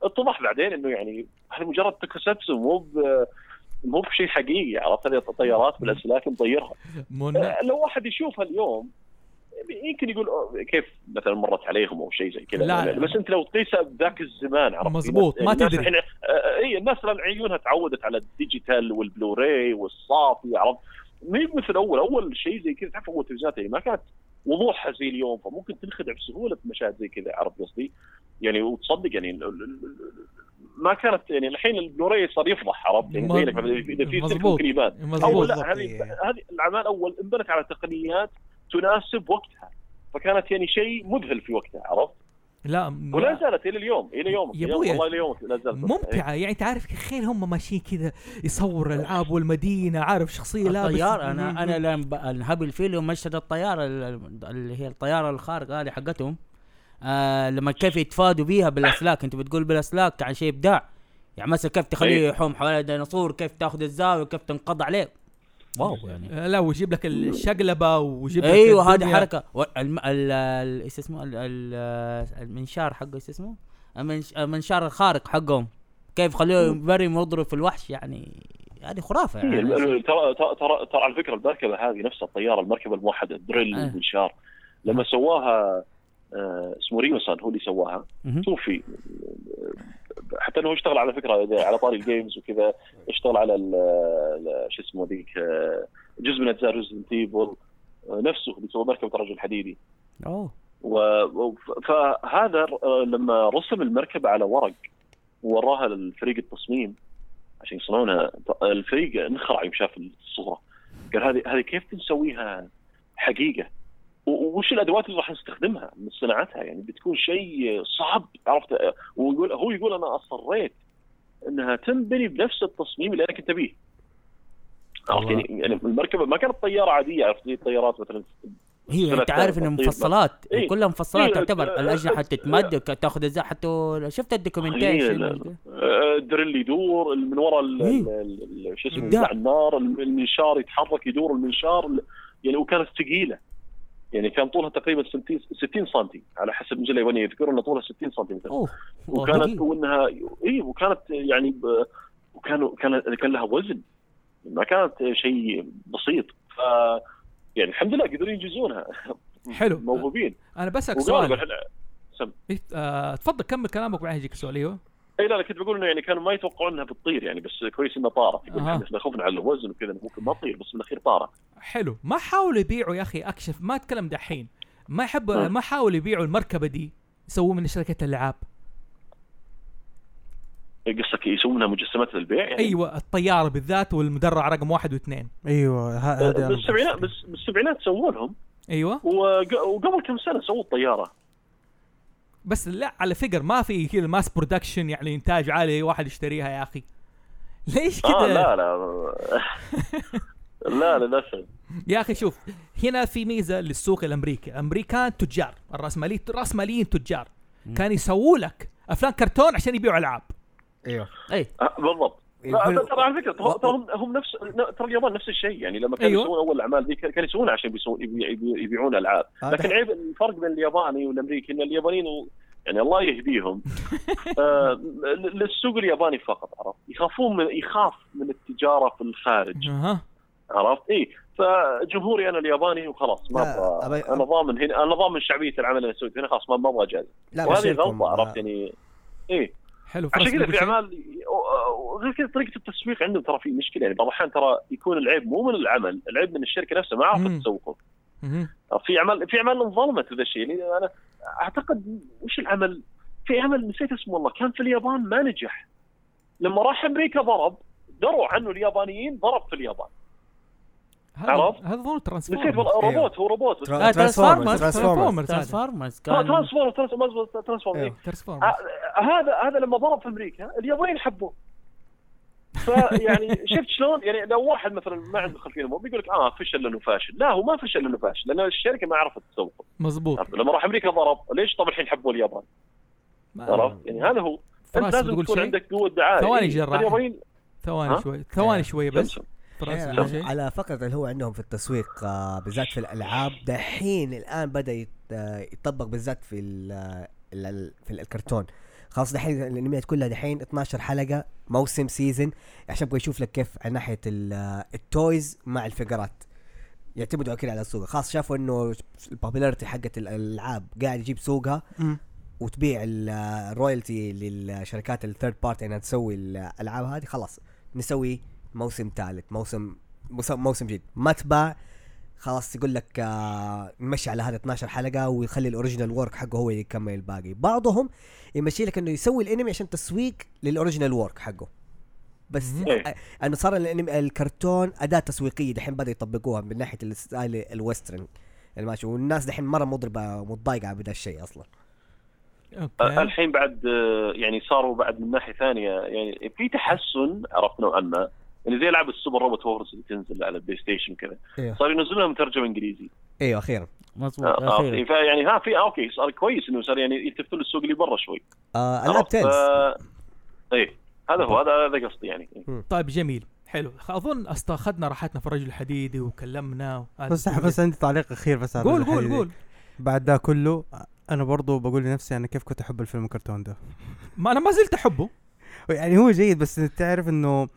S4: اتضح بعدين إنه يعني هذا مجرد tokusatsu مو. مو بشيء حقيقي عرفت هذه طيارات بالأسلاك مطيرها لو واحد يشوفها اليوم يمكن يقول كيف مثلا مرت عليهم أو شيء زي كذا
S3: لا، لا.
S4: بس أنت لو تقيسها بذاك الزمان عرفت
S3: مزبوط،
S4: في
S3: ما تدري.
S4: الحين آه، اي الناس الآن عيونها تعودت على ال digital وال Blu-ray والصافي عرفت ما مثل أول أول شيء زي كذا تعرف أول تلفزيونات يعني ما كانت وضوحها زي اليوم فممكن تنخدع بسهولة بمشاهد زي كذا عرفت قصدي؟ يعني وتصدق يعني ما كانت يعني الحين البلوراي صار يفضح عرفت يعني زي إذا في. ممكن يبان هذه. هذه الأعمال أول انبنت على تقنيات تناسب وقتها. فكانت يعني شيء مذهل في وقتها عرفت؟
S3: لا م-
S4: ولا زالت إلى اليوم إلى يومك
S3: يا أبويا،
S4: والله إلى يومك لا زالت.
S3: ممتعة. يعني تعرف تخيل هم ماشيين كذا يصور الألعاب والمدينة عارف شخصية لابس
S5: الطيار أنا أنا لما ب- الهبل فيه اللي مشهد الطيارة ال- اللي هي الطيارة الخارقة هذه حقتهم آه لما كيف يتفادوا بيها بالأسلاك. أنت بتقول بالأسلاك عن شيء إبداع. يعني مثلا كيف تخليه
S4: أي.
S5: يحوم حوالي ديناصور كيف تأخذ الزاوية وكيف تنقض عليه. واو يعني.
S3: آه، لا ويجيب لك الشقلبة ويجيب لك
S5: أيوه هذه. حركة. إيش اسمه؟ ال- ال- المنشار حقه إيش اسمه؟ المنش- المنشار الخارق حقهم. كيف خلوه بري مضرب في الوحش يعني هذه خرافة
S4: إيه،
S5: يعني.
S4: ترى ترى ترى على فكرة المركبة هذه نفسها الطيارة المركبة الموحدة ال drill
S5: آه.
S4: والمنشار لما سواها آه، اسمه ريوسان هو اللي سواها. توفي حتى إنه اشتغل على فكرة على طاري ال games وكذا اشتغل على شو اسمه ذيك آه، جزء من أجزاء Resident Evil نفسه اللي سوى مركبه الرجل الحديدي.
S5: أوه.
S4: و- فهذا آه، لما رسم المركبه على ورق ووراها للفريق التصميم عشان يصنعونها الفريق انخرع يوم شاف الصورة. قال هذه هذه كيف بنسويها حقيقة؟ وش الأدوات اللي راح نستخدمها من صناعتها؟ يعني بتكون شيء صعب عرفت؟ ويقول هو يقول أنا أصريت إنها تنبني بنفس التصميم اللي أنا كنت أبيه. عرفت. يعني يعني المركبة ما كانت طيارة عادية عرفت؟ زي الطيارات مثلا.
S5: هي
S4: سنة
S5: انت عارف انها
S4: تطير.
S5: مفصلات.
S4: إيه.
S5: كلها مفصلات
S4: إيه،
S5: تعتبر
S4: آه،
S5: الاجنحه
S4: آه،
S5: تتمد تأخذ الزا حتى شفت ال documentation
S4: آه، ال drill يدور من وراء
S5: إيه.
S4: شو اسمه النار المنشار يتحرك يدور المنشار يعني وكانت ثقيلة. يعني كان طولها تقريبا 60 60 سم على حسب المجله اليابانية يذكرون أن طولها 60 سم وكانت. وانها إي وكانت يعني ب... وكانوا كان كان لها وزن. ما كانت شيء بسيط. ف يعني الحمد لله قدروا ينجزونها.
S3: حلو.
S4: موهوبين.
S3: أنا بسالك سؤال. إيه، آه، تفضل كمل كلامك وبعدين يجيك السؤال أيوه.
S4: إي لا لا كنت بقول إنه يعني كانوا ما يتوقعون إنها بتطير يعني بس كويس إنها طارت. يقول
S3: أها.
S4: إحنا خفنا على الوزن وكذا ممكن ما تطير بس بالاخير طارت.
S3: حلو. ما حاولوا يبيعوا يا أخي أكشف ما أتكلم دحين. ما يحب
S4: مم.
S3: ما حاولوا يبيعوا المركبة دي يسووا من شركة الألعاب.
S4: قصدك يسوونها مجسمات للبيع يعني؟
S3: أيوه الطيارة بالذات والمدرع رقم واحد واثنين.
S2: أيوه هذا
S4: بالسبعينات بالسبعينات سووا لهم.
S3: أيوه.
S4: وق- وقبل كم سنة سووا الطيارة.
S3: بس لا على فكرة ما في كذا mass production يعني إنتاج عالي واحد يشتريها يا أخي. ليش كذا؟
S4: آه لا لا. لا للاسف
S3: يا أخي شوف هنا في ميزة للسوق الأمريكي. الامريكان تجار الرأسماليين راسماليين تجار كانوا يسووا لك أفلام كرتون عشان يبيعوا ألعاب.
S1: أيوه.
S5: اي
S4: آه، بالضبط. لا
S1: يقولوا-
S4: ترى على فكرة هم- هم نفس ترى اليابان نفس الشيء. يعني لما كانوا
S3: أيوة.
S4: يسوون أول الاعمال ذي كانوا يسوونها عشان بيسوون يبي- يبي- يبيعون ألعاب.
S1: آه،
S4: لكن عيب الفرق بين الياباني والأمريكي إن اليابانيين يعني الله يهديهم. آه للسوق الياباني فقط عرفت؟ يخافون من يخاف من التجارة في الخارج.
S3: أها.
S4: عرفت؟ اي فجمهوري أنا الياباني وخلاص ما
S1: لا،
S4: أبغى
S1: أبي-
S4: أنا ضامن هنا أنا ضامن شعبيه العمل اللي اسويه هنا خلاص ما ما أبغى أجازف.
S1: لا
S4: وهذه
S1: غلطة
S4: عرفت يعني؟ إيه.
S3: حلو
S4: عشان كذا في؟ اعمال وغير كذا طريقة التسويق عندهم ترى في مشكلة يعني بعض الأحيان ترى يكون العيب مو من العمل العيب من الشركة نفسها ما عرفت. تسوقه. في اعمال في أعمال انظلمت ذا الشيء يعني أنا أعتقد وش العمل؟ في عمل نسيت اسمه والله كان في اليابان ما نجح. لما راح أمريكا ضرب دروا عنه اليابانيين ضرب في اليابان.
S3: هذا
S4: عرفت؟
S3: هذا ظن
S4: نسيت
S3: Transformers
S4: والله
S1: أيوه.
S4: روبوت هو روبوت
S5: آه،
S1: Transformers.
S5: Transformers.
S1: Transformers
S3: Transformers. هذا.
S5: Transformers
S4: آه،
S5: كان
S4: Transformer Transformer Transformer
S1: أيوه.
S3: Transformers
S4: آه، هذا هذا لما ضرب في أمريكا اليابانيين حبوه فيعني شفت شلون؟ يعني لو واحد مثلا ما عنده خلفيه مو بيقول لك آه فشل لأنه فاشل. لا هو ما فشل لأنه فاشل لأن الشركة ما عرفت تسوقه
S3: مظبوط
S4: عرفت؟ لما راح أمريكا ضرب ليش طب الحين حبوا اليابان؟ عرفت؟ يعني هذا هو. أنت
S3: فراس
S4: لازم تكون عندك قوة دعاية.
S3: ثواني
S4: إيه،
S3: جراح.
S4: اليابانيين
S3: ثواني؟ شوي. ثواني شوي بس.
S1: إيه، على فكرة اللي هو عندهم في التسويق آه، بالذات في الألعاب دحين الآن بدأ يت- آه، يطبق بالذات في ال- في الكرتون. خلاص دحين الأنميات كلها دحين 12 حلقة موسم season عشان أبغى يشوف لك كيف على ناحية ال- آه، ال toys مع ال figures. يعتمدوا كده على السوق خلاص شافوا إنه ال popularity حقت الألعاب قاعد يجيب سوقها. وتبيع ال- آه، ال royalty للشركات ال third party إنها تسوي الألعاب هذه خلاص نسوي موسم ثالث موسم موسم جديد. ما تباع خلاص يقول لك آه نمشي على هذا 12 حلقة ويخلي ال original work حقه هو يكمل الباقي بعضهم يمشي لك إنه يسوي الأنمي عشان تسويق لل original work حقه. بس
S4: إيه.
S1: انه صار الانمي الكرتون أداة تسويقية دحين بدأوا يطبقوها من ناحية ال style ال western الماشي والناس دحين مرة مضربة متضايقة بهذا الشيء أصلا.
S3: okay.
S4: الحين بعد آه، يعني صاروا بعد من ناحية ثانية. يعني في تحسن عرفت نوعا ما يعني زي العاب ال Super Robot Wars اللي تنزل على البلاي ستيشن كذا.
S1: أيوه
S4: صار ينزلونها مترجم إنجليزي.
S1: أيوه أخيرا.
S5: مظبوط
S4: آه،
S5: أخيرا.
S4: فيعني ها في آه، okay صار كويس إنه صار يعني يلتفتوا للسوق اللي برا شوي.
S1: آه العاب؟ Tales
S4: of- إيه هذا هو هذا هذا قصدي يعني.
S3: طيب جميل حلو. أظن اخذنا راحتنا في الرجل الحديدي وكلمنا
S2: بس. بس عندي تعليق أخير بس على
S3: قول قول. قول.
S2: بعد ده كله أنا برضو بقول لنفسي أنا كيف كنت أحب الفيلم الكرتون ده.
S3: ما أنا ما زلت أحبه.
S2: يعني هو جيد بس تعرف إنه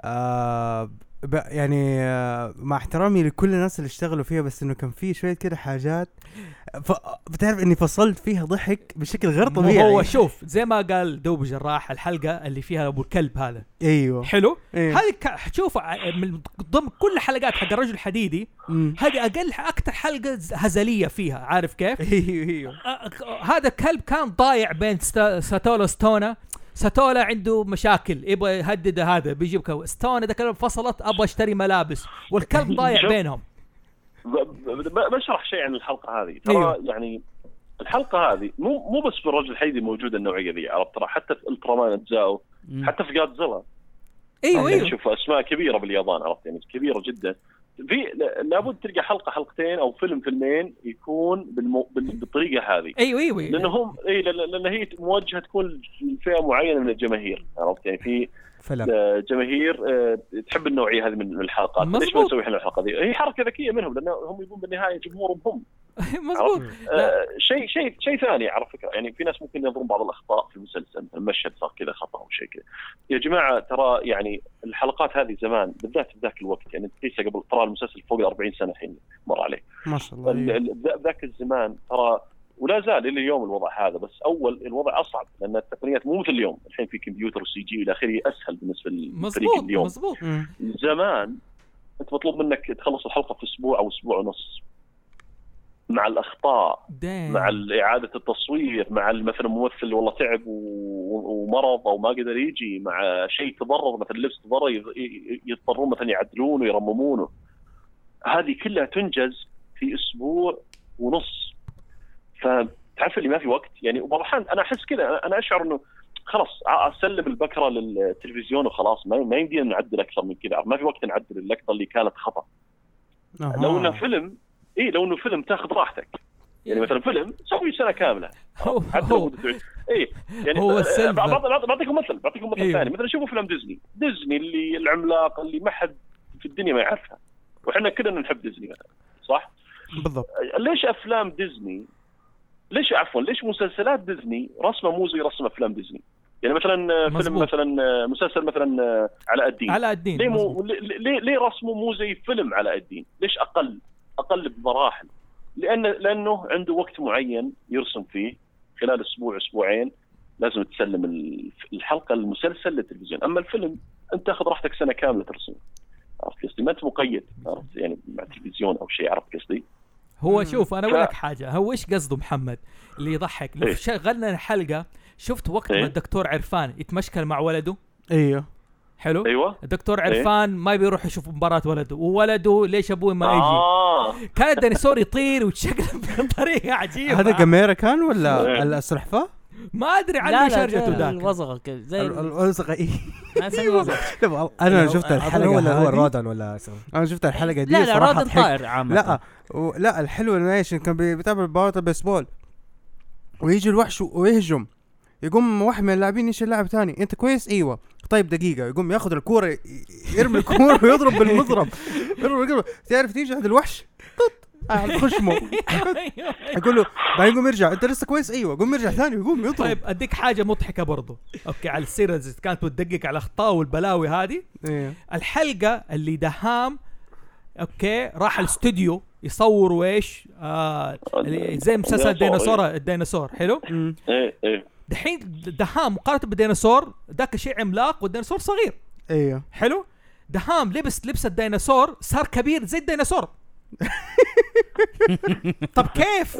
S2: آه يعني آه مع احترامي لكل الناس اللي اشتغلوا فيها بس إنه كان في شوية كده حاجات ف... بتعرف إني فصلت فيها ضحك بشكل غير طبيعي.
S3: هو شوف زي ما قال دوب جراح الحلقة اللي فيها أبو الكلب هذا.
S2: أيوه.
S3: حلو؟
S2: أيوه
S3: هذه ك- تشوف ع- من ضمن كل حلقات حق الرجل الحديدي. هذه أقل أكثر حلقة هزلية فيها عارف كيف؟
S2: أيوه أيوه.
S3: آه، هذا الكلب كان ضايع بين ستا- ساتولا وستونا ساتولا عنده مشاكل يبغى يهدد هذا بيجيب كو- ستونا ده كلام فصلت أبغى أشتري ملابس. والكلب ضايع. بينهم.
S4: بشرح شيء عن الحلقة هذه. ترى
S3: أيوه.
S4: يعني الحلقة هذه مو مو بس في الرجل الحديدي موجودة النوعية ذي عرفت؟ ترى حتى في الترامان اجزاء. حتى في جادزيلا
S3: أيوه
S4: يعني
S3: أيوه.
S4: شوف أسماء كبيرة باليابان عرفت؟ يعني كبيرة جدا. في لابد تلقى حلقة حلقتين أو فيلم فيلمين يكون بالمو... بال- بالطريقة هذه.
S3: أيوه أيوه
S4: لأن هم أي لأن هي موجهة تكون لفئة معينة من الجماهير عرفت؟ يعني في
S1: فيلم
S4: آه، جماهير آه، تحب النوعية هذه من الحلقات. ليش ما. نسوي إحنا الحلقة ذي؟ هي حركة ذكية منهم لأن هم يبون بالنهاية جمهورهم هم.
S3: مضبوط
S4: آه، شيء شيء شيء ثاني على فكره يعني في ناس ممكن ينظرون بعض الأخطاء في المسلسل. المشهد صار كذا خطأ أو شيء كذا. يا جماعة ترى يعني الحلقات هذه زمان بالذات في ذاك الوقت يعني تقيسها قبل ترى المسلسل فوق ال 40 سنة الحين مر عليه.
S2: ما شاء الله
S4: ال-. ال- ذا- ذاك الزمان ترى ولا زال إلى اليوم الوضع هذا بس أول الوضع أصعب لأن التقنيات مو مثل اليوم. الحين في كمبيوتر و CG إلى آخره أسهل بالنسبة للفريق اليوم.
S3: مظبوط
S2: مم.
S4: زمان أنت مطلوب منك تخلص الحلقة في أسبوع أو أسبوع ونص. مع
S3: الأخطاء
S4: مع اعاده التصوير مع مثلا ممثل والله تعب ومرض أو ما قدر يجي مع شيء تضرر مثلا لبس تضرر يضطرون مثلا يعدلونه ويرممونه هذه كلها تنجز في أسبوع ونص. فتعرف اللي ما في وقت؟ يعني وبعض الأحيان أنا أحس كذا أنا أشعر إنه خلاص أسلم البكرة للتلفزيون وخلاص ما ما يمدينا نعدل أكثر من كذا. ما في وقت نعدل اللقطه اللي كانت
S2: خطأ.
S4: لو إنه فيلم اي لو إنه فيلم تاخذ راحتك يعني مثلا فيلم سوي سنة كاملة
S3: هو
S4: حتى
S3: هو
S4: اي يعني
S3: هو
S4: بعط- بعطيكم مثل بعطيكم مثل
S3: أيوه.
S4: ثاني مثلا شوفوا افلام ديزني ديزني اللي العملاق اللي ما حد في الدنيا ما يعرفها وإحنا كلنا نحب ديزني مثلا صح؟
S2: بالضبط
S4: ليش أفلام ديزني ليش عفوا ليش مسلسلات ديزني رسمة مو زي رسم أفلام ديزني؟ يعني مثلا آه، فيلم. مثلا آه، مسلسل مثلا علاء الدين
S3: علاء الدين
S4: ليه. مو ليه- ليه ليه رسمه مو زي فيلم علاء الدين؟ ليش أقل؟ أقل بمراحل لأن لأنه عنده وقت معين يرسم فيه خلال أسبوع أسبوعين لازم تسلم ال- الحلقة المسلسل للتلفزيون، أما الفيلم أنت تاخذ راحتك سنة كاملة ترسم عرفت قصدي؟ ما أنت مقيد عرفت يعني مع تلفزيون أو شيء عرفت قصدي؟
S3: هو
S2: مم.
S3: شوف أنا أقول
S4: ف-
S3: لك حاجة هو إيش قصده محمد اللي يضحك لو
S4: إيه.
S3: شغلنا الحلقة شفت وقت ما
S4: إيه.
S3: الدكتور عرفان يتمشكل مع ولده
S2: أيوه
S3: حلو.
S4: أيوه.
S3: الدكتور
S4: إيه.
S3: عرفان ما بيروح يشوف مباراة ولده. وولده ليش أبوي ما يجي؟
S4: آه.
S3: كان الديناصور يطير ويتشقلب بطريقة عجيبة.
S2: هذا جميرة كان ولا
S4: إيه.
S2: السلحفاه؟
S3: ما أدري عنه شرجته ذاك.
S5: الوزغة كذا زي
S2: ال- الوثقة
S5: ما اسميه وزغة.
S2: أنا شفت
S1: أظن
S2: الحلقة
S1: هو ولا هو الرودن ولا
S2: أنا شفت الحلقة دي
S5: لا لا رودن. طائر عامة.
S2: لا. لا الحلو انه إيش كان بي- بيتابع مباراة البيسبول ويجي الوحش ويهجم. يقوم واحد من اللاعبين يشيل لاعب ثاني. أنت كويس؟ إيوه. طيب دقيقة. يقوم ياخذ الكورة ي- يرمي الكورة ويضرب بالمضرب. يضرب بالمضرب. تعرف تيجي عند الوحش؟ على خشمه. يقول له بعدين يقوم يرجع. أنت لسه كويس؟ إيوه. يقوم يرجع ثاني. ويقوم يضرب.
S3: طيب أديك حاجة مضحكة برضو. okay على السيره إذا كانت بتدقق على الاخطاء والبلاوي هذه.
S2: إيه.
S3: الحلقة اللي دهام okay راح الاستوديو يصوروا إيش آه زي مسلسل
S4: الديناصور،
S3: الديناصور. حلو.
S4: إيه إيه.
S3: دحين دهام مقارنه بالديناصور ذاك الشيء عملاق والديناصور صغير.
S2: أيوه
S3: حلو؟ دهام لبس لبس الديناصور صار كبير زي الديناصور. طب كيف؟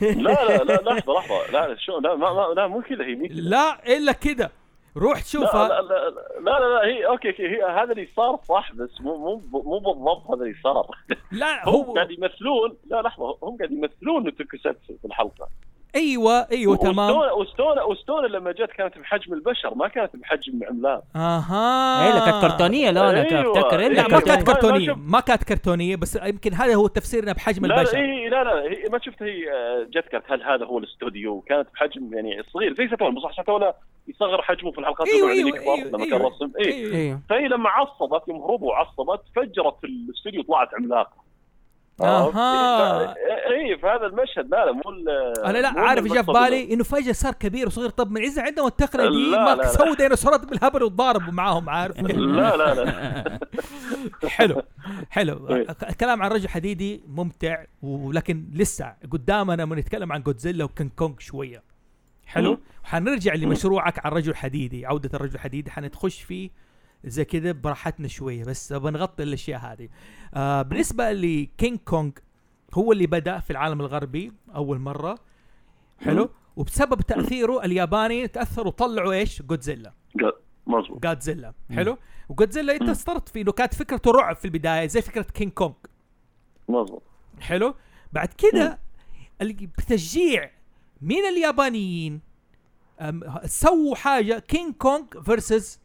S4: لا لا لا لحظة لحظة. لا شو لا ما ما لا مو كذا هي كذا.
S3: لا إلا كده روح
S4: لا
S3: تشوفها
S4: لا, لا لا لا لا هي okay okay هي هذا اللي صار صح بس مو مو مو بالضبط هذا اللي صار.
S3: لا
S4: هم
S3: هو
S4: قاعد يمثلون لا لحظة هم قاعد يمثلون 特撮 في الحلقة.
S3: أيوه أيوه تمام.
S4: وستونا وستونا لما جت كانت بحجم البشر ما كانت بحجم عملاق
S3: أها.
S5: إيه لا كانت كرتونية لا أنا
S4: أيوة.
S5: افتكر
S4: لا،
S3: لا ما كانت
S4: كرتونية. ما
S3: كانت كرتونية بس يمكن هذا هو التفسير انها بحجم
S4: لا لا
S3: البشر.
S4: إيه لا لا هي ما شفت هي آه، جت كانت هل هذا هو الاستوديو؟ كانت بحجم يعني صغير زي ستونا بس ستونا يصغر حجمه في الحلقات
S3: أيوه
S4: بعدين يكبر
S3: أيوه
S4: لما كان
S3: أيوه
S4: رسم. اي
S3: أيوه.
S2: أيوه.
S4: فهي لما عصبت يوم هربوا وعصبت فجرت الاستوديو طلعت عملاقة.
S3: أها.
S4: اي فهذا المشهد. لا لا مو
S3: أنا لا عارف جاء في بالي انه فجأة صار كبير وصغير. طب من عز عندهم التقنية دي ما. سووا ديناصورات بالهبل وتضاربوا معاهم عارف؟
S4: لا لا لا.
S3: حلو حلو.
S4: إيه.
S3: الكلام عن رجل حديدي ممتع ولكن لسه قدامنا بنتكلم عن جودزيلا وكينج كونج شوية. حلو. حنرجع لمشروعك عن رجل حديدي عودة الرجل الحديدي حنتخش فيه زي كده براحتنا شوية بس بنغطي الأشياء هذه. آه بالنسبة لكينج كونج هو اللي بدأ في العالم الغربي أول مرة. حلو. وبسبب تأثيره الياباني تأثروا وطلعوا إيش؟ جودزيلا
S4: مظبوط.
S3: جادزيلا حلو؟ وجودزيلا أنت أشرت فيه إنه كانت فكرته رعب في البداية زي فكرة كينج كونج
S4: مظبوط.
S3: حلو؟ بعد كده بتشجيع من اليابانيين؟ سووا حاجة كينج كونج versus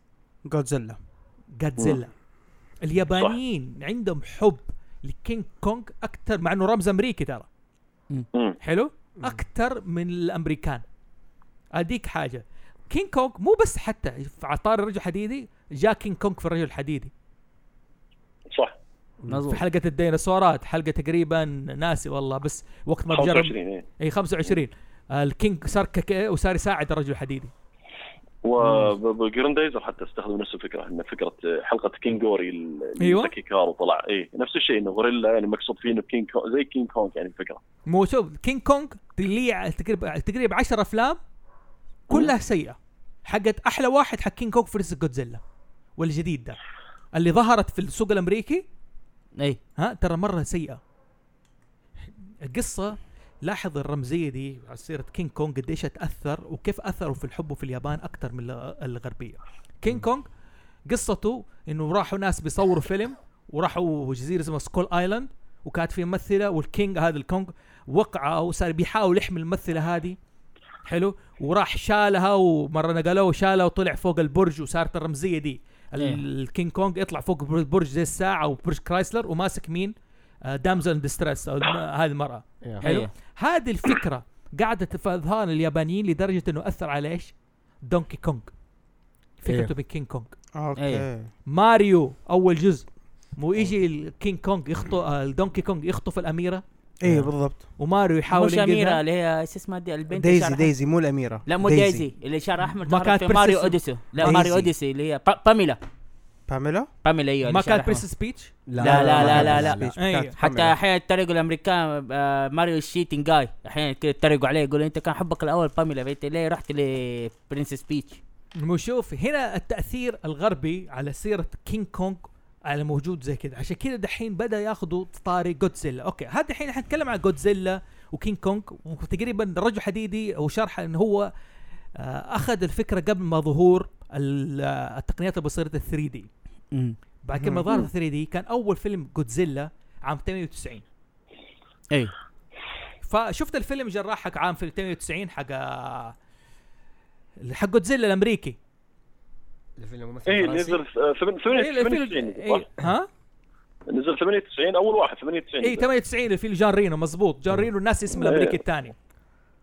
S2: جودزيلا
S3: جادزيلا اليابانيين عندهم حب لكينج كونج أكثر مع إنه رمز أمريكي ترى. حلو؟ أكثر من الأمريكان. اديك حاجة. كينج كونج مو بس حتى في إطار الرجل الحديدي جاء كينج كونج في الرجل الحديدي.
S4: صح.
S5: مظبوط.
S3: في حلقة الديناصورات حلقة تقريبا ناسي والله بس وقت ما بجرب.
S4: 25 إيه.
S3: اي 25 آه، الكينج صار كك وصار يساعد الرجل الحديدي.
S4: وبجرندايزر حتى استخدم نفس الفكرة ان فكرة حلقة كينجوري اللي
S3: أيوة.
S4: ذكي كار وطلع. اي نفس الشيء إنه غوريلا يعني مقصود فيه إنه كينج كونج زي كينج كونج يعني الفكرة.
S3: مو شوف كينج كونج اللي تقريبا تقريبا 10 أفلام كلها سيئة. حقت أحلى واحد حق كينج كونج versus جودزيلا والجديد ده. اللي ظهرت في السوق الأمريكي؟
S5: اي
S3: ها ترى مرة سيئة. القصة لاحظ الرمزيه دي على سيرة كينج كونج قديش تاثر وكيف أثروا في الحب في اليابان أكثر من ال- الغربية. كينج كونج قصته إنه راحوا ناس بيصوروا فيلم وراحوا جزيره اسمها Skull Island وكانت في ممثلة والكينج هذا الكونج وقع وصار بيحاول يحمي الممثلة هذه. حلو؟ وراح شالها ومرة نقلوه وشالها وطلع فوق البرج وصارت الرمزيه دي.
S5: إيه.
S3: الكينج كونج يطلع فوق البرج زي الساعة وبرج كرايسلر وماسك مين؟ damsel in distress أو الم- هذه المرأة. حلو؟
S5: أيوة.
S3: هذه الفكرة قاعدة في اذهان اليابانيين لدرجة إنه أثر على إيش؟ دونكي كونج فكرته
S1: إيه.
S3: بكينج كونج
S2: okay.
S5: أيوة.
S3: ماريو أول جزء. مو يجي الكينج كونج يخطف الدونكي كونج يخطف الأميرة؟
S2: إيه بالضبط.
S3: وماريو يحاول
S5: مش
S3: أميرة
S5: اللي هي إيش اسمها دي؟ البنت شعرها-
S2: ديزي مو الأميرة.
S5: لا مو دايزي. اللي شعر احمر
S3: ما كانت Mario
S5: Odyssey. لا
S2: دايزي.
S5: Mario Odyssey اللي هي با- باميلا.
S2: باميلا
S5: باميلا أيوه
S3: ما كانت
S5: أحمر.
S3: Princess Peach
S5: لا، لا، لا، لا، لا.
S2: Peach
S3: أيوة.
S2: كانت
S5: حتى. أحيانا يتريقوا الامريكان آه، ماريو ال cheating جاي أحيانا كده يتريقوا عليه يقولوا انت كان حبك الأول باميلا فانت ليه رحت ل Princess Peach
S3: مو شوف هنا التأثير الغربي على سيرة كينج كونج على موجود زي كذا عشان كذا دحين بدأ ياخذوا طاري جودزيلا أوكي هذا الحين حنتكلم عن جودزيلا وكينج كونج وتقريبا الرجل حديدي وشرح انه هو آه، أخذ الفكرة قبل ما ظهور آه، التقنيات البصريه ال 3D بعد كده ما. ظهرت 3D كان أول فيلم جودزيلا عام 98
S5: اي
S3: فشفت الفيلم جراح حق عام 98 حق حق جودزيلا الأمريكي.
S1: الفيلم ممثل
S4: اي. نزل آه، ثمانية-
S3: إيه، الفيلم
S4: 98
S3: إيه،
S4: صح؟
S3: ها؟
S4: نزل 98 أول واحد 98
S3: اي 98 الفيلم جان رينو مزبوط جان رينو الناس اسم الأمريكي الثاني.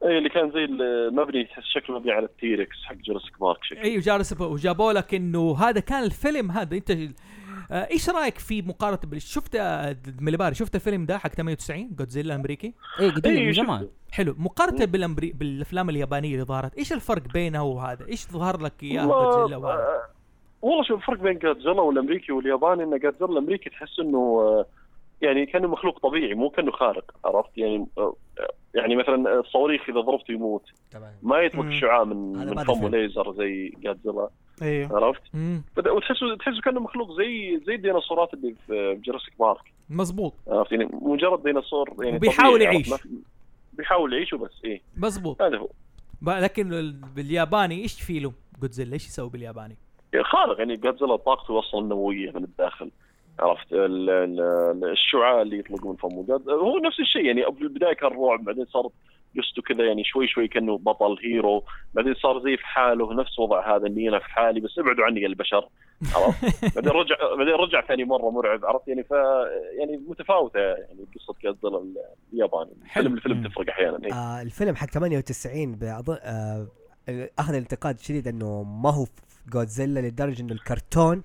S4: اي اللي كان زي المبني تحس شكله مبني على التيركس حق جوراسيك بارك شكله.
S3: أيوه جالس وجابوا لك إنه هذا كان الفيلم هذا. أنت آه، إيش رأيك في مقارنة بال- شفت آه، مليباري؟ شفت الفيلم ده حق 98 جودزيلا الأمريكي؟
S5: اي قديم
S4: إيه،
S5: من. زمان.
S3: حلو. مقارنة بالأمري... بالأفلام اليابانية اللي ظهرت إيش الفرق بينها وهذا؟ إيش ظهر لك اياه
S4: والله
S3: جودزيلا وهذا؟
S4: آه، والله شوف الفرق بين جادزيلا والأمريكي والياباني إن جادزيلا الأمريكي تحس إنه آه، يعني كأنه مخلوق طبيعي مو كأنه خارق عرفت؟ يعني آه، يعني مثلا الصواريخ إذا ضربته يموت.
S1: تمام.
S4: ما يطلق
S2: مم.
S4: شعاع من من فمه
S1: الفيلم.
S4: ليزر زي جادزيلا
S2: أيوه.
S4: عرفت؟ وتحسه تحسه كأنه مخلوق زي زي الديناصورات اللي في جراسيك بارك
S3: مزبوط
S4: عرفت؟ يعني مجرد ديناصور يعني
S3: وبيحاول
S4: طبيعي،
S3: يعيش.
S4: بيحاول يعيش وبس إيه.
S3: مزبوط
S4: هذا هو.
S3: لكن ال- بالياباني إيش في له جودزيلا إيش يسوي بالياباني؟
S4: خارق يعني جادزيلا طاقته أصلا النوويه من الداخل. عرفت ال- ال- الشعاع اللي يطلق من فمه هو نفس الشيء يعني في البداية كان رعب بعدين صار قصته كذا يعني شوي شوي كأنه بطل هيرو بعدين صار زي في حاله نفس وضع هذا اني أنا في حالي بس ابعدوا عني يا البشر عرفت بعدين رجع بعدين رجع ثاني مرة مرعب عرفت يعني ف يعني متفاوتة يعني قصة جادزيلا الياباني. فيلم الفيلم. تفرق أحيانا إيه.
S1: آه الفيلم حق 98 بأظن آه أخذ الانتقاد شديد إنه ما هو جودزيلا لدرجة إنه الكرتون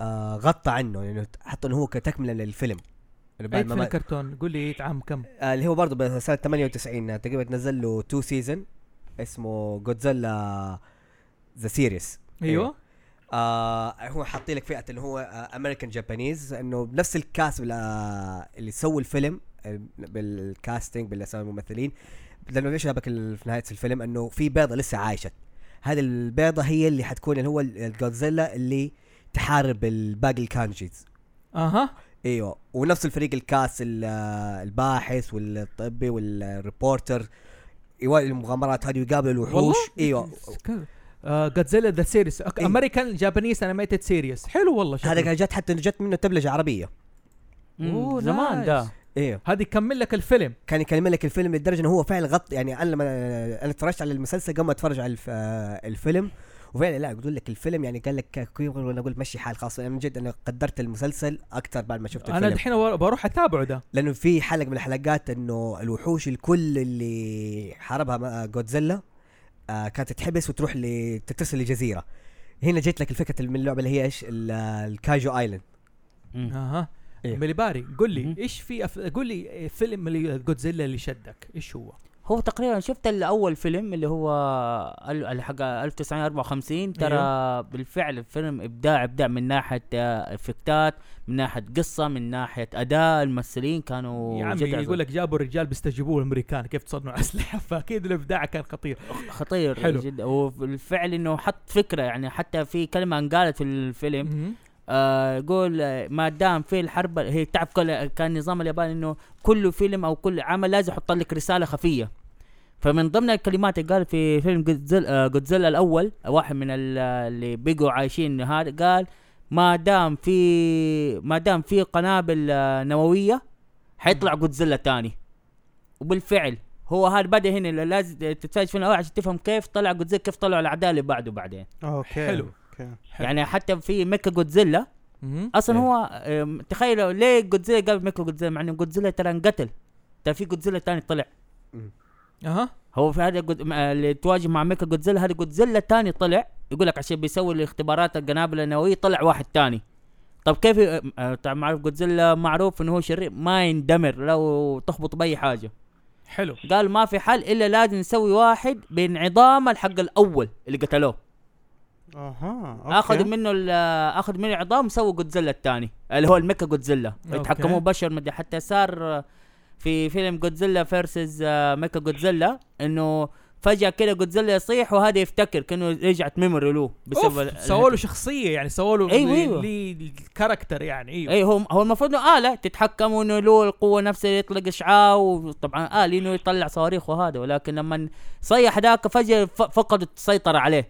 S1: آه غطى عنه لأنه حطوا إنه هو كتكملة للفيلم. إنه
S3: اي
S1: بعد ما
S3: فيلم
S1: ما
S3: كرتون. قول لي عام كم؟
S1: آه اللي هو برضه بسنة 98 آه، تقريبا نزل له two season اسمه Godzilla the series
S3: أيوه.
S1: آه هو حاطين لك فئة اللي هو American Japanese إنه بنفس الكاست بلا- اللي سووا الفيلم آه، بال casting بالأسامي الممثلين. لأنه ليش جابك في نهاية الفيلم؟ إنه في بيضة لسه عايشة. هذه البيضة هي اللي حتكون اللي هو ال- الجودزيلا اللي تحارب الباقي ال
S3: kaijus.
S1: أها. إيوه ونفس الفريق ال cast ال- الباحث والطبي وال reporter يواجه المغامرات هذه ويقابل الوحوش.
S3: إيوه. Godzilla the
S1: series.
S3: American Japanese animated series حلو والله.
S1: هذا كان جت حتى جت منه دبلجه
S5: عربية.
S3: أوه،
S5: زمان. ده.
S1: أيوه
S3: هذه يكمل لك الفيلم.
S1: كان يكلم لك الفيلم لدرجة إنه هو فعلا غطى يعني أنا لما أنا اتفرجت على المسلسل قبل ما أتفرج على الف... آه، الفيلم وفعلا لا أقول لك الفيلم يعني قال لك كيف وأنا أقول مشي حال خاص أنا من جد أنا قدرت المسلسل أكثر بعد ما شفت
S3: أنا
S1: الفيلم
S3: دحين ور- بروح أتابعه ده
S1: لأنه في حلقة من الحلقات إنه الوحوش الكل اللي حاربها جودزيلا آه كانت تتحبس وتروح ل- تتصل لجزيره هنا جيت لك الفكرة من اللعبة اللي هي إيش ال- ال kaiju
S5: island.
S3: أها
S1: إيه.
S3: مليباري قول لي. إيش في أف... قول لي فيلم اللي جودزيلا اللي شدك إيش هو؟
S5: هو تقريبا شفت الأول فيلم اللي هو حق 1954 ترى
S3: أيوه.
S5: بالفعل الفيلم إبداع إبداع من ناحية إفكتات من ناحية قصة من ناحية أداء الممثلين كانوا
S3: يا عمي. يقول لك جابوا الرجال بيستجيبوا الأمريكان كيف تصنعوا أسلحة فأكيد الإبداع كان خطير
S5: خطير
S3: حلو.
S5: جدا وبالفعل إنه حط فكرة يعني حتى في كلمة انقالت في الفيلم. آه يقول آه، ما دام في الحرب هي تعرف كان نظام اليابان إنه كل فيلم أو كل عمل لازم يحط لك رسالة خفية فمن ضمن الكلمات اللي قال في فيلم جودزيلا, آه جودزيلا الأول واحد من ال- اللي بقوا عايشين هذا قال ما دام في ما دام في قنابل آه، نووية حيطلع جودزيلا تاني وبالفعل هو هذا بدا هنا لازم تتفرج في الأول عشان تفهم كيف طلع جودزيلا كيف طلعوا الأعداء اللي بعده بعدين
S2: أوكي
S3: حلو.
S2: أوكي
S3: حلو.
S5: يعني حتى في ميكا جودزيلا. أصلا
S1: إيه.
S5: هو تخيلوا ليه جودزيلا قال ميكا جودزيلا مع إنه جودزيلا ترى انقتل ترى في جودزيلا تاني طلع
S3: أها.
S5: هو في هذا جود... اللي تواجه مع ميكا جودزيلا هذا جودزيلا تاني طلع يقول لك عشان بيسوي الاختبارات القنابل النووية طلع واحد تاني طب كيف أه، طبعا معروف جودزيلا معروف انه هو شرير ما يندمر لو تخبط بأي حاجة.
S3: حلو.
S5: قال ما في حل إلا لازم نسوي واحد بالعظام الحق الأول اللي قتلوه.
S2: أها
S5: اخذوا منه آخذ منه عظام سووا جودزيلا الثاني اللي هو الميكا جودزيلا. يتحكموا بشر مدري حتى صار في فيلم Godzilla versus Mechagodzilla إنه فجأة كده جودزيلا يصيح وهذا يفتكر كأنه رجعت memory له بسبب
S3: سووا له شخصية يعني سووا له
S5: أيوة، أيوة.
S3: character يعني أيوه.
S5: اي هو هو المفروض إنه اله تتحكم وإنه له القوة نفسها يطلق إشعاع وطبعا الي انه يطلع صواريخ وهذا ولكن لما صيح ذاك فجأة فقد السيطرة عليه.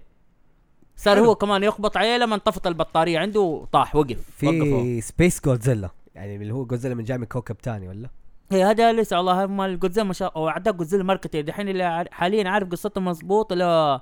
S5: صار. هو كمان يخبط عليه لما انطفت البطارية عنده وطاح وقف وقفه
S1: في Space Godzilla يعني اللي هو جودزيلا من جاي من كوكب تاني ولا؟
S5: هي هذا لسه والله هم الجودزيلا ما شاء الله أعداء جودزيلا ماركتير دحين اللي حاليا عارف قصته مضبوط اللي هو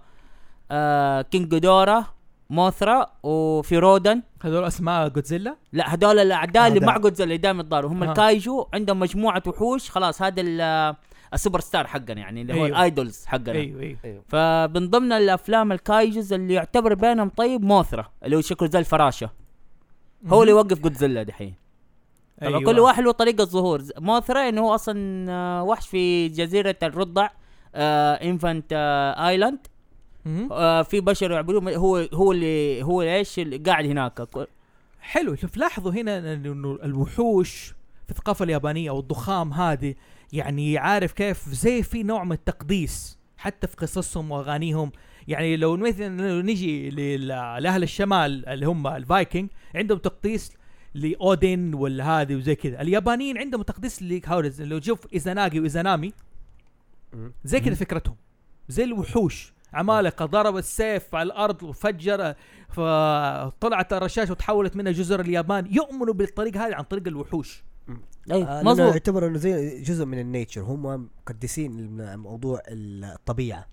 S5: آه كينج غيدورا موثرا وفي رودن
S3: هذول أسماء جودزيلا
S5: لا هذول الأعداء اللي. مع جودزيلا اللي دائما يتضاربوا. هم
S3: آه.
S5: ال kaiju عندهم مجموعة وحوش. خلاص هذا ال- super star حقنا يعني اللي هو
S3: أيوه.
S5: ال idols حقنا.
S3: أيوه أيوه.
S5: فمن ضمن الأفلام ال kaijus اللي يعتبر بينهم طيب موثرا اللي هو شكله زي الفراشة. هو اللي يوقف جودزيلا دحين. طبعا
S3: أيوة.
S5: كل واحد له طريقة ظهور. موثرا إنه هو أصلا آه، وحش في جزيرة الرضع آه infant آه
S3: island.
S5: آه في بشر يعبدون هو هو اللي هو إيش؟ اللي قاعد هناك.
S3: حلو. شوف لاحظوا هنا إنه الوحوش في الثقافة اليابانية أو الضخام هذه يعني عارف كيف؟ زي في نوع من التقديس حتى في قصصهم وأغانيهم. يعني لو مثلا نجي لأهل الشمال اللي هم الفايكنج عندهم تقديس لاودين ولا هذه وزي كذا. اليابانيين عندهم تقديس لهاورز لو تشوف ايزاناغي
S1: وإيزانامي.
S3: زي كذا فكرتهم. زي الوحوش. عمالقة ضرب السيف على الأرض وفجر فطلعت الرشاش وتحولت منها جزر اليابان. يؤمنوا بالطريقة هذه عن طريق الوحوش.
S5: أي
S1: آه،
S5: مظبوط.
S1: يعتبر إنه زي جزء من ال nature. هم مقدسين موضوع الطبيعة.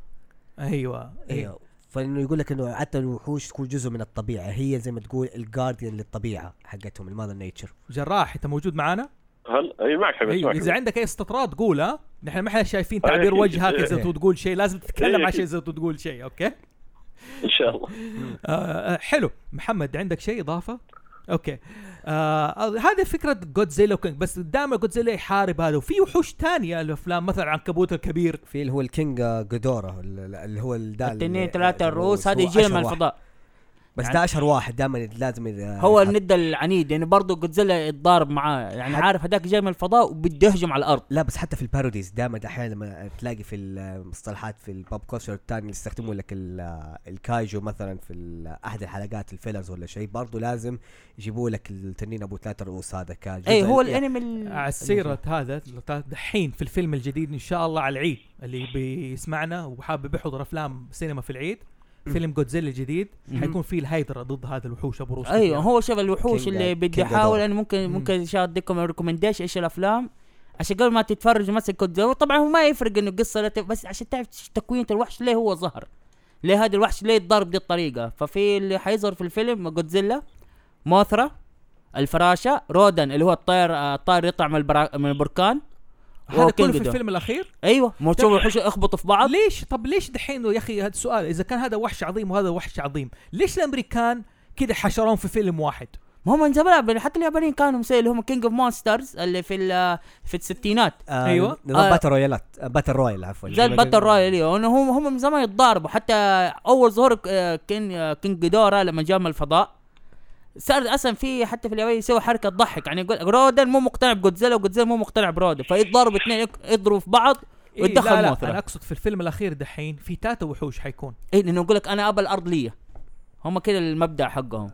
S3: أيوه
S1: أيوه. فإنه يقول لك إنه حتى الوحوش تكون جزء من الطبيعة هي زي ما تقول ال guardian للطبيعة حقتهم ال mother nature
S3: جراح أنت موجود معانا؟
S4: هل أي معك حبيبي معك
S3: إذا عندك أي استطراد قول ها نحن ما إحنا شايفين تعبير. وجهك اذا
S1: إيه.
S3: تو تقول شيء لازم تتكلم
S4: إيه،
S3: عشان. اذا تو تقول شيء okay?
S4: إن شاء الله
S3: آه آه، حلو محمد عندك شيء إضافة؟ okay آه آه، هذه فكرة جودزيلا وكينج بس دائما جودزيلا يحارب هذا وفي وحوش تانية الأفلام مثلا عنكبوت الكبير
S1: في اللي هو الكينج جودورا اللي هو الدا
S5: التنين ثلاثة الرؤوس هذا
S1: هو
S5: يجي من. الفضاء
S1: بس
S5: يعني-
S1: ده أشهر واحد دائما لازم إذا
S5: هو. الند العنيد يعني برضه جودزيلا يتضارب معاه يعني عارف هذاك جاي من الفضاء وبده يهجم على الأرض
S1: لا بس حتى في ال parodies دائما أحيانا لما تلاقي في المصطلحات في ال pop culture الثاني يستخدموا لك ال- ال kaiju مثلا في أحد الحلقات ال fillers ولا شيء برضه لازم يجيبوا لك التنين أبو ثلاث رؤوس هذا كجزء
S5: اي هو الأنمي ال-
S3: على سيرة هذا دحين في الفيلم الجديد إن شاء الله على العيد اللي بيسمعنا وحابب يحضر أفلام سينما في العيد فيلم جودزيلا الجديد. حيكون فيه الهيدرا ضد هذا الوحوش أبو روس
S5: أيوه هو شوف الوحوش اللي بدي
S1: أحاول.
S5: أنا ممكن
S3: مم.
S5: ممكن شو اديكم recommendation إيش الأفلام عشان قبل ما تتفرج مثلا كنت طبعا هو ما يفرق إنه قصة بس عشان تعرف تكوينة الوحش ليه هو ظهر ليه هذا الوحش ليه يتضارب دي الطريقة ففي اللي حيظهر في الفيلم جودزيلا موثرا الفراشة رودن اللي هو الطير الطائر يطلع من, البرا... من البركان
S3: هذا كله في. الفيلم الأخير؟
S5: أيوه مو تشوف الوحوش يخبطوا في بعض.
S3: ليش؟ طب ليش دحين يا أخي هذا السؤال إذا كان هذا وحش عظيم وهذا وحش عظيم ليش الأمريكان كذا حشرون في فيلم واحد؟
S5: ما هم من زمان حتى اليابانيين كانوا مسوي اللي هم King of Monsters اللي في ال- في الستينات.
S1: آه
S3: أيوة.
S1: نظام
S5: آه.
S1: battle royale ات آه، battle royale عفوا.
S5: زي ال battle royale أيوه. هم هم من زمان يتضاربوا. حتى أول ظهور آه، كين آه، كينج جيدورا لما جاء من الفضاء صار أصلا في حتى في اليابان يسوي حركة تضحك يعني يقول رودن مو مقتنع بجودزيلا وجودزيلا مو مقتنع برودن. فيتضاربوا اثنين يضربوا في بعض
S3: إيه
S5: ويتدخل
S3: لا لا
S5: موثرة.
S3: أنا أقصد في الفيلم الأخير دحين في ثلاثة وحوش حيكون.
S5: اي لأنه يقول لك أنا ابى الأرض لي هم كذا المبدأ حقهم.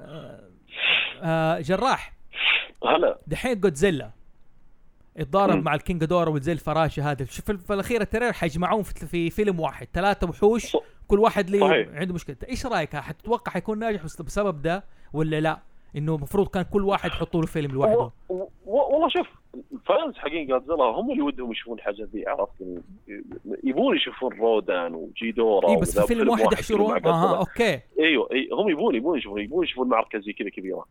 S3: آه جراح.
S4: هلا.
S3: دحين جودزيلا اتضارب
S4: مم.
S3: مع الكينج جيدورا وزي الفراشه هذا. شوف في الأخير ال trailer حيجمعون في, في فيلم واحد. ثلاثة وحوش كل واحد ليه. عنده مشكلة. إيش رأيك؟ حتتوقع حيكون ناجح بس- بسبب ده ولا لا؟ إنه المفروض كان كل واحد يحطوا له فيلم لوحده.
S4: والله شوف ال fans حقين جودزيلا هم اللي ودهم يشوفون الحاجات ذي عرفت يعني يبون يشوفون رودان وجيدورا
S3: اي بس في فيلم واحد يحشرون أها
S4: جودزيلا.
S3: okay.
S4: أيوه اي هم يبون يبون يشوفون يبون يشوفون معركة زي كذا كبيرة.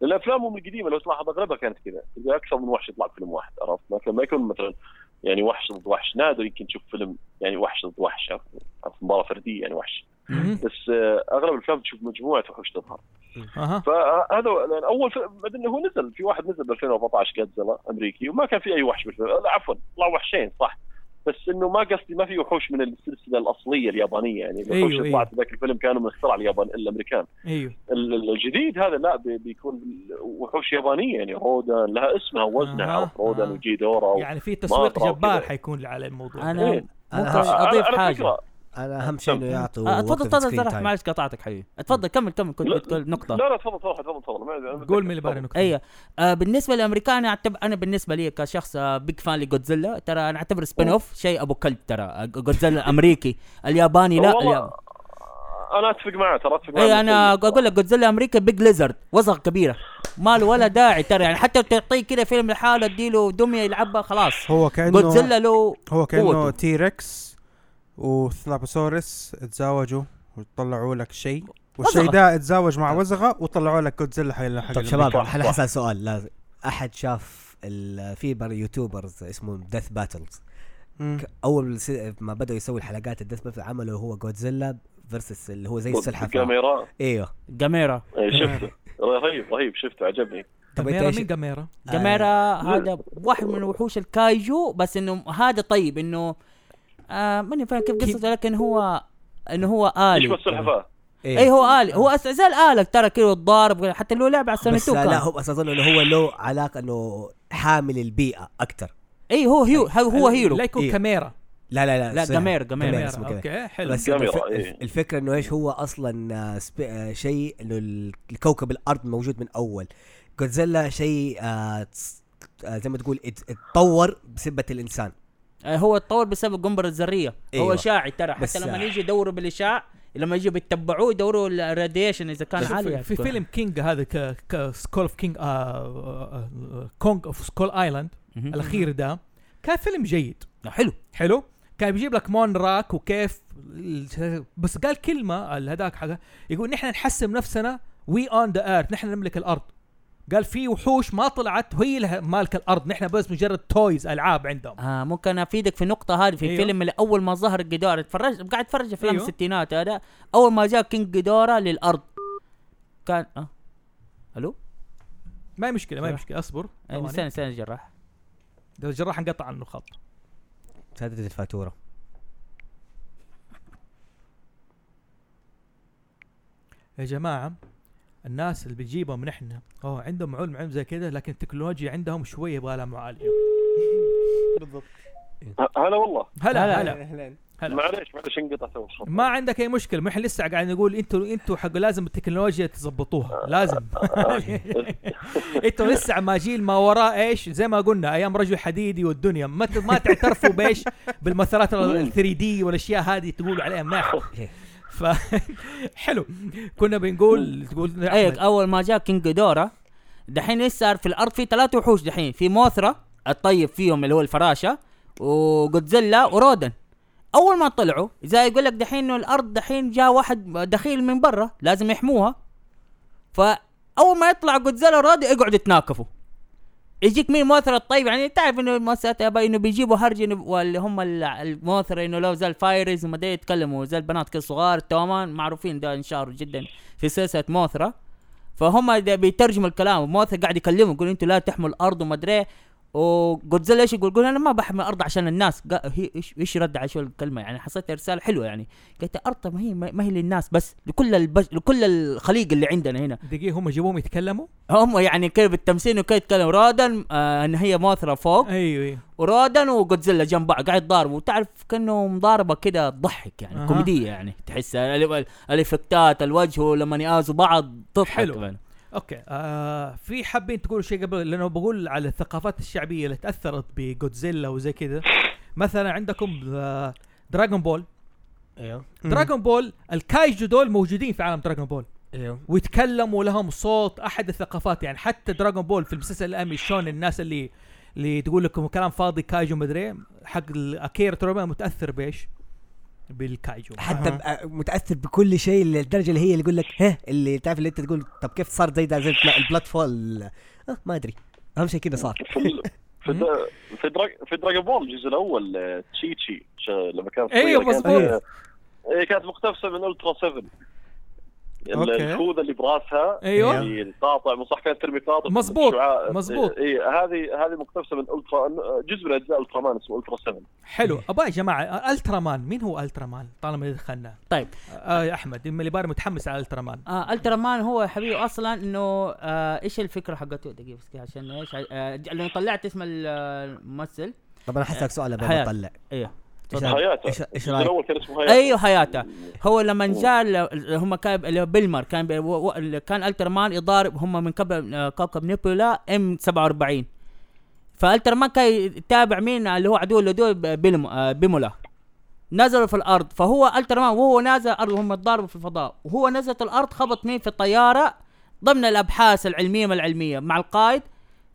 S4: لأن افلامهم القديمة لو تلاحظ أغلبها كانت كذا تلقى أكثر من وحش يطلع فيلم واحد عرفت؟ لكن ما يكون مثلا يعني وحش ضد وحش. نادر يمكن تشوف فيلم يعني وحش ضد وحش عرفت؟ مباراة فردية يعني وحش. بس آه، أغلب الأفلام تشوف مجموعة وحوش تظهر.
S3: أها
S4: فهذا لأن أول فيلم بعدين هو نزل في واحد نزل ب 2014 جادزيلا أمريكي وما كان في أي وحش بالفيلم لا عفوا طلعوا وحشين صح بس إنه ما قصدي ما في وحوش من السلسلة الأصلية اليابانية يعني الوحوش
S3: أيوه،
S4: اللي
S3: أيوه.
S4: طلعت في ذاك الفيلم كانوا من اختراع اليابان الأمريكان
S3: أيوه
S4: ال- ال- الجديد هذا لا بي- بيكون وحوش يابانية يعني رودان لها اسمها ووزنها عرفت رودان
S3: أها.
S4: وجيدورا.
S3: يعني في تسويق جبار. حيكون على الموضوع
S5: أنا
S4: إيه.
S5: ممكن
S1: أنا-
S5: أضيف
S4: حاجة
S1: أنا أهم شيء إنه يعطوا
S5: آه، تفضل تفضل
S1: time.
S5: معلش قطعتك حبيبي اتفضل كمل كمل كنت بتقول نقطة.
S4: لا لا تفضل تفضل تفضل تفضل.
S3: قول من اللي باري نكتة
S5: أيوه. آه بالنسبة للأمريكان اعتبر أنا بالنسبة لي كشخص آه big fan لجودزيلا ترى أنا أعتبر spin-off شيء أبو كلب ترى. آه، جودزيلا الامريكي الياباني لا.
S4: أنا أتفق معه ترى أتفق معه.
S5: اي
S4: أنا.
S5: أقول لك جودزيلا أمريكا big lizard وزغ كبيرة. ما له ولا داعي ترى. يعني حتى تعطيه كذا فيلم لحاله اديله دمية يلعبها خلاص.
S2: هو كانه
S5: جودزيلا له
S2: هو كأنه. T-Rex وثلابوسورس اتزاوجوا وطلعوا لك شيء. والشيء. ده اتزاوج مع وزغة وطلعوا لك جودزيلا حق حق
S1: طب شباب
S4: صح.
S1: حسأل سؤال. لازم أحد شاف ال- في بر YouTubers اسمهم
S2: Death
S1: Battles. أول ما بدأوا يسوي الحلقات ال Death Battle عملوا هو جودزيلا versus اللي هو زي السلحفاه
S4: جاميرا
S1: إيوه.
S5: جاميرا.
S4: إيه، شفته. رهيب رهيب شفته عجبني.
S1: طب
S3: جاميرا
S1: إيش؟
S3: مين جاميرا؟
S5: جاميرا
S4: آه.
S5: هذا واحد من وحوش ال kaiju بس إنه هذا طيب إنه آه ماني فاهم كيف قصته لكن هو إنه هو
S4: إيش
S5: آلي
S4: بس السلحفاه
S1: إيه.
S5: اي هو آلي. هو زي الآلة ترى كذا الضارب حتى له لعبة على
S1: بس
S5: السنتو
S1: لا هو بس اظن إنه هو له علاقة إنه حامي البيئة أكثر
S5: اي هو هيو هو hero.
S3: لا يكون
S1: إيه.
S3: جاميرا.
S1: لا لا لا
S5: لا جامير
S3: جاميرا
S1: اسمه كده.
S3: okay حلو.
S1: بس الف-
S4: إيه.
S1: الفكرة إنه إيش هو أصلا آه، سبي- آه، شيء إنه ال- الكوكب الأرض موجود من أول. جودزيلا شيء آه، آه، زي ما تقول ات- اتطور بسبة
S5: الإنسان. هو اتطور بسبب القنبله الذرية هو
S1: أيوة.
S5: اشعاعي ترى حتى لما
S1: آه.
S5: يجي يدوروا بالاشعاع لما يجوا بيتبعوه يدوروا ال radiation إذا
S3: كان
S5: عالي
S3: في فيلم كينج هذا ك ك Skull of King Kong of Skull
S5: Island.
S3: الأخير ده كان فيلم جيد
S5: حلو
S3: حلو كان بيجيب لك Monarch وكيف بس قال كلمة هذاك حاجة يقول نحن نحسب نفسنا we own the earth نحن نملك الأرض قال في وحوش ما طلعت وهي لها مالك الأرض. نحن بس مجرد toys ألعاب عندهم.
S5: آه ممكن أفيدك في النقطة هذه في
S3: أيوه.
S5: الفيلم اللي اول ما ظهر جيدورا اتفرج قاعد اتفرج أفلام
S3: أيوه.
S5: الستينات هذا. أول ما جاء كينج جيدورا للأرض. كان آه. ألو؟
S3: ما هي مشكلة ما هي. مشكلة. أصبر.
S5: آه،
S3: ثواني.
S5: استنى استنى جراح
S3: ده الجراح انقطع عنه الخط.
S1: سدد الفاتورة.
S3: يا جماعة الناس اللي بتجيبهم نحن أوه عندهم علم علم زي كذا لكن التكنولوجيا عندهم شوية يبغى لها معالجة.
S2: بالضبط.
S4: ه- هلا والله.
S3: هلا هلا.
S2: أهلا.
S3: هلا.
S4: معليش معليش انقطع تو الخط.
S3: ما عندك أي مشكلة ما إحنا لسه قاعد نقول أنتوا أنتوا حق لازم التكنولوجيا تظبطوها لازم. أنتوا لسه ما جيل ما وراء إيش زي ما قلنا أيام رجل حديدي والدنيا. ما ت- ما تعترفوا بإيش؟ بالمثلات ال 3 دي والأشياء هذه تقولوا عليها مناخ ف حلو. كنا بنقول تقول إيه.
S5: أول ما جاء كينج جدارة دحين لسه صار في الأرض؟ في ثلاثة وحوش دحين. في موثرا الطيب فيهم اللي هو الفراشة وجودزيلا ورودن. أول ما طلعوا زي يقول لك دحين إنه الأرض دحين جاء واحد دخيل من برا لازم يحموها. فأول ما يطلع جودزيلا ورودن يقعدوا يتناكفوا. يجيك مين موثر الطيب يعني تعرف إنه المؤسسات يابا إنه بيجيبوا هرج واللي هم ال- الموثر إنه لو زي الفايرز وما يتكلموا زي البنات كده صغار تومان معروفين ده انشهروا جدا في سلسلة موثرة فهم بيترجموا الكلام موثر قاعد يكلمهم يقول أنتوا لا تحموا الأرض وما أدري إيه. وجودزيلا إيش يقول؟ يقول أنا ما بحمي الأرض عشان الناس. هي إيش إيش رد على شو الكلمة؟ يعني حسيت رسالة حلوة يعني. قلت الأرض ما هي ما هي للناس بس لكل البش لكل الخليق اللي عندنا هنا.
S3: دقيقة هم جابوهم يتكلموا؟
S5: هم يعني كيف بالتمثيل وكيف يتكلم رودن آه إن هي موثره فوق.
S3: أيوه أيوه.
S5: ورودن وجودزيلا جنب بعض قاعد يتضاربوا وتعرف كأنه مضاربة كده تضحك يعني
S3: أها.
S5: كوميدية يعني. تحس ال- ال- الافكتات الوجه ولما يقازوا بعض تضحك
S3: حلو.
S5: كمان.
S3: okay. آه في حابين تقولوا شيء قبل؟ لأنه بقول على الثقافات الشعبية اللي تأثرت بجودزيلا وزي كذا. مثلا عندكم دراغون بول
S1: إيوه.
S3: دراغون بول ال kaiju دول موجودين في عالم دراغون بول
S1: إيوه.
S3: ويتكلموا لهم صوت أحد الثقافات. يعني حتى دراغون بول في المسلسل الأمي شون الناس اللي اللي تقول لكم كلام فاضي kaiju مدري حق اكيرا تورياما متأثر بإيش؟ بال
S1: kaiju. حتى متأثر بكل شيء للدرجة اللي هي اللي يقول لك ها اللي تعرف اللي أنت تقول طب كيف صار زي ده؟ زي ال plo- ال plot hole. آه ما أدري. أهم شيء كده صار.
S4: في في دا- في دراج في دراجون بول الجزء الأول تشيتشي ش- لما كانت كانت-
S3: مظبوط.
S4: آه، كانت مقتبسة من ألترا 7 ال-
S2: okay.
S4: الخوذة اللي براسها
S3: أيوه.
S4: اللي القاطع من صح كانت ترمي قاطع
S3: مظبوط،
S4: شعاع-
S3: مظبوط.
S4: اي هذه هذه مقتبسة من ألترا جزء من أجزاء الترا مان اسمه ألترا 7
S3: حلو. أبا يا جماعة الترا مان مين هو الترا مان طالما دخلنا.
S5: طيب
S3: آه يا أحمد اما اللي باري متحمس على الترا مان
S5: آه الترا مان هو حبيبي أصلا إنه آه إيش الفكرة حقته؟ دقيقة بس عشان إيش؟ آه لأنه طلعت اسم ال- الممثل.
S1: طب أنا حسألك سؤال. ما
S5: أطلع.
S1: أيوه
S4: حياته. الجزء
S1: رأيك؟
S4: الأول كان اسمه حياته.
S5: أيوه حياته. هو لما جاء هم كان اللي هو بيلمر كان و- كان ألترمان يضارب هم من قبل آه، كوكب نيبولا إم 47 فألترمان كان يتابع مين؟ اللي هو عدو اللدود بيلم آه، بيمولا. نزلوا في الأرض. فهو ألترمان وهو نازل الأرض وهم يتضاربوا في الفضاء. وهو نزل الأرض خبط مين في الطيارة؟ ضمن الأبحاث العلمية العلمية مع القائد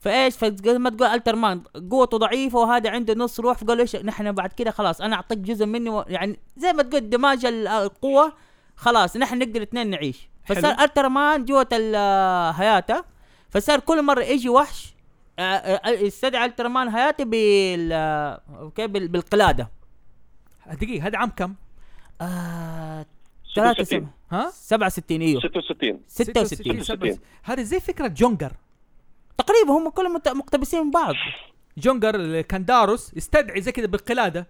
S5: فايش؟ فزي ما تقول الترمان قوته ضعيفة وهذا عنده نص روح فقال إيش؟ نحن بعد كده خلاص أنا أعطيك جزء مني و... يعني زي ما تقول دماج ال- القوة خلاص نحن نقدر اثنين نعيش. فصار
S3: حلو.
S5: الترمان جوة ال- هياته. فصار كل مرة يجي وحش آه، يستدعي الترمان هياته بال أوكي بال- بالقلادة.
S3: دقيقة هذا عام كم؟
S5: آه... ثلاثة
S4: 66
S3: ها؟
S5: 67 إيوه.
S4: 66
S5: 66
S3: 67. هذا زي فكرة جونجر.
S5: تقريبا هم كلهم مقتبسين من بعض.
S3: جونجر اللي كان داروس يستدعي زي كذا بالقلادة.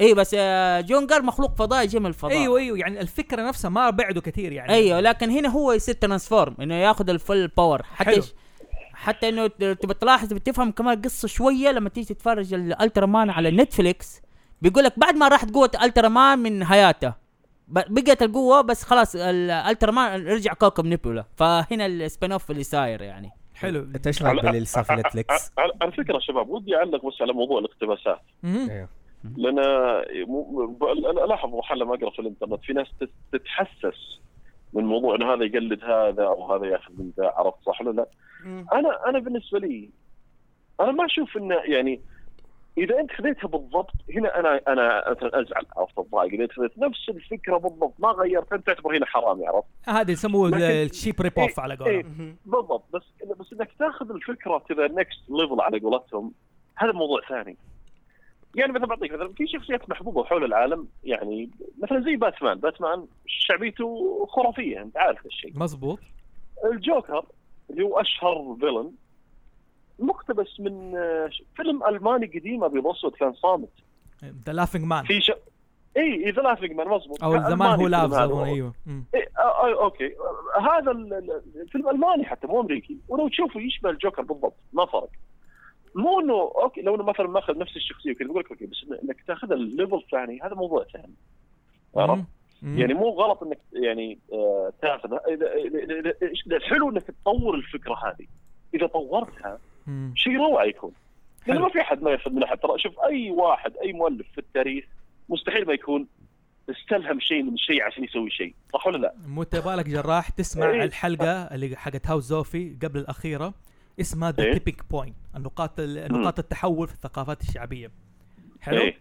S5: اي بس آه، جونجر مخلوق فضائي جاي من الفضاء.
S3: أيوه أيوه يعني الفكرة نفسها ما بعده كثير يعني.
S5: أيوه لكن هنا هو يصير transform إنه ياخذ ال full power حتى
S3: حلو.
S5: حتى إنه تبى تلاحظ بتفهم كمان القصة شوية لما تيجي تتفرج الالترا مان على نتفليكس بيقول لك بعد ما راحت قوة الالترا مان من حياته بقت القوة بس خلاص الالترا مان رجع كوكب نيبولا فهنا ال spin off اللي صاير يعني.
S3: حلو.
S1: أنت إيش رأيك باللي صار في نتفليكس؟
S4: على فكرة شباب ودي أعلق بس على موضوع الاقتباسات. لأن مو- ب- أنا الاحظ محل لما أقرأ في الإنترنت في ناس تت- تتحسس من موضوع إنه هذا يقلد هذا أو هذا ياخذ من ذا عرفت صح ولا لا؟ أنا أنا بالنسبة لي أنا ما أشوف إنه يعني إذا أنت خذيتها بالضبط هنا أنا أنا مثلا أزعل عرفت الضايق إذا أنت خذيت نفس الفكرة بالضبط ما غيرت أنت تعتبر هنا حرامي عرفت؟
S3: هذا يسموه
S4: ال
S3: cheap rip off على
S4: إيه
S3: قولهم
S4: بالضبط بس بس إنك تاخذ الفكرة to the next level على قولتهم هذا موضوع ثاني. يعني مثلا بعطيك مثلا في شخصيات محبوبة حول العالم يعني مثلا زي باتمان، باتمان شعبيته خرافية أنت عارف هالشيء.
S3: مزبوط
S4: الجوكر اللي هو أشهر villain مقتبس من آه، فيلم ألماني قديم ابيض اسود كان صامت.
S3: the laughing man
S4: في ش... إي the laughing man مضبوط
S3: أو
S4: the man
S3: who laugh أيوه.
S4: إيه أوكي. هذا ال- ال- الفيلم ألماني حتى مو أمريكي. ولو تشوفه يشبه الجوكر بالضبط ما فرق. مو إنه أوكي لو إنه مثلا ماخذ نفس الشخصية وكذا بقول لك أوكي بس إنك تاخذها ال level ثاني هذا موضوع ثاني. عرفت؟ يعني مو غلط إنك يعني آه تاخذ إذا- إذا- إذا- إذا- الحلو إنك تطور الفكرة هذه. إذا طورتها. شيء روعه يكون لأنه
S3: حلو.
S4: ما في أحد ما ياخذ من أحد ترى شوف أي واحد أي مؤلف في التاريخ مستحيل ما يكون استلهم شيء من شيء عشان يسوي شيء صح ولا لا؟
S3: مو بالك جراح تسمع
S4: إيه.
S3: الحلقة اللي حقت هاوس زوفي قبل الأخيرة اسمها the
S4: إيه.
S3: tipping point النقاط ال- نقاط التحول في الثقافات الشعبية حلو
S4: إيه.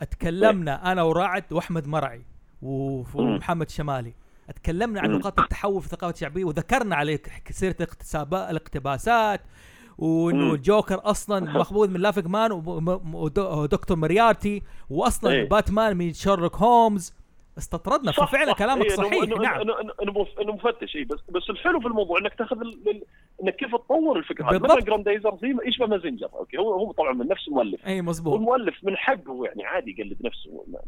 S3: اتكلمنا أنا ورعد وأحمد مرعي. ومحمد شمالي اتكلمنا عن. نقاط التحول في الثقافه الشعبية وذكرنا عليه سيرة الاقتباسات وإنه
S4: مم.
S3: الجوكر أصلا مأخوذ من laughing man ودكتور موريارتي واصلا
S4: إيه.
S3: باتمان من شيرلوك هومز استطردنا
S4: صح،
S3: ففعلا
S4: صح.
S3: كلامك
S4: إنه-
S3: صحيح
S4: إنه-
S3: نعم.
S4: انه انه إنه مفتش اي بس بس الحلو في الموضوع إنك تأخذ إنك كيف تطور الفكرة هذه. مثلا جراندايزر زي يشبه مازنجر؟ أوكي هو هو طبعا من نفس المؤلف.
S3: اي مزبوط.
S4: والمؤلف من حقه يعني عادي يقلد نفسه ما-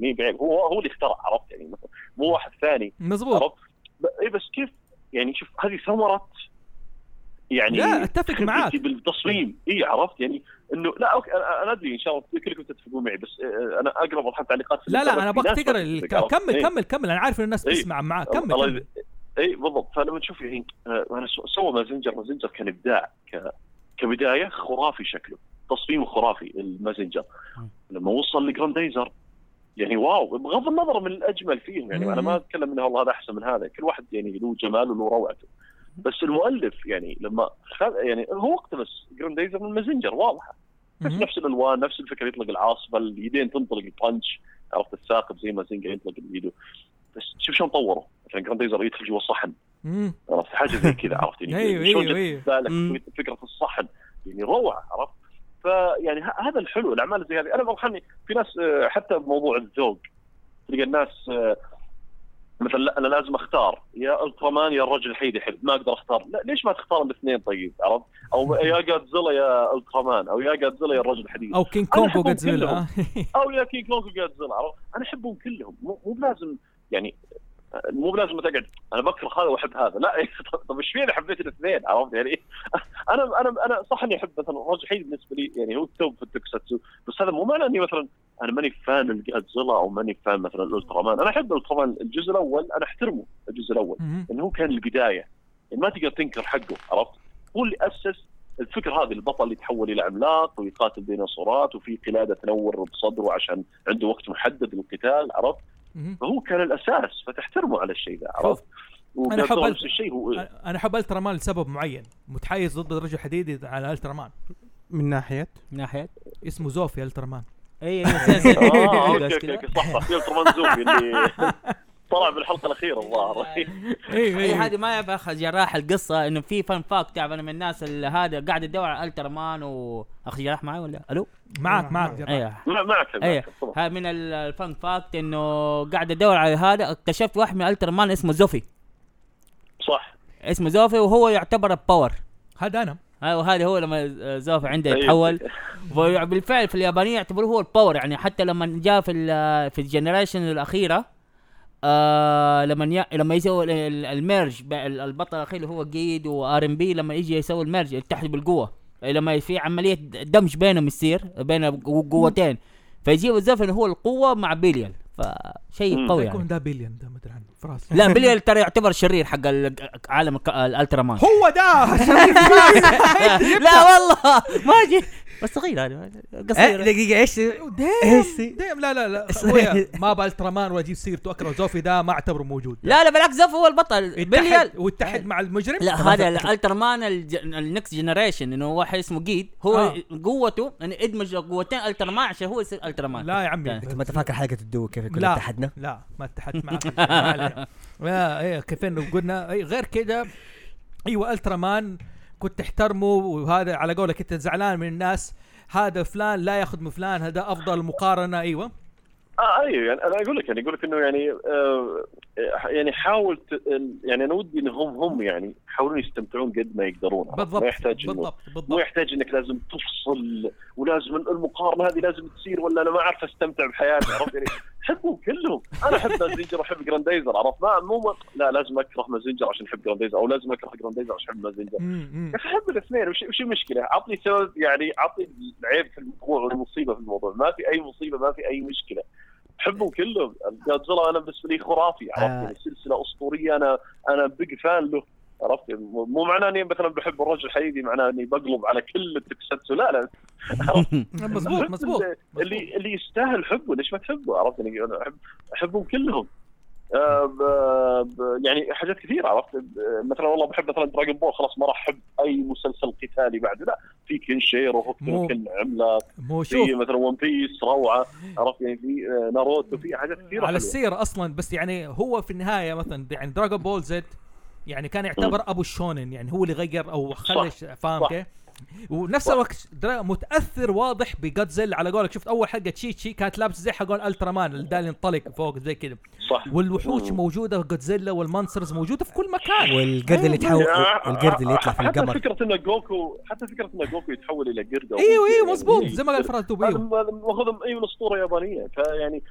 S4: مو بعيب هو هو اللي اخترع عرفت؟ يعني مو واحد ثاني
S3: مزبوط.
S4: عرفت؟ اي بس كيف؟ يعني شوف هذه ثمرة يعني
S3: لا،
S4: خبرتي
S3: معاك.
S4: بالتصميم. إي عرفت؟ يعني إنه لا أوكي أنا, أدري إن شاء الله كلكم تتفقون معي بس آه، أنا اقرا مرحله تعليقات
S3: لا لا أنا
S4: أبغاك تقرأ؟
S3: كمل
S4: إيه.
S3: كمل كمل. أنا عارف إن الناس
S4: إيه.
S3: تسمع معاك. كمل كمل.
S4: إي بالضبط. فلما تشوف الحين آه، أنا سو- سوى مازنجر مازنجر كان ابداع ك... كبداية خرافي شكله. تصميمه خرافي المازنجر لما وصل لجراندايزر يعني واو بغض النظر من الأجمل فيهم يعني أنا ما أتكلم إنه والله هذا أحسن من هذا. كل واحد يعني له جماله وله روعته. بس المؤلف يعني لما خذ يعني هو اقتبس جراندايزر من مازنجر واضحة. بس. نفس الألوان نفس الفكرة يطلق العاصفة اليدين تنطلق ال punch عرفت؟ الثاقب زي مازنجر ينطلق بيده بس شوف شلون طوروا. مثلا جراندايزر يدخل جوا الصحن.
S3: مم.
S4: عرفت؟ حاجة زي كذا عرفت؟ يعني
S3: أيوه
S4: شلون أيوه بالك
S5: مم.
S4: فكرة الصحن؟ يعني روعة عرفت؟ فيعني هذا الحلو الأعمال زي هذه. أنا مرحني في ناس آه، حتى بموضوع الذوق تلقى الناس آه، مثلا لا أنا لازم أختار. يا ألترامان يا الرجل الحديدي حلو ما أقدر أختار. لا ليش ما تختار الاثنين طيب؟ عرفت؟ أو يا جادزيلا يا ألترامان أو يا جادزيلا يا الرجل الحديدي.
S3: أو كينج كونغ. ها؟
S4: أو يا كينج كونغ وجادزيلا عرفت؟ أنا أحبهم كلهم. مو مو بلازم يعني مو بلازم تقعد أنا بكره هذا وأحب هذا. لا طب- إيش فيني؟ حبيت الاثنين عرفت يعني؟ أنا أنا أنا صح إني أحب مثلا الرجل الحديدي بالنسبة لي يعني هو ال top في ال tokusatsu بس هذا مو معنى إني مثلا أنا ماني fan الجادزيلا أو ماني fan مثلا الألترامان. أنا أحب الألترامان الجزء الأول أنا أحترمه الجزء الأول.
S3: مهم.
S4: انه هو كان البداية. يعني ما تقدر تنكر حقه عرفت؟ هو اللي أسس الفكرة هذه البطل اللي يتحول إلى عملاق ويقاتل ديناصورات وفي قلادة تنور بصدره عشان عنده وقت محدد للقتال عرفت. فهو كان الأساس فتحترمه على الشيء ذا عرفت؟
S3: ال-
S4: نفس الشيء هو
S3: أنا احب الترا مان لسبب معين متحيز ضد الرجل الحديدي على الترا مان
S2: من ناحية؟
S5: من ناحية؟
S3: اسمه زوفي الترا مان
S5: اي اي بس
S4: أوكي أوكي
S5: كده.
S4: أوكي، صح صح في ألترمان زوفي اللي طلع بالحلقة الأخيرة الظاهر
S3: أيوه
S5: أي
S3: أيوه
S5: هذه ما يعرف اخ جراح القصة إنه في فان فاك تعرف أنا من الناس اللي هذا قاعد تدور على الترا مان واخ جراح معي ولا؟ ألو؟
S3: معك معك جراح.
S5: أيوه
S4: مع- معك
S5: أيوه من ال- ال fun fact إنه قاعد ادور على هذا اكتشفت واحد من الترا مان اسمه زوفي.
S4: صح.
S5: اسمه زوفي وهو يعتبر ال power
S3: هذا أنا.
S5: أيوه هذا هو لما زوفي عنده
S4: أيوة.
S5: يتحول. وبالفعل في اليابانية يعتبروه هو ال power يعني حتى لما جاء في ال في ال generation الأخيرة آه لما ي... لما يسوي ال- ال- ال merge البطل الأخير اللي هو جيد وار ام بي لما يجي يسوي ال merge يتحد بالقوة. لما في عملية دمج بينهم يصير بين قو- قوتين. فيجيب اللي هو القوة مع بيليال فشيء. قوي
S3: يكون
S5: يعني.
S3: ده بليون ده مدري عنه فراس.
S5: لا بيليال ترى يعتبر شرير حق ال- عالم الالترا مان
S3: هو ده!
S5: لا والله. ما جي بس صغير هذا
S1: إيه،
S5: قصير.
S1: دقيقة إيش؟
S3: ديم ديم لا لا لا. ما بالترامان واجيب سيرته أكره زوفي ده ما أعتبره موجود.
S5: لا لا بالعكس زف هو البطل. بيليال
S3: يتحد ويتحد مع المجرم؟
S5: لا هذا الالتر مان. النكست جنريشن إنه واحد اسمه جيد. هو
S3: آه.
S5: آه. قوته انه ادمج قوتين التر مان عشان هو يصير التر مان
S3: لا يا عمي.
S5: يعني.
S1: ما انت فاكر حلقة الدو كيف كنا
S3: لا
S1: اتحدنا؟
S3: لا ما اتحدت معك. ما علينا. لا إيه كيف انه قلنا أي غير كده إيوه الترا مان كنت تحترمه وهذا على قولك انت زعلان من الناس. هذا فلان لا ياخذ من فلان هذا أفضل مقارنة. أيوه.
S4: آه أيوه يعني أنا أقول لك يعني أقول لك إنه يعني آه يعني حاول يعني أنا ودي انهم هم يعني يحاولون يستمتعون قد ما يقدرون.
S3: بالضبط
S4: ما يحتاج
S3: بالضبط
S4: مو
S3: بالضبط
S4: يحتاج إنك لازم تفصل ولازم المقارنة هذه لازم تصير ولا أنا ما أعرف أستمتع بحياتي عرفت؟ يعني احبهم كلهم أنا أحب مازنجر واحب جراندايزر عرفت ما مو لا لازم أكره مازنجر عشان أحب جراندايزر أو لازم أكره جراندايزر عشان أحب مازنجر. يا أخي أحب الاثنين وش وش المشكلة؟ عطني سبب يعني عطني العيب في الموضوع والمصيبه في الموضوع، ما في أي مصيبة ما في أي مشكلة. أحبهم كلهم، جادزيلا أنا بالنسبة لي خرافي عرفت
S1: آه.
S4: سلسلة أسطورية أنا أنا big fan له عرفت؟ مو مو معناه إني مثلا بحب الرجل الحديدي معناه إني بقلب على كل التوكساتسو لا لا.
S3: مزبوط
S4: أحب
S3: مزبوط
S4: اللي- اللي يستاهل حبه ليش ما تحبه؟ عرفت؟ يعني أنا احب أحبهم كلهم. آه، يعني حاجات كثيرة عرفت؟ مثلا والله بحب مثلا دراجون بول خلاص ما راح أحب أي مسلسل قتالي بعده لا في كنشيرو
S3: مو-
S4: وهو كان عملاق.
S3: مو شوف.
S4: في مثلا ون بيس روعة. عرفت؟ يعني في آه، ناروتو في حاجات كثيرة
S3: على. السيره أصلا بس يعني هو في النهاية مثلا يعني دراجون بول زد يعني كان يعتبر أبو الشونن يعني هو اللي غير أو خلى فاهم. كيف؟ ونفس. الوقت درا- متأثر واضح بجادزيلا على قولك شفت أول حلقة تشيتشي كانت لابس زي حقون الترا مان اللي ينطلق فوق زي كذا
S4: صح
S3: والوحوش
S4: مم.
S3: موجودة جودزيلا وال monsters موجودة في كل مكان
S1: والقرد اللي يتحول
S4: آه،
S1: والقرد اللي يطلع في
S4: حتى
S1: القمر
S4: فكرة انه جوكو حتى فكرة انه جوكو يتحول إلى قرد
S3: إيوه إيوه
S4: يعني
S3: مزبوط
S4: إيه.
S3: زي ما قال أيوه
S4: م- ماخذ اي من أسطورة يابانية فيعني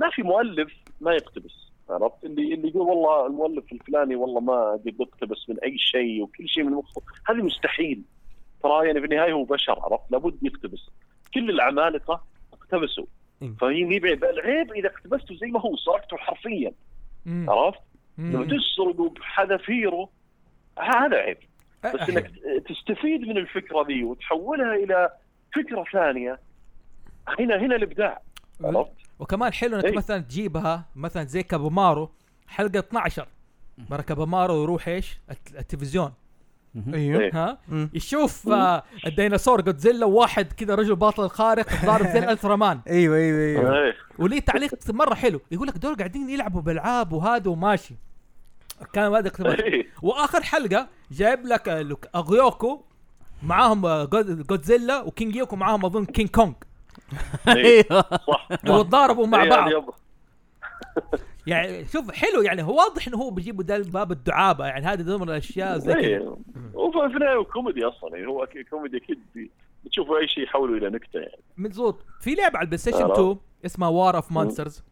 S4: ما في مؤلف ما يقتبس عرفت؟ اللي اللي يقول والله المؤلف الفلاني والله ما قد يقتبس من أي شيء وكل شيء من مخه هذه مستحيل. ترى يعني في النهاية هو بشر عرفت؟ لابد يقتبس. كل العمالقة اقتبسوا.
S1: إيه.
S4: فهي العيب إذا اقتبسته زي ما هو سرقته حرفيا. عرفت. لما تسرقه بحذافيره هذا عيب. بس
S3: أه،
S4: إنك تستفيد من الفكرة ذي وتحولها إلى فكرة ثانية. هنا هنا الإبداع. عرفت؟
S3: وكمان حلو إنك
S4: إيه.
S3: مثلا تجيبها مثلا زي كابومارو حلقة 12 مرة كابومارو يروح إيش؟ الت- التلفزيون
S4: أيوه.
S3: ها. يشوف آه الديناصور جودزيلا وواحد كذا رجل باطل خارق ضارب زي الالترا مان
S2: أيوه أيوه أيوه
S4: إيه.
S3: وليه تعليق مرة حلو يقول لك دول قاعدين يلعبوا بألعاب وهذا وماشي كان هذا اقتباس
S4: إيه.
S3: وآخر حلقة جايب لك آه، أغيوكو معاهم آه، جود- جودزيلا وكينج يوكو معاهم أظن كينج كونج.
S5: أيوه
S4: صح.
S3: وتضاربوا مع
S4: إيه،
S3: بعض. يعني شوف حلو يعني هو واضح إنه هو بيجيبوا ده باب الدعابة يعني هذه ضمن الاشياء زي كذا.
S4: إيه. وفي النهايه كوميدي أصلا يعني هو كوميدي أكيد بتشوفوا أي شيء يحولوا إلى نكتة يعني.
S3: مزبوط في لعبة على البلاي ستيشن
S4: آه.
S3: 2 اسمها War of the Monsters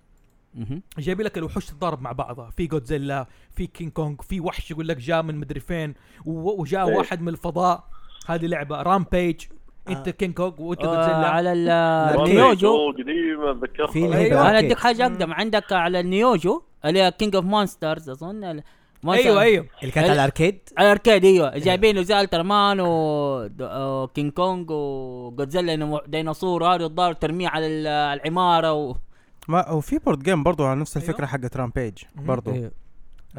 S5: مهم.
S3: جايبين لك الوحوش تتضارب مع بعضها. في جودزيلا في كينج كونج في وحش يقول لك جاء من مدري فين وجاء. واحد من الفضاء. هذه لعبة. Rampage إنت
S1: آه.
S3: كينج كونج وإنت
S5: آه
S3: جودزيلا
S5: على. النيوجيو
S4: قديمه
S1: أتذكرها.
S3: أيوة.
S1: أنا.
S5: أديك حاجة أقدم. عندك على النيوجيو اللي هي King of the Monsters أظن
S3: أيوه أيوه.
S1: اللي كانت على ال arcade.
S5: على ال arcade أيوه. جايبين له زي الترمان وكينج كونج وجودزيلا ديناصور. هذا الضار ترميه على ال- العمارة و...
S2: ما وفي board game برضو على نفس
S3: أيوه.
S2: الفكرة حقت
S3: Rampage.
S2: برضو.
S1: أيوه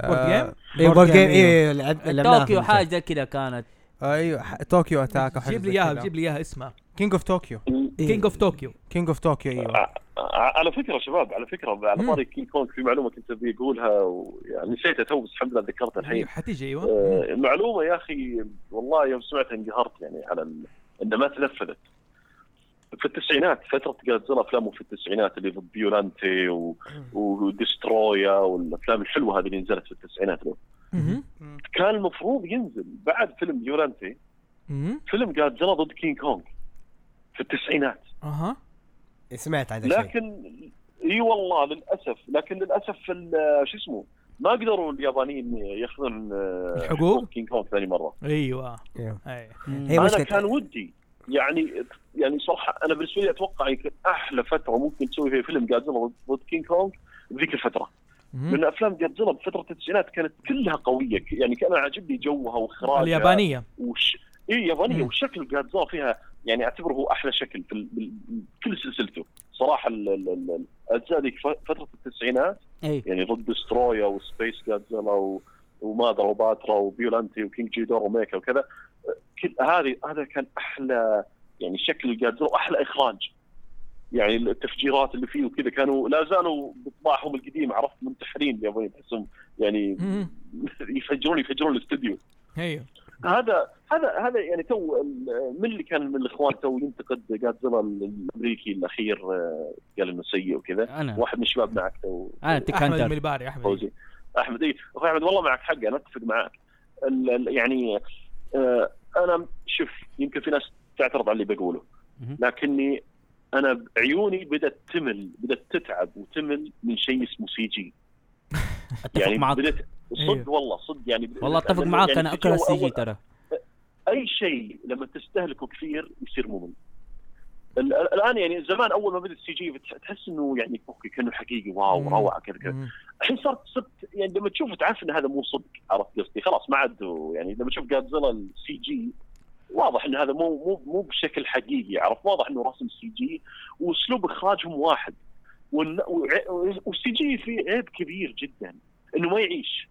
S1: board game؟
S2: أيوه
S1: board game أيوه
S5: طوكيو حاجة زي كذا كانت.
S2: أيوه طوكيو أتاك
S3: جيب لي إياها جيب لي إياها اسمها
S2: King
S1: of
S3: Tokyo. King of
S2: Tokyo King of Tokyo
S4: أيوه على فكرة شباب على فكرة على. طاري كينج كونج في معلومة كنت أبي أقولها ويعني نسيتها تو بس الحمد لله ذكرتها الحين.
S3: أيوه حتيجي أيوه.
S4: آه، معلومه يا أخي والله يوم سمعتها انقهرت يعني على ال... انها ما تنفذت في التسعينات فترة جادزيلا أفلامه في التسعينات اللي ضد بيولانتي و... وديسترويا والأفلام الحلوة هذه اللي نزلت في التسعينات. كان المفروض ينزل بعد فيلم بيولانتي
S3: مهم.
S4: فيلم جادزيلا ضد كينج كونج في التسعينات.
S3: أها.
S1: سمعت عن
S4: لكن إي والله للأسف. لكن للأسف ال- شو اسمه ما قدروا اليابانيين ياخذون آه،
S3: الحقوق؟
S4: كينج كونغ ثاني مرة.
S3: أيوه.
S1: إيه.
S3: أي.
S1: هي أنا
S4: كان ودي يعني يعني صراحة أنا بالنسبة لي أتوقع يمكن أحلى فترة ممكن تسوي فيها فيلم جادزيلا ضد كينج كونغ بذيك
S3: الفترة.
S4: لأن أفلام جادزيلا بفتره التسعينات كانت كلها قوية يعني كان عاجبني جوها وإخراجها
S3: اليابانية.
S4: وش اي يابانية
S3: مم.
S4: وشكل جادزيلا فيها يعني أعتبره أحلى شكل في ال... كل سلسلته. صراحة ال- ال- ال- الاجزاء ذيك فترة التسعينات
S5: اي
S4: يعني ديسترويا وسبيس جادزيلا و... وموثرا وباترا وبيولانتي وكينج جيدورا وميكا وكذا. كل هذه هذا كان أحلى يعني شكل جادزيلا وأحلى إخراج. يعني التفجيرات اللي فيه وكذا كانوا لا زالوا بطباعهم القديمه عرفت؟ منتحرين اليابانيين تحسهم يعني. يفجرون يفجرون الاستوديو.
S3: أيوه
S4: هذا هذا هذا يعني تو ال- من اللي كان من الإخوان تو ينتقد جادزيلا الأمريكي الأخير آه، قال إنه سيء وكذا.
S5: أنا.
S4: واحد من الشباب معك تو.
S3: أنا
S5: أحمد
S3: الملباري أحمد.
S4: فوزي. أحمد اي أخوي أحمد والله معك حق أنا أتفق معك. يعني آه، أنا شوف يمكن في ناس تعترض على اللي بقوله. لكني أنا عيوني بدأت تمل بدأت تتعب وتمل من شيء اسمه CG.
S5: أتفق
S4: يعني
S5: معك.
S4: بدات
S3: أيوه.
S4: صدق والله صدق يعني
S5: والله
S4: أتفق
S5: معك.
S4: يعني
S5: أنا أكره ال
S4: CG
S5: ترى.
S4: أي شيء لما تستهلكه كثير يصير ممل. ال- ال- الآن يعني زمان أول ما بدا ال CG تحس إنه يعني okay كأنه حقيقي.
S3: wow.
S4: روعة كذا كذا. الحين صرت صرت يعني لما تشوفه تعرف إن هذا مو صدق عرفت قصدي؟ خلاص ما عاد يعني لما تشوف جادزيلا ال CG واضح إن هذا مو مو مو بشكل حقيقي عرفت؟ واضح إنه رسم CG وأسلوب إخراجهم واحد. وال CG فيه عيب كبير جدا إنه ما يعيش.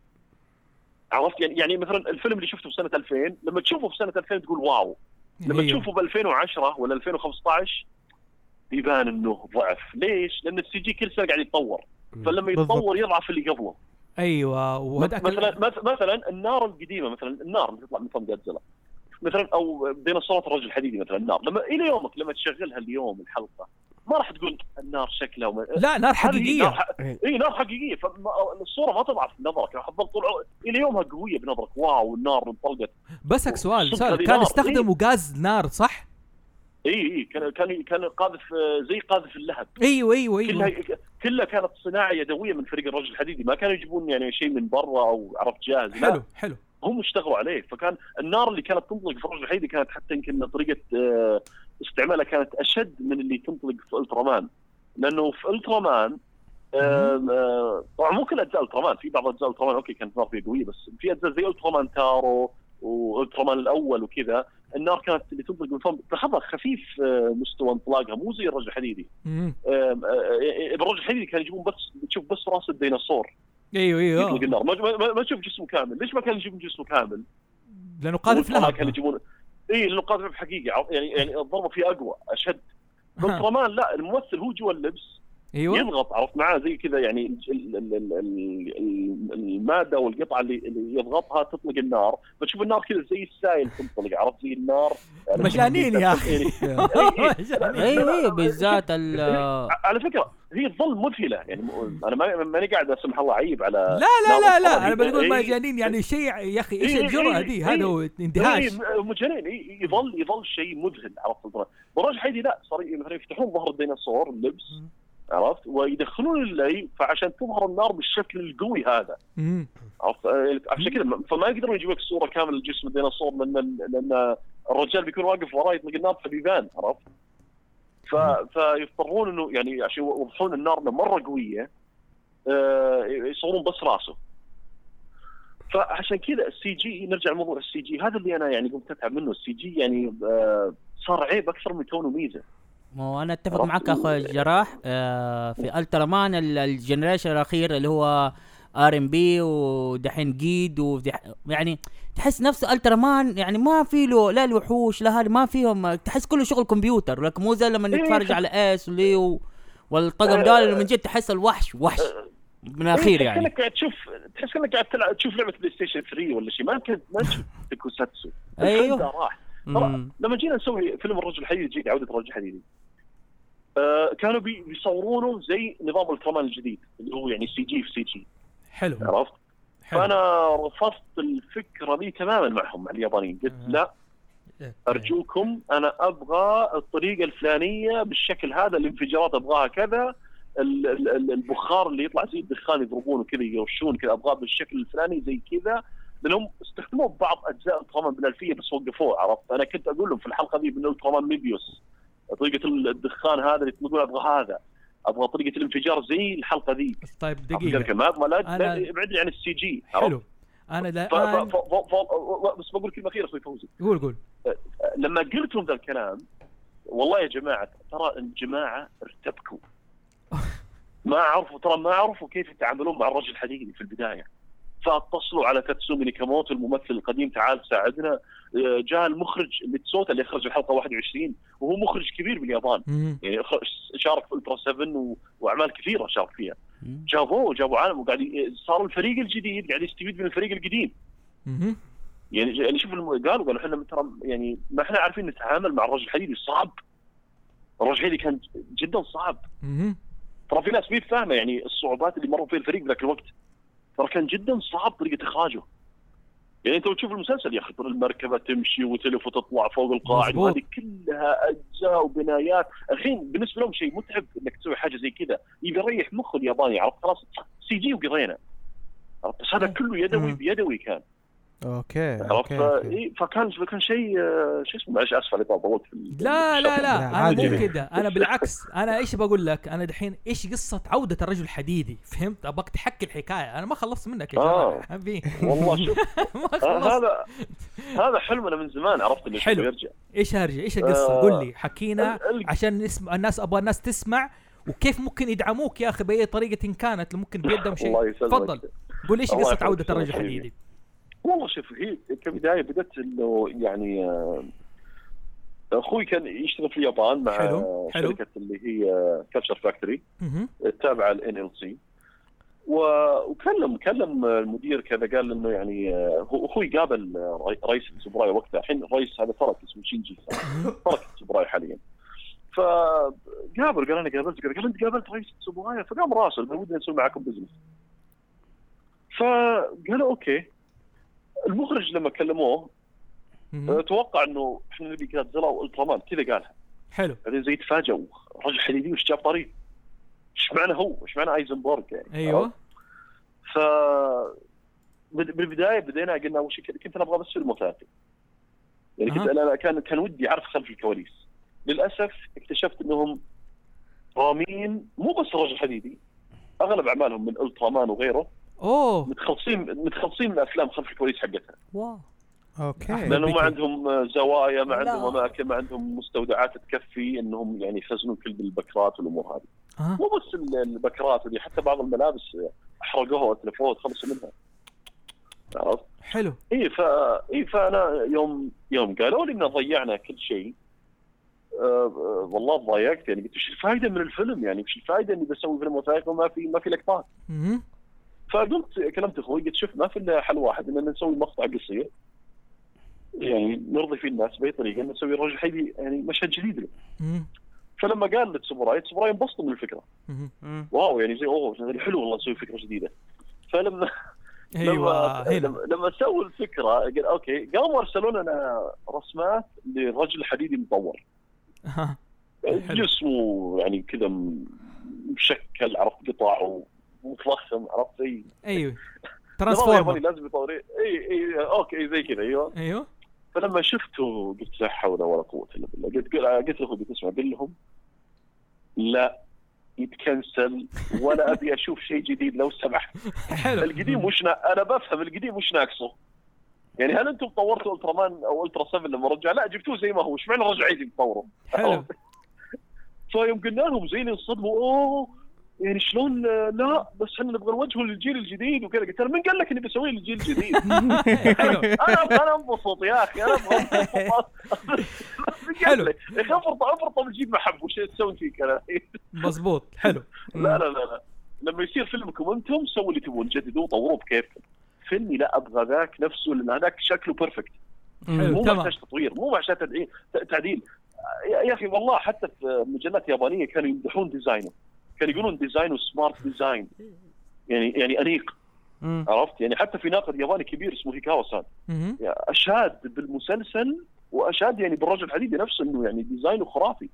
S4: عرفت؟ يعني يعني مثلا الفيلم اللي شفته في سنة 2000 لما تشوفه في سنة 2000 تقول wow. لما
S3: أيوه.
S4: تشوفه ب 2010 ولا 2015 يبان إنه ضعف. ليش؟ لأن ال CG كل سنة قاعد يتطور. فلما. يتطور يضعف اللي قبله.
S3: أيوه
S4: مثلا مث- مثلا النار القديمة مثلا النار اللي تطلع من فم مثلا أو ديناصورات الرجل الحديدي مثلا النار. لما إلى يومك لما تشغلها اليوم الحلقة ما راح تقول النار شكلها وما...
S3: لا نار حقيقية.
S4: نار ح... إي نار حقيقية. فالصوره ما تضعف في نظرك. راح تظل طول إلى يومها قوية بنظرك. wow النار انطلقت.
S3: بسك سؤال. سؤال. كان
S4: نار.
S3: يستخدموا غاز نار صح؟
S4: إي إي. كان كان كان قاذف آه، زي قاذف اللهب.
S3: أيوه أيوه
S4: كلها
S3: أيوه.
S4: كلها كانت صناعه يدويه من فريق الرجل الحديدي. ما كانوا يجيبون يعني شيء من برا أو عرفت جاهز. لا.
S3: حلو حلو.
S4: هم اشتغلوا عليه فكان النار اللي كانت تنطلق في الرجل الحديدي كانت حتى يمكن طريقة آه، استعمالها كانت أشد من اللي تنطلق في الترامان لأنه في الترامان آم، آه، طبعا مو كل أجزاء الترامان في بعض أجزاء الترامان okay كانت النار فيها قوية بس في أجزاء زي الترامان تارو والترامان الأول وكذا النار كانت اللي تنطلق من فم لاحظها خفيف آه، مستوى انطلاقها مو زي الرجل الحديدي. آه، آه، بالرجل الحديدي كانوا يجيبون بس تشوف بس راس الديناصور.
S3: أيوه
S4: يطلق
S3: أيوه
S4: النار ما, ما, ما تشوف جسمه كامل. ليش ما كانوا يجيبون جسمه كامل؟
S3: لأنه قاذف
S4: كانوا
S3: لهب
S4: يجيبون إي لأنه قاذف حقيقي عرفت؟ يعني يعني الضربة فيه أقوى أشد. بالكرمان لا الممثل هو جوا اللبس.
S3: أيوه.
S4: يضغط عرفت معاه زي كذا يعني ال- ال- ال- ال- ال- المادة والقطعة اللي, اللي يضغطها تطلق النار فتشوف النار كذا زي السائل تنطلق عرفت؟ زي النار.
S3: مجانين يا
S4: أخي.
S5: أيوه أيوه بالذات ال
S4: على فكرة هي تظل مذهلة. يعني أنا ما- ماني قاعد لا سمح الله عيب على
S3: لا لا لا لا أنا بقول
S4: إي-
S3: مجانين يعني شيء يا أخي إيش
S4: إي-
S3: الجرأة
S4: إي-
S3: دي؟ هذا هو اندهاش.
S4: إيه، مجانين. إيه، يظل يظل شيء مذهل عرفت؟ والرجل حيدي لا صار مثلا يفتحون ظهر الديناصور اللبس. عرفت؟ ويدخلون اللي فعشان تظهر النار بالشكل القوي هذا.
S3: مم.
S4: عرفت؟ آه، عشان كذا فما يقدرون يجيبوا لك الصورة كامله لجسم الديناصور لأن لأن الرجال بيكون واقف وراه يطلق النار فبيبان عرفت؟ ف... فيضطرون إنه يعني عشان يوضحون النار انه مرة قوية آه، يصورون بس راسه. فعشان كذا ال CG نرجع لموضوع ال CG. هذا اللي أنا يعني قمت أتعب منه. ال CG يعني آه، صار عيب أكثر من كونه ميزة.
S5: ما هو أنا أتفق معك أخوي الجراح آه في الترا مان ال- ال generation الأخير اللي هو Orb ودحين جيد ودح يعني تحس نفسه الترا مان يعني ما في له لا الوحوش لا هذا ما فيهم تحس كله شغل كمبيوتر لكن مو زي لما
S4: إيه،
S5: نتفرج. على إيس وليو والطقم ده اللي من جد تحس الوحش وحش. من الأخير
S4: تحس
S5: يعني.
S4: إنك قاعد تشوف تحس إنك قاعد تلعب تشوف لعبة PlayStation 3 ولا شيء ما كنت ما تشوف توكوساتسو. الفيلم ده راح. لما جينا نسوي فيلم الرجل الحديدي جيد عودة الرجل الحديدي. آه كانوا بي بيصورونه زي نظام الترمان الجديد اللي هو يعني سي جي في سي جي.
S3: حلو.
S4: عرفت؟
S3: حلو.
S4: فأنا رفضت الفكرة دي تماما معهم مع اليابانيين. قلت
S3: آه.
S4: لا. أرجوكم أنا أبغى الطريقة الفلانية بالشكل هذا الانفجارات أبغاها كذا ال- ال- ال- البخار اللي يطلع زي الدخان يضربونه كذا يرشون كذا أبغاه بالشكل الفلاني زي كذا. لأنهم استخدموه ببعض أجزاء الترامان بالالفيه بس وقفوه عرفت؟ أنا كنت أقول لهم في الحلقة ذي من الترامان ميبيوس. طريقة الدخان هذا اللي تقول أبغى هذا أبغى طريقة الانفجار زي الحلقة ذي.
S3: طيب
S4: دقيقة؟ ما ما لا
S3: أنا-
S4: لا- ابعدني عن ال CG؟
S3: حلو. أنا
S4: ف- ف-
S3: الان
S4: ف- ف- ف- بس بقول كلمة أخيرة أخوي فوزي.
S3: قول قول.
S4: لما قلت لهم ذا الكلام والله يا جماعة ترى الجماعة ارتبكوا. ما عرفوا ترى ما عرفوا كيف يتعاملون مع الرجل الحديدي في البداية. فاتصلوا على تاتسومي نيكاموتو الممثل القديم تعال ساعدنا آه، جاء المخرج ميتسوتا اللي اخرج الحلقة 21 وهو مخرج كبير باليابان. يعني شارك في الترا 7 و... وأعمال كثيرة شارك فيها. جابوه جابوا عالم وقاعد صار الفريق الجديد قاعد يستفيد من الفريق القديم. يعني يعني شوف قالوا قالوا إحنا ترى يعني ما إحنا عارفين نتعامل مع الرجل الحديدي صعب الرجل الحديدي كان جدا صعب. ترى في ناس مي فاهمه يعني الصعوبات اللي مروا فيها الفريق ذاك الوقت ترى كان جدا صعب طريقة إخراجه. يعني أنت تشوف المسلسل يا أخي المركبة تمشي وتلف وتطلع فوق القاعد. وهذه كلها أجزاء وبنايات. الحين بالنسبة لهم شيء متعب إنك تسوي حاجة زي كذا. يبي يريح مخه الياباني عرفت؟ خلاص CG وقضينا بس هذا
S3: مم.
S4: كله يدوي. بيدوي كان.
S2: okay
S4: عرفت. إيه، فكان فكان شيء آه، شو اسمه معلش اسف على طولت
S3: لا لا لا
S2: أنا.
S3: مو كذا أنا بالعكس أنا إيش بقول لك؟ أنا دحين إيش قصة عودة الرجل الحديدي فهمت؟ أبغاك تحكي الحكاية. أنا ما خلصت منك يا
S4: آه. والله شوف.
S3: ما
S4: آه،
S3: خلصت.
S4: هذا هذا حلمنا من زمان عرفت انه
S3: حلو.
S4: يرجع.
S3: إيش هرجع؟ إيش القصة؟
S4: آه،
S3: قول لي. حكينا
S4: ال- ال-
S3: عشان نسمع الناس أبغى الناس تسمع. وكيف ممكن يدعموك يا أخي بأي طريقة إن كانت؟ ممكن بيدهم شيء. تفضل. قول
S4: إيش
S3: قصة
S4: عودة
S3: الرجل. الحديدي
S4: والله شوف هي كبداية بدأت إنه يعني آه، أخوي كان يشتغل في اليابان مع
S3: حلو، حلو.
S4: شركة اللي هي Culture
S3: Factory.
S4: التابعه للان ال سي وكلم كلم المدير كذا قال إنه يعني آه، هو أخوي قابل آه، رئي- رئيس السبراي وقتها. الحين الرئيس هذا ترك اسمه شينجي. ترك السبراي حاليا. فقابل قال أنا قابلت قال أنت قابلت رئيس السبراي فقام راسل قال ودنا نسوي معاكم business فقالوا okay. المخرج لما كلموه
S3: مهم.
S4: آه، إنه إحنا نبي جادزيلا والترامان كذا قالها
S3: حلو
S4: بعدين زي تفاجئوا رجل حديدي وش جاب طريق؟ إيش معنى هو؟ إيش معنى ايزنبرغ يعني؟
S3: أيوه
S4: ف بال- بالبداية بدينا قلنا أول شيء كنت أنا أبغى بس فيلم وثائقي. يعني كنت. أنا كان كان ودي أعرف خلف الكواليس. للأسف اكتشفت إنهم رامين مو بس الرجل الحديدي أغلب أعمالهم من الترامان وغيره
S3: أوه.
S4: متخلصين متخلصين من افلام خلف الكواليس حقتها.
S3: wow.
S2: okay.
S4: لانهم
S3: بك.
S4: ما عندهم آه، زوايا ما
S1: لا.
S4: عندهم أماكن ما عندهم مستودعات تكفي إنهم يعني يخزنون كل البكرات والأمور هذه.
S3: ها
S4: مو بس ال- البكرات اللي حتى بعض الملابس حرقوها وتلفوها وتخلصوا منها. عرفت؟
S3: حلو.
S4: إي ف إي فأنا يوم يوم قالوا لي إن ضيعنا كل شيء. آه، آه، والله ضايقت يعني قلت وش الفائده من الفيلم يعني؟ وش الفائده إني بسوي فيلم وثائقي وما في ما في لقطات. فقلت كلمت أخوي قلت شوف ما في إلا حل واحد ان نسوي مقطع قصير. يعني نرضي فيه الناس بأي طريقة نسوي الرجل حديدي يعني مشهد جديد له. فلما قال لتسوبرايا تسوبرايا انبسطوا من
S2: الفكرة.
S4: واو يعني زي أوه يعني حلو والله نسوي فكرة جديدة. فلما
S3: أيوه
S4: لما
S3: هنا.
S4: لما, سووا الفكرة قال okay قاموا ارسلوا لنا رسمات لرجل حديدي مطور. جسمه يعني كذا مشكل عرفت قطع ومفخم عرفت؟ زي أيوه.
S3: Transformer
S4: لازم يطور إي إي okay زي كذا أيوه.
S3: أيوه.
S4: فلما شفته قلت لا حول ولا قوة إلا بالله. قلت قلت له قلت اسمع قل لهم لا يتـ cancel ولا أبي أشوف شيء جديد لو سمحت.
S3: حلو.
S4: القديم وش نا... أنا بفهم القديم وش ناقصه. يعني هل أنتم طورتوا الترامان أو ألترا 7 لما رجع؟ لا جبتوه زي ما هو. إيش معنى رجع عيد تطوره
S3: حلو.
S4: فيوم قلنا لهم زين انصدموا. أوه يعني شلون آه، لا بس إحنا نبغى نوجهه للجيل الجديد وكذا. قلت له من قال لك إني بسويه للجيل الجديد؟ أنا أنا انبسط يا أخي أنا انبسط.
S3: حلو.
S4: يا أخي افرض افرض بجيب محب وش تسوي فيك أنا؟
S3: مظبوط حلو.
S4: لا لا لا لا. لما يصير فيلمكم أنتم سووا اللي تبون جددوه طوروه بكيفكم. فيلمي لا أبغى ذاك نفسه لأن هذاك شكله
S3: perfect
S4: مو محتاج تطوير مو محتاج تعديل. يا يا أخي والله حتى في مجلات يابانية كانوا يمدحون design ه. كانوا يقولون design ه smart design يعني يعني
S2: أنيق.
S4: عرفت؟ يعني حتى في ناقد ياباني كبير اسمه هيكاوا سان.
S3: مهم.
S4: أشاد بالمسلسل وأشاد يعني بالرجل الحديدي نفسه إنه يعني design ه خرافي.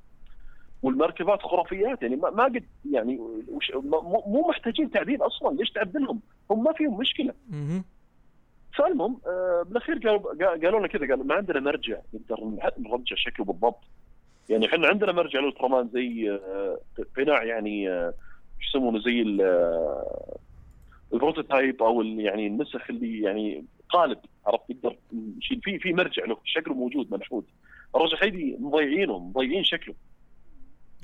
S4: والمركبات خرافيات. يعني ما, ما قد يعني وش مو محتاجين تعديل أصلا. ليش تعدلهم؟ هم ما فيهم مشكلة.
S3: مهم.
S4: فالمهم آه بالأخير قالوا قالوا لنا كذا قالوا ما عندنا مرجع. نقدر نرجع شكله بالضبط. يعني إحنا عندنا مرجع الالترامان زي آه قناع يعني آه شو يسمونه زي آه، ال prototype أو يعني النسخ اللي يعني قالب عرفت تقدر نشيل فيه في مرجع له شكله موجود منحوت الرجل حديدي مضيعينه مضيعين شكله.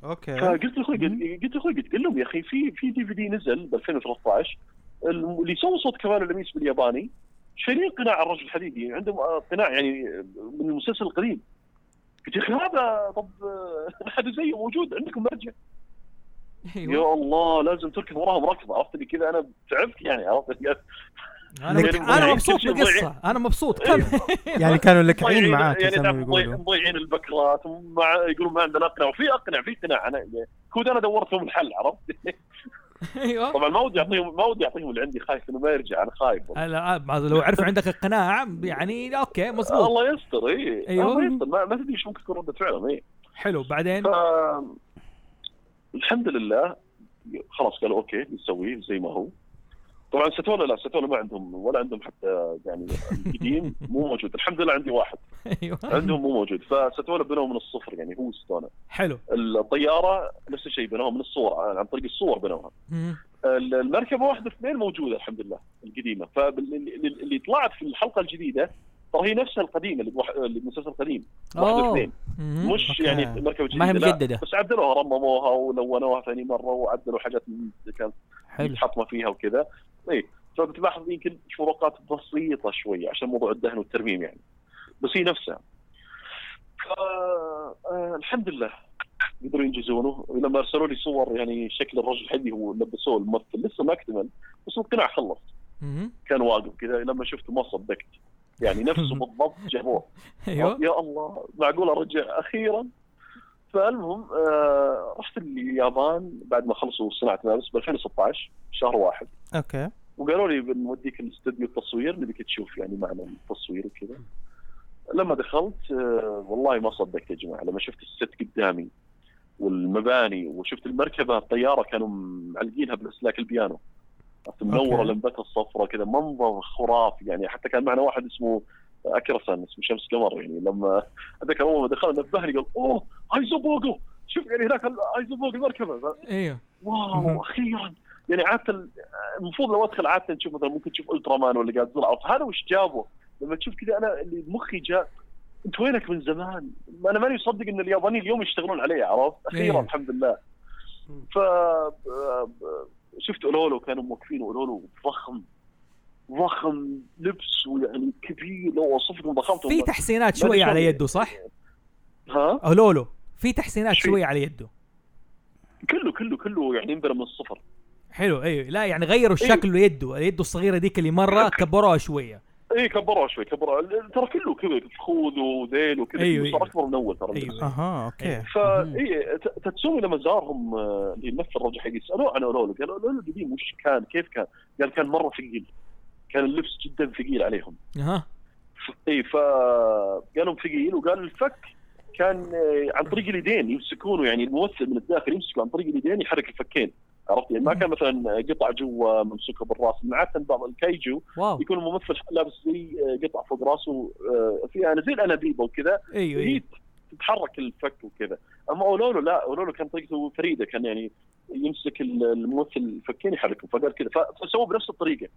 S2: okay.
S4: فقلت لأخوي قلت لأخوي قلت لهم يا أخي في في دي في دي نزل ب 2013 اللي يسوي صوت كمان اللميس بالياباني شايلين قناع الرجل الحديدي. عندهم آه، قناع يعني من المسلسل القديم. قلت يا أخي هذا طب آه، حد زيه موجود عندكم مرجع؟
S3: أيوه.
S4: يا الله لازم تركض وراهم ركض عرفت اللي كذا؟ أنا تعبت يعني عرفت
S3: أنا
S4: يعني
S3: أنا
S4: يعني
S3: مبسوط بالقصة. أنا مبسوط. كم
S2: يعني كانوا لكعين معاك
S4: يعني مضيعين البكرات مع يقولون ما عندنا اقنع وفي اقنع في قناع أنا كود أنا دورت لهم الحل عرفت؟
S3: أيوه.
S4: طبعا ما ودي اعطيهم ما ودي اعطيهم اللي عندي خايف إنه ما يرجع أنا خايف.
S3: لا، ما- لو عرفوا عندك القناع يعني أوكي مزبوط
S4: الله يستر اي
S3: أيوه.
S4: الله يستر. ما, ما تدري إيش ممكن تكون ردة فعلهم اي
S3: حلو بعدين؟
S4: ف الحمد لله خلاص قالوا أوكي بنسويه زي ما هو. طبعا ستولا لا ستولا ما عندهم ولا عندهم حتى يعني القديم مو موجود. الحمد لله عندي واحد.
S3: أيوه.
S4: عندهم مو موجود. فستولا بنوه من الصفر يعني هو ستولا
S3: حلو.
S4: الطيارة نفس الشيء بنوها من الصور عن طريق الصور بنوها. المركبة واحدة اثنين موجودة الحمد لله القديمة. فاللي طلعت في الحلقة الجديدة ترى هي نفسها القديمة اللي بوح- اللي بالمسلسل القديم. واحدة
S3: أوه.
S4: اثنين.
S3: مم.
S4: مش
S2: أوكي.
S4: يعني مركبة جديدة
S5: ما هي
S4: لا،
S5: مجددة.
S4: بس عدلوها رمموها ولونوها ثاني مرة وعدلوا حاجات كانت
S5: حلو.
S4: حطمه فيها وكذا. اي فبتلاحظ يمكن فروقات بسيطة شوية عشان موضوع الدهن والترميم يعني. بس هي نفسها. ف... آه الحمد لله قدروا ينجزونه. ولما أرسلوا لي صور يعني شكل الرجل الحدي هو لبسوه الممثل لسه ما أكتمل بس القناع خلص. كان واقف كذا لما شفته ما صدقت. يعني نفسه بالضبط جابوه.
S3: أيوه.
S4: يا الله. معقوله رجع أخيرا؟ فالمهم آه رحت اليابان بعد ما خلصوا صناعة ملابس ب 2016 شهر واحد.
S2: أوكي.
S4: وقالوا لي بنوديك الاستوديو التصوير نبيك تشوف يعني معنا التصوير وكذا. لما دخلت آه والله ما صدقت يا جماعة لما شفت الست قدامي والمباني وشفت المركبة الطيارة كانوا معلقينها بالاسلاك البيانو. منوره. لمبتها الصفراء كذا منظر خرافي يعني حتى كان معنا واحد اسمه اكرسان اسمه شمس قمر يعني لما أتذكر أول ما دخل نبهني قال أوه ايزوبوغو شوف يعني هناك ايزوبوغو
S3: المركبة
S2: أيوه.
S4: واو أخيرا يعني عادة المفروض لو أدخل عادة نشوف مثلا ممكن تشوف الترا مان ولا قاعد زرع هذا وش جابه؟ لما تشوف كذا أنا اللي مخي جاء أنت وينك من زمان؟ ما أنا ماني مصدق إن اليابانيين اليوم يشتغلون عليه عرفت؟ أخيرا
S3: إيه.
S4: الحمد لله. ف شفت أولولو كانوا موقفين أولولو ضخم ضخم لبس ويعني كبير لو وصفت ضخامته
S3: في تحسينات
S4: شوية
S3: على
S4: شلون.
S3: يده صح؟
S4: ها؟
S3: أو لولو في تحسينات
S4: شوي.
S3: شوية على يده
S4: كله كله كله يعني ينبنى من الصفر
S3: حلو أيوه لا يعني غيروا الشكل يده يده الصغيرة ديك اللي مرة كبروها شوية
S4: اي كبروها شوي كبروها ترى كله كذا خوذ وذيل وكذا.
S3: أيوة،
S4: صار
S3: أيوة.
S4: اكبر من أول ترى.
S3: أيوه.
S2: أها okay.
S3: أيوة.
S4: فا اي ت- تاتسومي لما زارهم آه، اللي يمثل الرجل حقي سألوه عن اولولو قالوا اولولو القديم وش كان؟ كيف كان؟ قال كان مرة ثقيل. كان اللبس جدا ثقيل عليهم.
S3: أها.
S4: اي فقالوا ثقيل وقال الفك كان آه، عن طريق اليدين يمسكونه. يعني الممثل من الداخل يمسكه عن طريق اليدين يحرك الفكين. عرفت؟ يعني ما كان مثلا قطع جوا ممسوكة بالراس عاده بعض ال kaiju
S3: واو.
S4: يكون الممثل لابس زي آه، قطع فوق راسه آه، فيها زي الأنابيب وكذا.
S3: أيوه
S4: هي تتحرك الفك وكذا. أما اولولو لا اولولو كان طريقته فريدة كان يعني يمسك ال- الممثل الفكين يحركهم فقال كذا ف- فسووا بنفس الطريقة.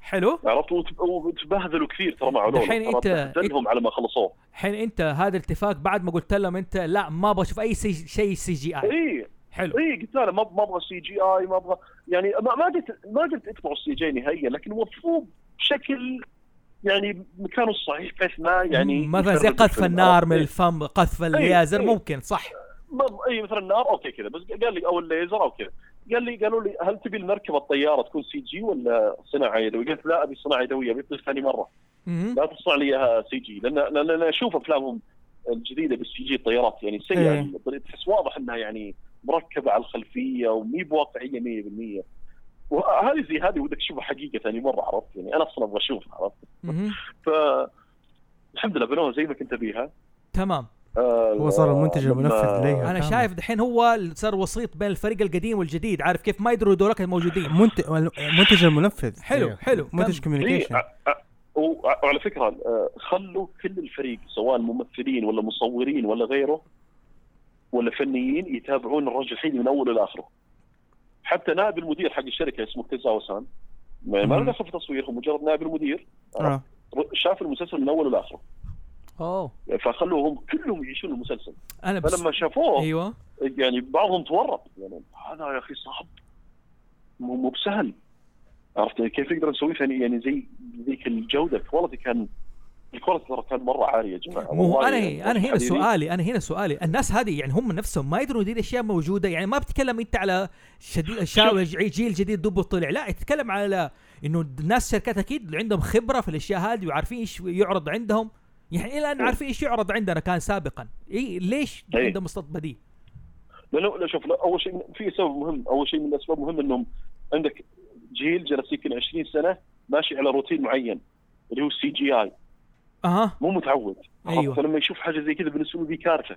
S3: حلو.
S4: عرفت؟ وت- وتبهذلوا كثير ترى مع اولولو
S3: أنت-
S4: بهدلهم على ما خلصوه.
S3: الحين أنت هذا الاتفاق بعد ما قلت لهم أنت لا ما أبغى أشوف أي شيء CGI. اي حلو
S4: اي قلت له ما ما أبغى CGI ما أبغى يعني ما ما قلت ما قلت اقطعوا ال CG نهائيا لكن وظفوه بشكل يعني مكانه الصحيح بحيث ما يعني
S3: مثلا زي قذف. النار؟ من
S4: إيه.
S3: الفم قذف الليزر
S4: إيه.
S3: ممكن صح
S4: اي مثلا النار okay كذا بس قال لي أو الليزر أو كذا قال لي قالوا لي هل تبي المركبة الطيارة تكون CG ولا صناعة يدوية؟ قلت لا أبي صناعة يدوية ابي ثاني
S3: مرة.
S4: لا تصنع لي إياها CG لأن لأن أنا أشوف أفلامهم الجديدة بال CG الطيارات يعني سيئة
S2: إيه.
S4: تحس واضح إنها يعني مركبة على الخلفية ومي بواقعية 100% وهذه زي هذه ودك تشوفها حقيقة ثاني مرة عرفت؟ يعني أنا أصلا أبغى أشوفها عرفت. ف الحمد لله بنوها زي ما كنت أبيها.
S3: تمام.
S4: آه،
S2: هو صار المنتج المنفذ ليها
S3: أنا
S2: كامل.
S3: شايف دحين هو صار وسيط بين الفريق القديم والجديد عارف كيف؟ ما يدروا دولك موجودين
S2: منتج المنتج المنفذ
S3: حلو
S1: إيه.
S3: حلو
S2: منتج كوميونيكيشن
S4: إيه، وعلى فكرة آه، خلوا كل الفريق سواء ممثلين ولا مصورين ولا غيره ولا فنيين يتابعون الرجل الحيدي من أوله لاخره حتى نائب المدير حق الشركة اسمه كيزاوا سان ما له. دخل في تصوير هو مجرد نائب المدير
S2: آه.
S4: شاف المسلسل من أوله لاخره
S5: أوه.
S4: فخلوهم كلهم يعيشون المسلسل.
S3: أنا بس
S4: فلما شافوه
S3: أيوه.
S4: يعني بعضهم تورط يعني هذا يا أخي صعب. مو مو بسهل. عرفت؟ يعني كيف نقدر نسويه يعني يعني زي ذيك الجودة. الكواليتي كان الكواليتي ترى كان مرة عالية يا جماعة.
S3: مو أنا
S4: يعني
S3: أنا هنا
S4: حبيبي.
S3: سؤالي أنا هنا سؤالي. الناس هذه يعني هم نفسهم ما يدروا دي الأشياء موجودة. يعني ما بتتكلم أنت على شديد الجيل الجديد دوب طلع. لا تتكلم على إنه الناس شركات أكيد عندهم خبرة في الأشياء هذه وعارفين إيش يعرض عندهم. يعني إلى
S4: إيه.
S3: عارفين إيش يعرض عندنا كان سابقا. اي ليش
S4: إيه.
S3: عندهم دي
S4: لأنه لا شوف لا أول شيء في سبب مهم. أول شيء من الأسباب مهم إنهم عندك جيل جلس يمكن 20 سنة ماشي على روتين معين اللي هو ال CGI
S3: أها.
S4: مو متعود؟
S3: أيوة.
S4: فلما يشوف حاجة زي كذا بالنسبة له دي كارثه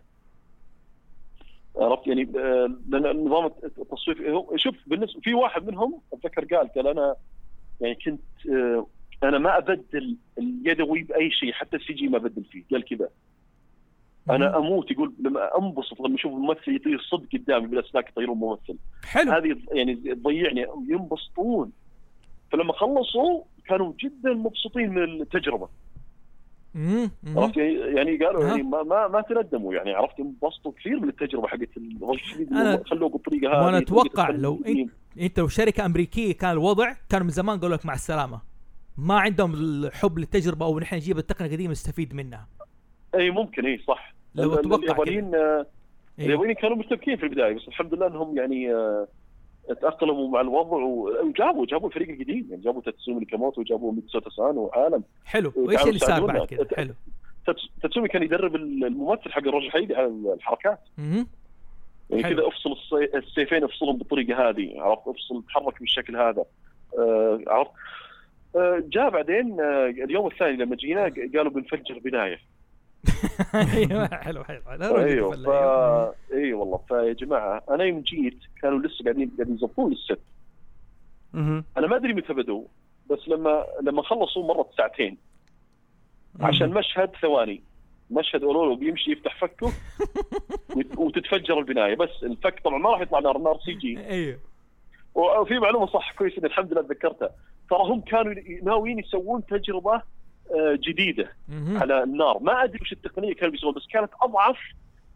S4: عرفت؟ يعني آه، لأن نظام التصوير هو شوف بالنسبة في واحد منهم أتذكر قال قال أنا يعني كنت آه، أنا ما أبدل اليدوي باي شيء حتى ال CG ما أبدل فيه. قال كذا. أنا أموت يقول لما أنبسط لما أشوف الممثل يطير صدق قدامي بالاسلاك يطيرون ممثل.
S3: حلو.
S4: هذه يعني تضيعني ينبسطون. فلما خلصوا كانوا جدا مبسوطين من
S3: التجربة.
S4: عرفت؟ يعني- يعني قالوا. يعني ما ما ما تندموا يعني عرفت؟ انبسطوا كثير من التجربة حقت الرجل الحديدي خلوه بالطريقة هذه
S3: أتوقع
S4: الفن
S3: لو
S4: القديم.
S3: انت لو شركه أمريكية كان الوضع كانوا من زمان قالوا لك مع السلامة. ما عندهم الحب للتجربة أو نحن نجيب التقنية القديمة نستفيد منها.
S4: إي ممكن إي صح.
S3: لو أتوقع
S4: اليابانيين آه،. اليابانيين كانوا مرتبكين في البداية بس الحمد لله إنهم يعني آه، تأقلموا مع الوضع وجابوا جابوا الفريق القديم. يعني جابوا تاتسومي نيكاموتو وجابوا ميتسوتا سان وعالم
S3: حلو. وإيش اللي صار. بعد كذا حلو.
S4: تاتس- تاتسومي كان يدرب الممثل حق الرجل الحديدي على الحركات. يعني. كذا أفصل السيفين أفصلهم بالطريقة هذه. عرفت؟ أفصل تحرك بالشكل هذا. آه عرفت؟ آه جاء بعدين آه اليوم الثاني لما جينا قالوا بنفجر بنايه
S3: أيوه حلو حلو.
S4: أيوه ف
S3: أيوه.
S4: إي والله فيا جماعة أنا يوم جيت كانوا لسه قاعدين قاعدين يظبطون الست. أنا ما أدري متى بدوا بس لما لما خلصوا مرت ساعتين. عشان مشهد ثواني. مشهد أولولو بيمشي يفتح فكه وت- وتتفجر البناية. بس الفك طبعا ما راح يطلع نار نار CG.
S3: أيوه.
S4: وفي معلومة صح كويس الحمد لله تذكرتها. ترى هم كانوا ناويين يسوون تجربة جديدة
S3: مهم.
S4: على النار ما أدري وش التقنية كانوا بيسوونها بس كانت أضعف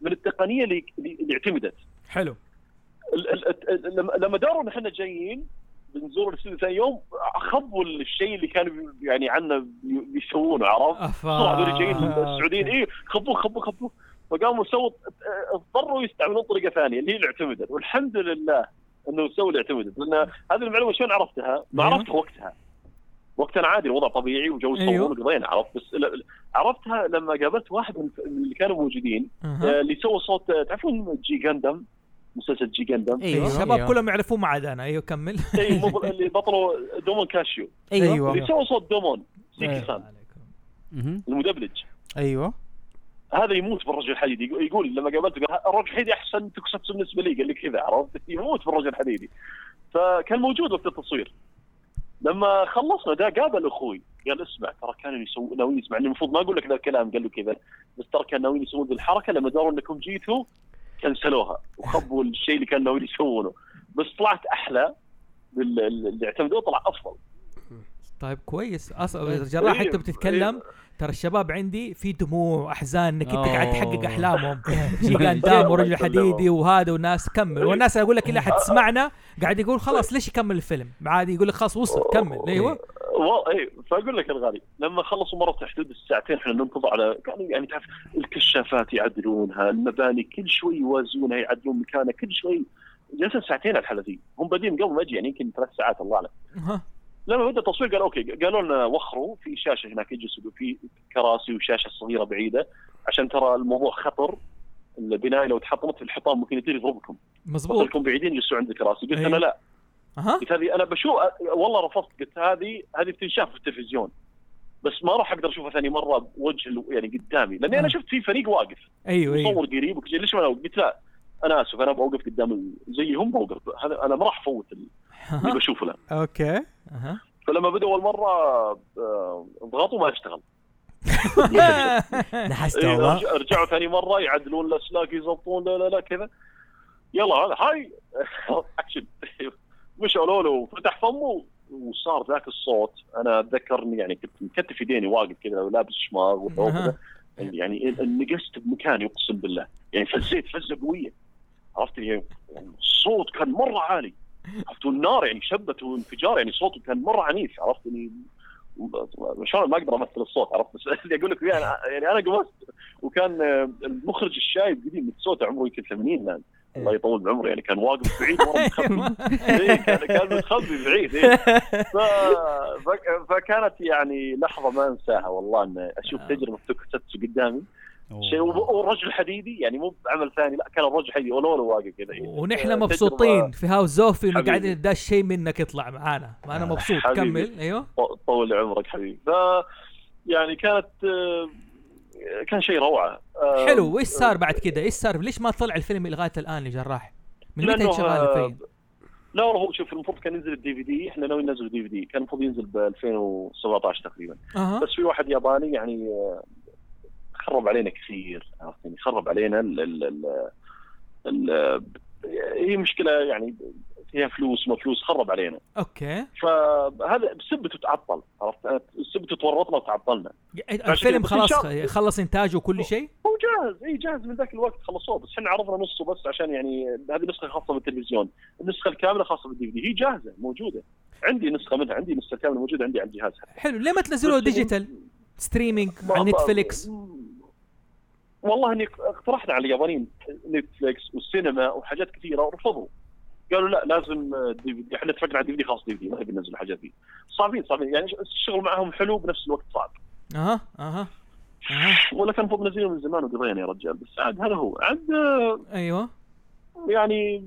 S4: من التقنية اللي اللي اعتمدت
S3: حلو
S4: ال- ال- ال- لما- لما دروا إن إحنا جايين بنزور الاستوديو ثاني يوم خبوا الشيء اللي كانوا يعني عنا بي- بيسوونه عرفت؟ هذول جايين
S3: آه،
S4: السعوديين. اي خبوه خبوه خبوه فقاموا سووا اضطروا يستعملون طريقة ثانية اللي هي اللي اعتمدت والحمد لله إنه سووا اللي اعتمدت لأن هذه المعلومة شلون عرفتها؟ ما. عرفتها وقتها وقتها عادي الوضع طبيعي وجو
S3: أيوه.
S4: يصورون وقضينا عرفت؟ بس عرفتها لما قابلت واحد من من اللي كانوا موجودين. آه، اللي سوى صوت آه، تعرفون جي جاندم مسلسل G Gundam
S5: أيوه.
S3: الشباب
S2: أيوه.
S3: كلهم يعرفوه ما عدا أنا. أيوه كمل.
S4: اي مو- اللي بطلوا دومون كاشو.
S5: أيوه.
S2: أيوه.
S4: اللي سوى صوت دومون سيكي
S2: أيوه.
S4: سان.
S5: مهم.
S4: المدبلج.
S2: أيوه.
S4: هذا يموت بالرجل الحديدي. يقول- لما قابلته قال الرجل الحديدي أحسن 特撮 بالنسبة لي. قال لي كذا عرفت؟ يموت بالرجل الحديدي. فكان موجود وقت التصوير. لما خلصنا ده قابل أخوي قال اسمع ترى كانوا يسوون ناويين يسمع. إني المفروض ما أقول لك ذا الكلام قال له كذا بس ترى كانوا ناويين يسوون ذي الحركة لما داروا إنكم جيتوا كنسلوها وخبوا الشيء اللي كانوا ناويين يسوونه. بس طلعت أحلى اللي اعتمدوه طلع أفضل.
S3: طيب كويس. أصلا جراح انت بتتكلم ترى الشباب عندي في دموع وأحزان إنك أنت قاعد. تحقق أحلامهم. جي قدام ورجل حديدي وهذا والناس كمل. والناس أقول لك اللي حتسمعنا قاعد يقول خلاص ليش يكمل الفيلم؟ عادي يقول لك خلاص وصل كمل.
S4: أيوه. اي فأقول لك الغالي لما خلصوا مرة حدود الساعتين إحنا ننتظر على كانوا يعني تعرف الكشافات يعدلونها المباني كل شوي يوازونها يعدلون مكانها كل شوي جلسنا ساعتين على الحاله ذي هم بادين قبل ما أجي يعني يمكن ثلاث ساعات الله
S3: أعلم.
S4: لما بدا التصوير قال okay قالوا لنا وخروا في شاشة هناك يجلسوا في كراسي وشاشة صغيرة بعيدة عشان ترى الموضوع خطر البناية لو تحطمت في الحيطان ممكن يطير يضربكم.
S3: مزبوط
S4: لكم بعيدين جلسوا عند الكراسي. قلت
S3: أيوه.
S4: أنا لا.
S3: أها.
S4: قلت هذه أنا بشوف والله رفضت قلت هذه هذه بتنشاف في التلفزيون. بس ما راح أقدر أشوفها ثاني مرة بوجه يعني قدامي لأني أنا
S3: آه.
S4: شفت في فريق واقف.
S3: أيوه أيوه.
S4: مصور قريب ليش ما قلت لا أنا آسف أنا بوقف قدام زيهم بوقف هذا أنا ما راح أفوت ال- اللي بشوفه له
S2: أوكي.
S3: أها.
S4: فلما بدأ أول مرة آه، ضغطوا ما اشتغل.
S1: نحست
S4: إيه،
S1: والله
S4: رجع- رجعوا ثاني مرة يعدلون الأسلاك يضبطون لا لا لا كذا. يلا هذا هاي. اكشن مشوا له وفتح فمه وصار ذاك الصوت. أنا أتذكر إني يعني كنت مكتف يديني واقف كذا ولابس شماغ. يعني نقصت بمكاني اقسم بالله. يعني فزيت فزة قوية. عرفت؟ يعني الصوت كان مرة عالي. عرفت؟ النار يعني شبت وانفجار يعني صوته كان مرة عنيف عرفت؟ يعني شلون ما أقدر أمثل الصوت عرفت؟ بس اللي أقول لك أنا- يعني أنا قمصت وكان المخرج الشايب قديم متسوته عمره يمكن 80 الآن. الله يطول بعمره يعني كان واقف بعيد ورا متخبي. إيه كان كان متخبي بعيد إيه. ف... فكانت يعني لحظة ما أنساها والله إن أشوف
S3: آه.
S4: تجربة توكستسو قدامي. شيء والرجل حديدي يعني مو بعمل ثاني لا كان الرجل حديدي اولولو واقف كذا إيه.
S3: ونحن
S4: آه،
S3: مبسوطين. في هاوس زوفي انه
S4: حبيبي.
S3: قاعد دا شيء منك يطلع معانا. ما أنا
S1: آه،
S3: مبسوط.
S4: حبيبي.
S3: كمل.
S4: أيوه. طول عمرك حبيبي. ف يعني كانت آه، كان شيء روعة. آه،
S3: حلو. وإيش صار بعد كده؟ إيش صار؟ ليش ما طلع الفيلم لغايه الآن لجراح؟ من متى شغال
S4: آه،
S3: الفيلم؟
S4: لا والله هو شوف المفروض كان ينزل ال DVD إحنا ناويين ننزل ال DVD كان المفروض ينزل ب 2017 تقريبا.
S3: أها.
S4: بس في واحد ياباني يعني آه، خرب علينا كثير عرفت يعني خرب علينا ال ال ال ال هي مشكلة يعني فيها فلوس ما فلوس خرب علينا.
S3: okay.
S4: فهذا بسبته تعطل عرفت؟ بسبته تورطنا وتعطلنا.
S3: الفيلم خلاص خلص إنتاجه وكل شيء؟
S4: هو جاهز إي جاهز من ذاك الوقت خلصوه. بس إحنا عرضنا نصه بس عشان يعني هذه نسخة خاصة بالتلفزيون. النسخة الكاملة خاصة بال DVD هي جاهزة موجودة. عندي نسخة منها عندي نسخة كاملة موجودة عندي على الجهاز.
S3: حلو. ليه ما تنزلوه digital
S4: streaming
S3: على نتفليكس
S4: والله إني اقترحنا على اليابانيين نتفليكس والسينما وحاجات كثيرة ورفضوا. قالوا لا لازم دي في دي إحنا اتفقنا على دي في دي خاص دي في دي ما نبي ننزل الحاجات دي. صعبين صعبين يعني الشغل معهم حلو بنفس الوقت صعب.
S3: أها أها أها.
S4: ولا كان المفروض ننزله من زمان وقضينا يا رجال بس عاد هذا هو عاد
S3: أيوه.
S4: يعني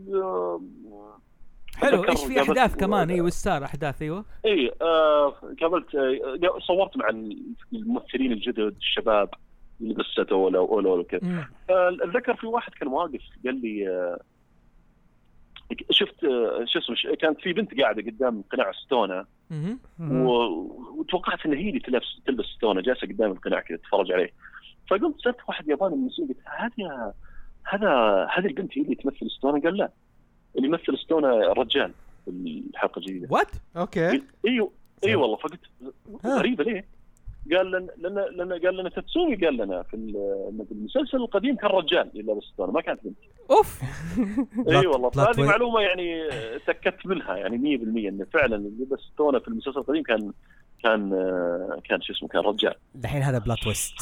S3: حلو إيش في أحداث كمان؟ أيوه إيش صار أحداث أيوه.
S4: اي آه قابلت آه صورت مع الممثلين الجدد الشباب. بس ولا ولا ولا كذا. اتذكر في واحد كان واقف قال لي آه، شفت آه، شو اسمه كانت في بنت قاعدة قدام قناع. و- وتوقعت إن هي اللي تلبس تلبس ستونا جالسة قدام القناع كذا تتفرج عليه. فقلت سألت واحد ياباني من المسؤول قلت هذه هذا هذه البنت هي اللي تمثل ستونا؟ قال لا اللي يمثل ستونا الرجال في الحلقة
S3: الجديدة.
S2: what
S4: okay. إيوه اي والله. فقلت. غريبة ليه؟ قال لنا لنا لنا قال لنا تاتسومي قال لنا في ال- في المسلسل القديم كان رجال اللي لابس ستونا ما كانت بنت.
S3: أوف.
S4: اي والله
S1: plot
S4: فهذه
S1: وي-
S4: معلومة يعني تاكدت منها يعني 100% انه فعلا اللي لبس ستونا في المسلسل القديم كان كان آه، كان شو اسمه كان رجال.
S1: دحين هذا plot twist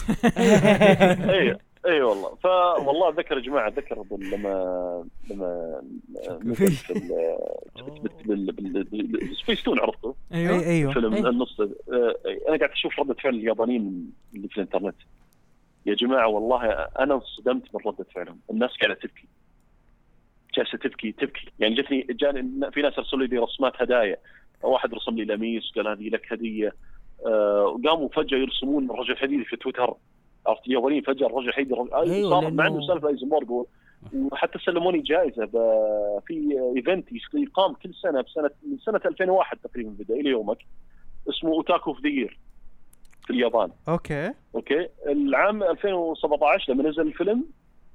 S4: اي إي والله. فوالله أتذكر يا جماعة بال- لما لما سبيستون عرفته
S3: أيوه
S2: اي أيوه
S4: فيلم
S5: إيه.
S4: النص. آه، أنا قاعد أشوف رده فعل اليابانيين اللي في الإنترنت. يا جماعة والله أنا انصدمت من رده فعلهم. الناس قاعدة تبكي. جالسة تبكي تبكي. يعني جتني جاني في ناس ارسلوا لي رسمات هدايا. واحد رسم لي لميس قال هذه لك هدية. آه، وقاموا فجأة يرسمون الرجل الحديدي في تويتر. عرفت؟ اليابانيين فجأة الرجل الحديدي الرجل- آه،
S5: أيوة،
S4: صار مع انه سالفة إيزنبورغ و- وحتى سلموني جائزة. في event يقام كل سنة بسنه من سنة 2001 تقريبا بدأ إلى يومك اسمه أوتاكو في دير في اليابان.
S2: okay.
S4: okay. العام 2017 لما نزل الفيلم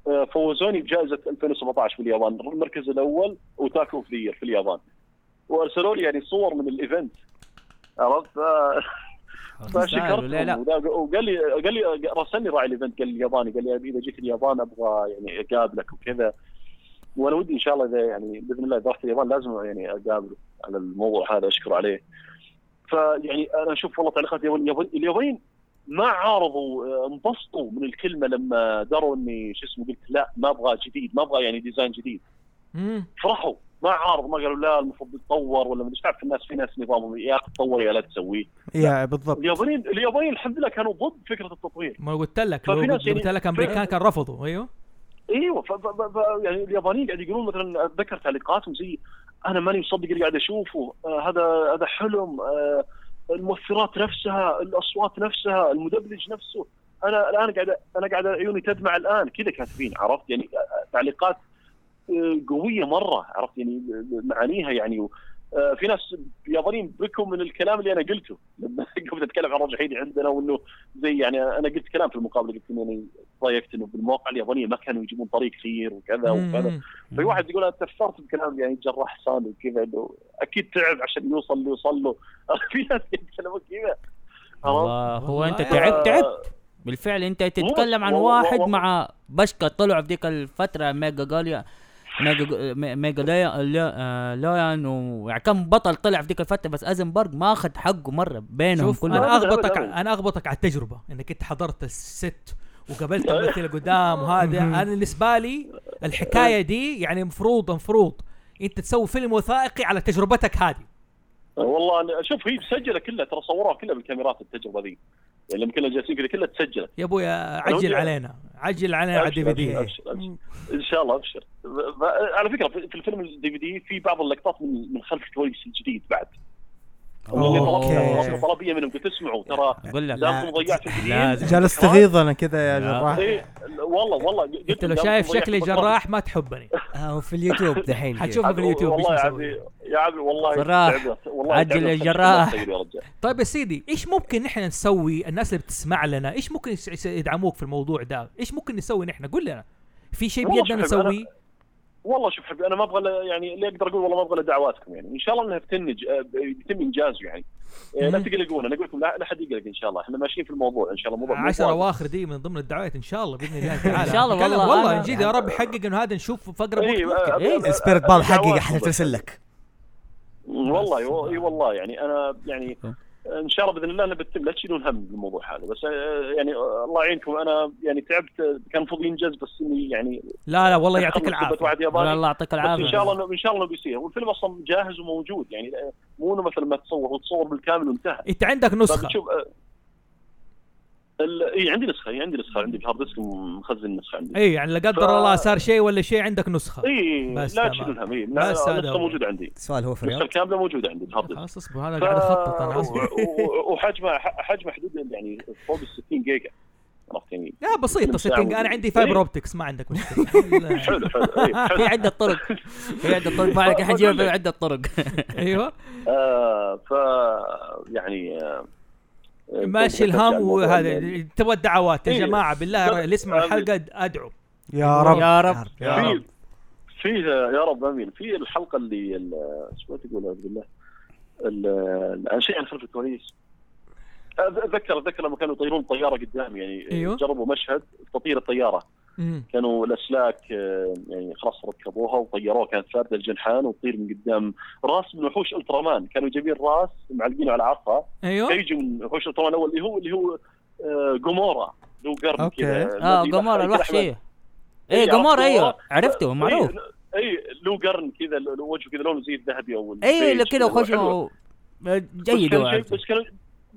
S4: آه، فوزوني بجائزة 2017 في اليابان. المركز الأول أوتاكو في دير في اليابان. وأرسلوا لي يعني صور من ال event. عرفت؟ فشكرتهم.
S5: لا لا؟
S4: وقال لي قال لي راسلني راعي ال event قال لي الياباني قال لي إذا جيت اليابان أبغى يعني أقابلك وكذا. وأنا ودي إن شاء الله إذا يعني بإذن الله إذا رحت اليابان لازم يعني اقابله على الموضوع هذا أشكر عليه. فيعني أنا أشوف والله تعليقات اليابان- اليابانيين ما عارضوا آه، انبسطوا من الكلمة لما دروا إني شو اسمه قلت لا ما أبغى جديد ما أبغى يعني ديزاين جديد. فرحوا. ما عارض ما قالوا لا المفروض يتطور ولا مش تعرف الناس في ناس نظامهم يا تطور يا لا تسويه
S2: يا بالضبط.
S4: اليابانيين اليابانيين الحمد لله كانوا ضد فكرة التطوير.
S3: ما قلت لك قلت
S4: يعني-
S3: قلت لك امريكان كان رفضوا أيوه.
S4: أيوه ف... ف... ف... يعني اليابانيين قاعد يقولون مثلا أتذكر تعليقاتهم زي أنا ماني مصدق اللي قاعد أشوفه. آه هذا هذا حلم آه المؤثرات نفسها الأصوات نفسها المدبلج نفسه. أنا الان قاعد أنا قاعد عيوني تدمع الآن. كذا كاتبين عرفت؟ يعني آه، تعليقات آه، قوية مرة عرفت يعني معانيها يعني. آه، في ناس يابانيين بكوا من الكلام اللي أنا قلته. لما قمت أتكلم عن الرجحيني عندنا وإنه زي يعني أنا قلت كلام في المقابلة قلت اني ضايقت إنه بالمواقع اليابانية ما كانوا يجيبون طريق خير وكذا وكذا. في واحد يقول أنا تفرت بكلام يعني جراح حسان وكذا إنه أكيد تعب عشان يوصل اللي يوصل له. في ناس يتكلمون كذا.
S5: هو أنت
S3: والله.
S5: تعبت تعبت.
S4: آه،
S5: بالفعل أنت تتكلم عن واحد. مع بشكة طلعوا في ديك الفترة ميجا جاليا ميجا ليا- آه، كم بطل طلع في ديك الفترة بس ازنبرغ ما أخذ حقه مرة بينهم
S3: شوف
S5: كلهم.
S3: أنا
S4: أغبطك.
S3: أنا أغبطك على التجربة انك انت حضرت الست وقابلت الممثل قدام وهذا. أنا بالنسبة لي الحكاية دي يعني مفروض مفروض أنت تسوي فيلم وثائقي على تجربتك هذه.
S4: والله شوف هي مسجلة كلها ترى صوروها كلها بالكاميرات التجربة ذي. يعني لما كنا جالسين كذا كلها تسجلت.
S3: يا أبويا عجل علينا عجل علينا على الدي في دي
S4: إن شاء الله أبشر. على فكرة في في الفيلم ال DVD في بعض اللقطات من من خلف الكواليس الجديد بعد. اللي
S2: okay.
S4: طلبت طلبت طلبية منهم قلت اسمعوا ترى
S5: أقول لك
S4: دامكم ضيعتوا الجديد
S5: لازم.
S2: جالس تغيظنا كده يا جراح
S4: إيه، والله والله قلت
S3: انت لو شايف شكلي. جراح ما تحبني
S1: آه وفي اليوتيوب دحين كذا.
S3: حتشوفه في اليوتيوب
S4: والله يا؟ عبي يا عبي والله
S5: جراح.
S4: تعبت. والله
S5: عجل
S4: تعبت.
S5: يا جراح.
S3: طيب يا سيدي إيش ممكن نحن نسوي الناس اللي بتسمع لنا إيش ممكن يدعموك في الموضوع ده إيش ممكن نسوي نحن قول لنا في شيء بيدنا نسويه
S4: والله شوف حبيبي أنا ما أبغى يعني اللي أقدر أقول والله ما أبغى دعواتكم يعني. إن شاء الله إنها بتنج آه، بيتم إنجازه يعني. آه، لا. تقلقون أنا أقول لكم لا لا حد يقلق إن شاء الله. إحنا ماشيين في الموضوع إن شاء الله موضوع
S3: عشر
S4: موضوع-
S3: أواخر دي من ضمن الدعوات إن شاء الله بإذن الله تعالى.
S5: إن شاء الله والله.
S3: والله جد يا رب يحقق إنه هذا نشوف في اقرب وقت
S4: إيه،
S5: إيه،
S4: آه،
S1: بال
S4: دعواتكم إحنا.
S1: ترسل لك.
S4: والله. اي والله يعني أنا يعني إن شاء الله بإذن الله بتتم لا تشيلون هم بالموضوع هذا بس آه، يعني آه، الله يعينكم. أنا يعني تعبت آه، كان المفروض ينجز بس إني يعني
S3: لا لا والله يعطيك
S4: العافية.
S5: الله يعطيك
S4: بس
S5: إن
S4: شاء الله إن شاء الله إنه بيصير. والفيلم أصلا جاهز وموجود يعني مو إنه مثلا ما تصور وتصور بالكامل وانتهى.
S3: إنت عندك
S4: نسخة. إي عندي نسخة إي عندي نسخة عندي ال hard disk مخزن نسخة عندي.
S3: إي يعني لا قدر
S4: ف-
S3: الله صار شيء ولا شيء عندك نسخة.
S4: إي
S3: بس
S4: لا
S3: تمام.
S4: تشيلون هم إي
S3: بس النسخة.
S4: موجودة عندي.
S1: السؤال هو في
S4: النسخة
S1: الرياض
S4: الكاملة موجودة عندي ال hard disk.
S3: خلاص اصبر
S4: أنا
S3: قاعد اخطط
S4: أنا وحجمه ح- حجمه حدود يعني فوق ال 60 جيجا. عرفت يعني؟
S3: لا setting
S4: ساعة
S3: أنا عندي. fiber اوبتكس ما عندك مشكلة.
S4: حلو حلو.
S5: في عدة طرق. في عدة طرق. ما عليك حنجيبها في عدة طرق؟
S4: أيوه ف يعني آه
S3: ماشي الهم وهذا
S4: يعني
S3: تبغى الدعوات يا
S4: إيه.
S3: جماعة بالله اللي يسمع. الحلقة أدعو
S2: يا رب
S5: يا رب
S1: يا
S5: رب
S4: في يا رب آمين في الحلقة اللي ال- شو ما تقول اعوذ بالله ال- عن شيء عن خلف الكواليس اتذكر اتذكر لما كانوا يطيرون طيارة قدامي يعني
S3: أيوه.
S4: جربوا مشهد تطير
S3: الطيارة.
S4: كانوا الأسلاك آه، يعني خلاص ركبوها وطيروها. كانت فارده الجنحان وتطير من قدام راس من وحوش ألترامان. كانوا جايبين راس معلقينه على عصا
S3: أيوه.
S4: يجي من وحوش ألترامان الأول اللي هو اللي هو آه، جومورا. له قرن
S2: okay.
S4: كذا
S5: آه
S4: الذي
S5: قمر
S4: يضحك
S5: الوحشية
S4: إيه،
S5: إيه قمر
S4: عرفت أيوه؟
S5: عرفته معروف.
S4: اي إيه، له قرن كذا وجهه كذا لونه زي الذهبي
S5: أو
S4: البيج
S5: كذا. وخشه
S4: بس
S5: جيد.
S4: بس كانوا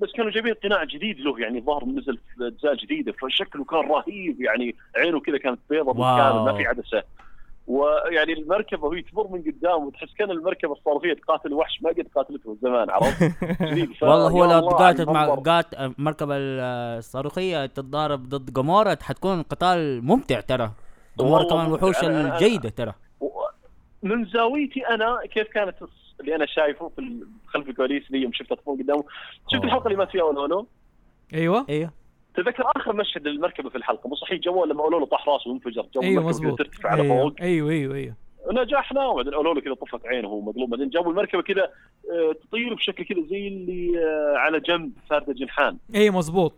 S4: بس كانوا جايبين قناع جديد له يعني الظاهر نزل أجزاء جديدة فشكله كان رهيب يعني عينه كذا كانت بيضة بالكامل ما في عدسة ويعني المركبة وهي تمر من قدام وتحس كأن المركبة الصاروخية تقاتل وحش ما قد قاتلته زمان عرفت؟
S5: والله هو لو قاتل مع. قات المركبة الصاروخية تتضارب ضد قمورة حتكون قتال ممتع ترى
S4: والله
S5: كمان. وحوش الجيدة ترى
S4: من زاويتي أنا كيف كانت الص- اللي أنا شايفه في خلف الكواليس اللي يوم شفتها تمر قدام شفت. الحلقة اللي مات فيها أولولو؟
S3: أيوه.
S5: أيوه.
S4: تذكر آخر مشهد للمركبة في الحلقة مو صحيح؟ جوه لما أولولو طاح راسه وانفجر جو
S3: مزبوط.
S4: كذا ترتفع على
S2: أيوة.
S4: فوق.
S3: أيوه أيوه أيوه.
S4: نجحنا وبعدين أولولو كذا طفت عينه وهو مقلوب بعدين جابوا المركبة كذا آه، تطير بشكل كذا زي اللي آه، على جنب فارده جنحان
S3: أي مظبوط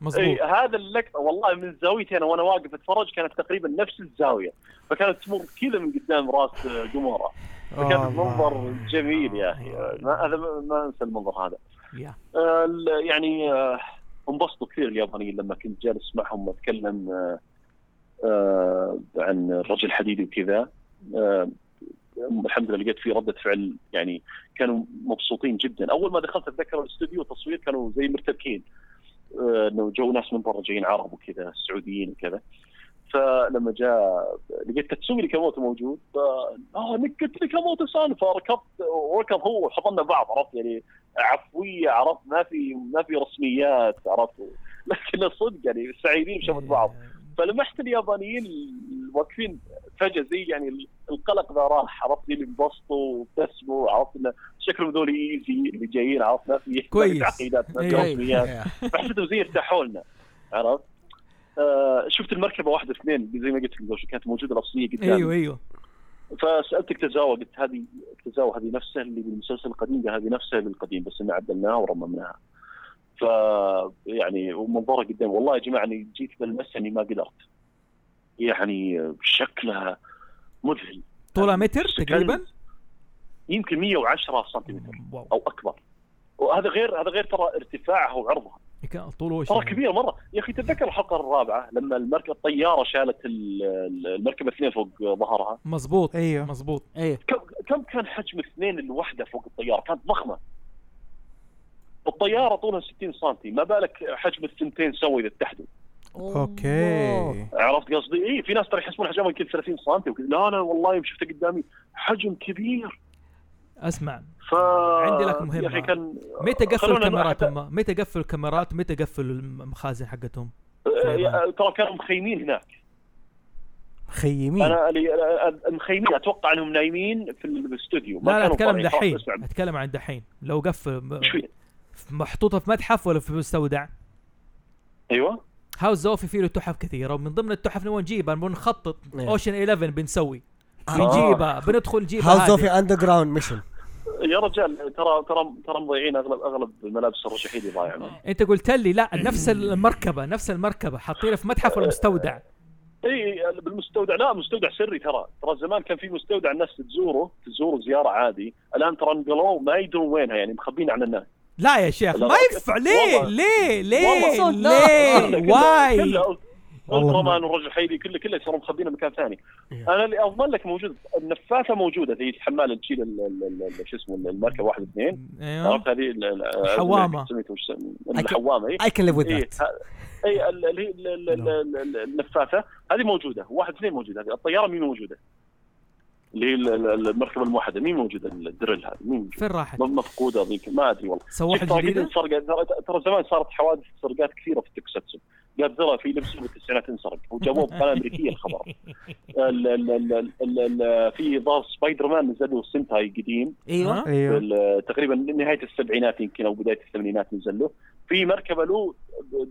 S3: مظبوط
S4: أي هذا اللقطة والله من زاويتي أنا وأنا واقف أتفرج كانت تقريبا نفس الزاوية فكانت تمر كذا من قدام راس آه، قموره فكان
S2: الله.
S4: منظر جميل يا أخي. آه، ما هذا ما- أنسى المنظر هذا. آه، يعني آه، انبسطوا كثير اليابانيين لما كنت جالس معهم اتكلم آه، آه، عن الرجل الحديدي وكذا. آه، الحمد لله لقيت في ردة فعل يعني كانوا مبسوطين جدا. أول ما دخلت أتذكر الاستوديو التصوير كانوا زي مرتبكين. آه، إنه جو ناس من برا جايين عرب وكذا سعوديين وكذا. فلما جاء لقيت تاتسومي نيكاموتو موجود. ف آه قلت نيكاموتو سان فركبت وركب هو وحضنا بعض عرفت؟ يعني عفوية عرفت؟ ما في ما في رسميات عرفت؟ لكن الصدق يعني سعيدين بشوفة بعض. فلمحت اليابانيين واقفين فجأة زي يعني القلق ذا راح عرفت؟ اللي انبسطوا وابتسموا عرفت؟ إنه شكلهم ذول easy اللي جايين عرفت؟ ما في
S3: كويس.
S4: تعقيدات ما في
S3: أيوة.
S4: رسميات. فحسيتهم زي ارتاحوا لنا عرفت؟ آه شفت المركبة واحدة اثنين زي ما قلت لك كانت موجودة الاصليه قدامي.
S3: أيوه أيوه.
S4: فسالتك تزاوى قلت هذه تزاوى هذه نفسها اللي بالمسلسل القديم هذه نفسها بالقديم بس إن عدلناها ورممناها ف يعني ومنظرها قدام والله يا جماعة اني جيت بلمسها إني ما قدرت. يعني شكلها مذهل.
S3: طولها متر تقريبا؟
S4: يمكن 110 سنتيمتر أو أكبر. وهذا غير هذا غير ترى ارتفاعها وعرضها
S3: طوله
S4: ترى كبير مرة. يا أخي تتذكر الحلقة الرابعة لما المركبة الطيارة شالت ال- ال- المركبة اثنين فوق ظهرها؟
S3: مزبوط
S2: أيوه.
S3: مزبوط
S5: إيه
S4: كم كم كان حجم اثنين الوحدة فوق الطيارة؟ كانت ضخمة. الطيارة طولها 60 سم ما بالك حجم الثنتين سووا إذا اتحدوا.
S2: أوكي.
S4: عرفت قصدي؟ اي في ناس ترى يحسبون حجمها يمكن 30 سم. لا لا والله يوم شفته قدامي حجم كبير.
S3: أسمع.
S4: ف
S3: عندي لك.
S4: يا أخي كان
S3: متى قفلوا
S4: خلونا
S3: الكاميرات
S4: نروح-
S3: هم متى قفلوا الكاميرات؟ متى قفلوا المخازن حقتهم؟
S4: آه، ترى كانوا مخيمين هناك.
S2: مخيمين؟
S4: أنا مخيمين. أتوقع أنهم نايمين في الاستوديو. ما
S3: لا لا
S4: أتكلم
S3: دحين. أتكلم عن دحين. لو قفل؟
S4: محطوطة في
S3: متحف ولا في مستودع؟
S4: أيوه.
S3: هاوس زوفي فيه له تحف كثيرة ومن ضمن التحف نبغى نجيبها نبغى نخطط.
S1: إيه.
S3: اوشن 11 بنسوي.
S1: آه.
S3: بنجيبها بندخل نجيبها
S1: هاوس. اوف اندر جراوند ميشن
S4: يا رجال ترى ترى ترى مضيعين أغلب أغلب ملابس الرشحيلي ضايعه
S3: أنت قلت لي لا نفس المركبة نفس المركبة حاطينها في متحف ولا مستودع
S4: إي بالمستودع لا مستودع سري ترى. ترى زمان كان في مستودع الناس تزوره تزوره زيارة عادي. الآن ترى نقلوه ما يدرون وينها يعني مخبين عن الناس
S3: لا يا شيخ ما ينفع ليه. ليه؟ ليه؟
S4: والله.
S3: ليه؟ واي؟
S4: الترامان والرجل كله كله صاروا مخبينه مكان ثاني أنا اللي اضمن لك موجود النفاثه موجوده زي الحمال اللي تشيل شو اسمه المركبه واحد اثنين
S3: أيوه
S4: عرفت هذه ال- ال-
S3: الحوامة.
S4: سميتها وش سم-
S1: أك-
S4: الحوامه اي
S1: اي كان ليف وذ
S4: اي
S1: ذات
S4: اي هي النفاثه هذه موجوده واحد اثنين موجوده هذه الطياره مين موجوده اللي هي ال- ال- المركبه الموحده مين موجوده الدرل هذه مين؟
S3: فين راحت؟
S4: مفقوده ذيك ما ادري والله
S3: سووها
S4: شفت ترى زمان صارت حوادث سرقات كثيره في التوكساتسو جادزيلا في لبسه بالتسعينات انسرق. وجابوه بقناة أمريكية الخبر. ال- ال- ال- في ظاهر سبايدر مان نزل له سنتاي قديم.
S2: أيوه؟
S4: أيوه. تقريبا نهاية السبعينات يمكن أو بداية الثمانينات نزل له في مركبة له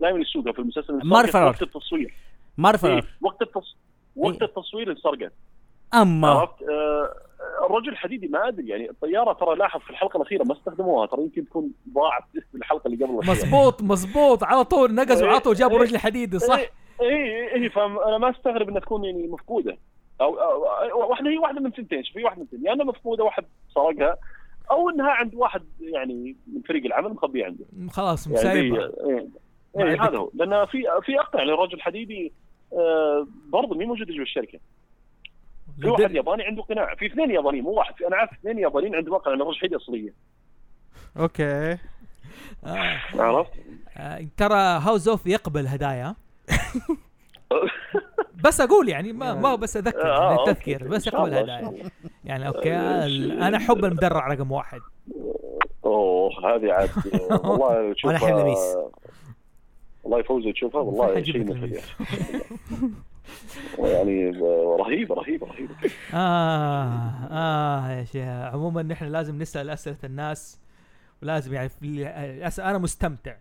S4: دائما يسوقها في المسلسل.
S5: مارفرر.
S4: وقت التصوير.
S5: مرفر
S4: إيه، وقت التص... وقت
S5: إيه.
S4: التصوير انسرقت.
S5: اما
S4: عرفت؟ آه، الرجل الحديدي ما أدري يعني الطيارة ترى لاحظ في الحلقة الأخيرة ما استخدموها ترى يمكن تكون ضاعت في الحلقة اللي قبل.
S3: مزبوط مزبوط على طول نقزوا
S4: إيه،
S3: عطوا جابوا
S4: إيه،
S3: رجل حديدي صح؟
S4: اي اي اي فانا ما أستغرب إنها تكون يعني مفقودة. أو, أو, واحدة هي واحدة من ثنتين في واحدة من ثنتين. يا انها مفقودة واحد سرقها أو إنها عند واحد يعني من فريق العمل مخبيه عنده.
S3: خلاص
S4: يعني
S3: مسايبه
S4: إيه. إيه
S3: عندك-
S4: هذا هو. لأن في في يعني الرجل الحديدي آه برضه مين موجود جوا الشركة. في واحد ياباني عنده قناع في اثنين يابانيين مو واحد في أنا عارف اثنين يابانيين عندهم قناع الرجل الحديدي اصليه
S2: أوكي
S3: آه.
S4: عرفت؟
S3: آه. ترى house of يقبل هدايا بس أقول يعني ما ما بس أذكر
S4: آه،
S3: يعني
S4: okay.
S3: تذكير بس يقبل
S4: الله،
S3: هدايا
S4: الله.
S3: يعني okay
S4: آه،
S3: أنا احب المدرع رقم واحد
S4: أوه هذه عاد آه، والله تشوفها
S1: ولا حين لميس.
S4: والله فوزي تشوفها والله شيء مثل
S3: لميس.
S4: يعني رهيبة رهيبة رهيبة.
S3: آه آه يا شيخ. عموما نحن لازم نسأل أسئلة الناس ولازم يعني أنا مستمتع.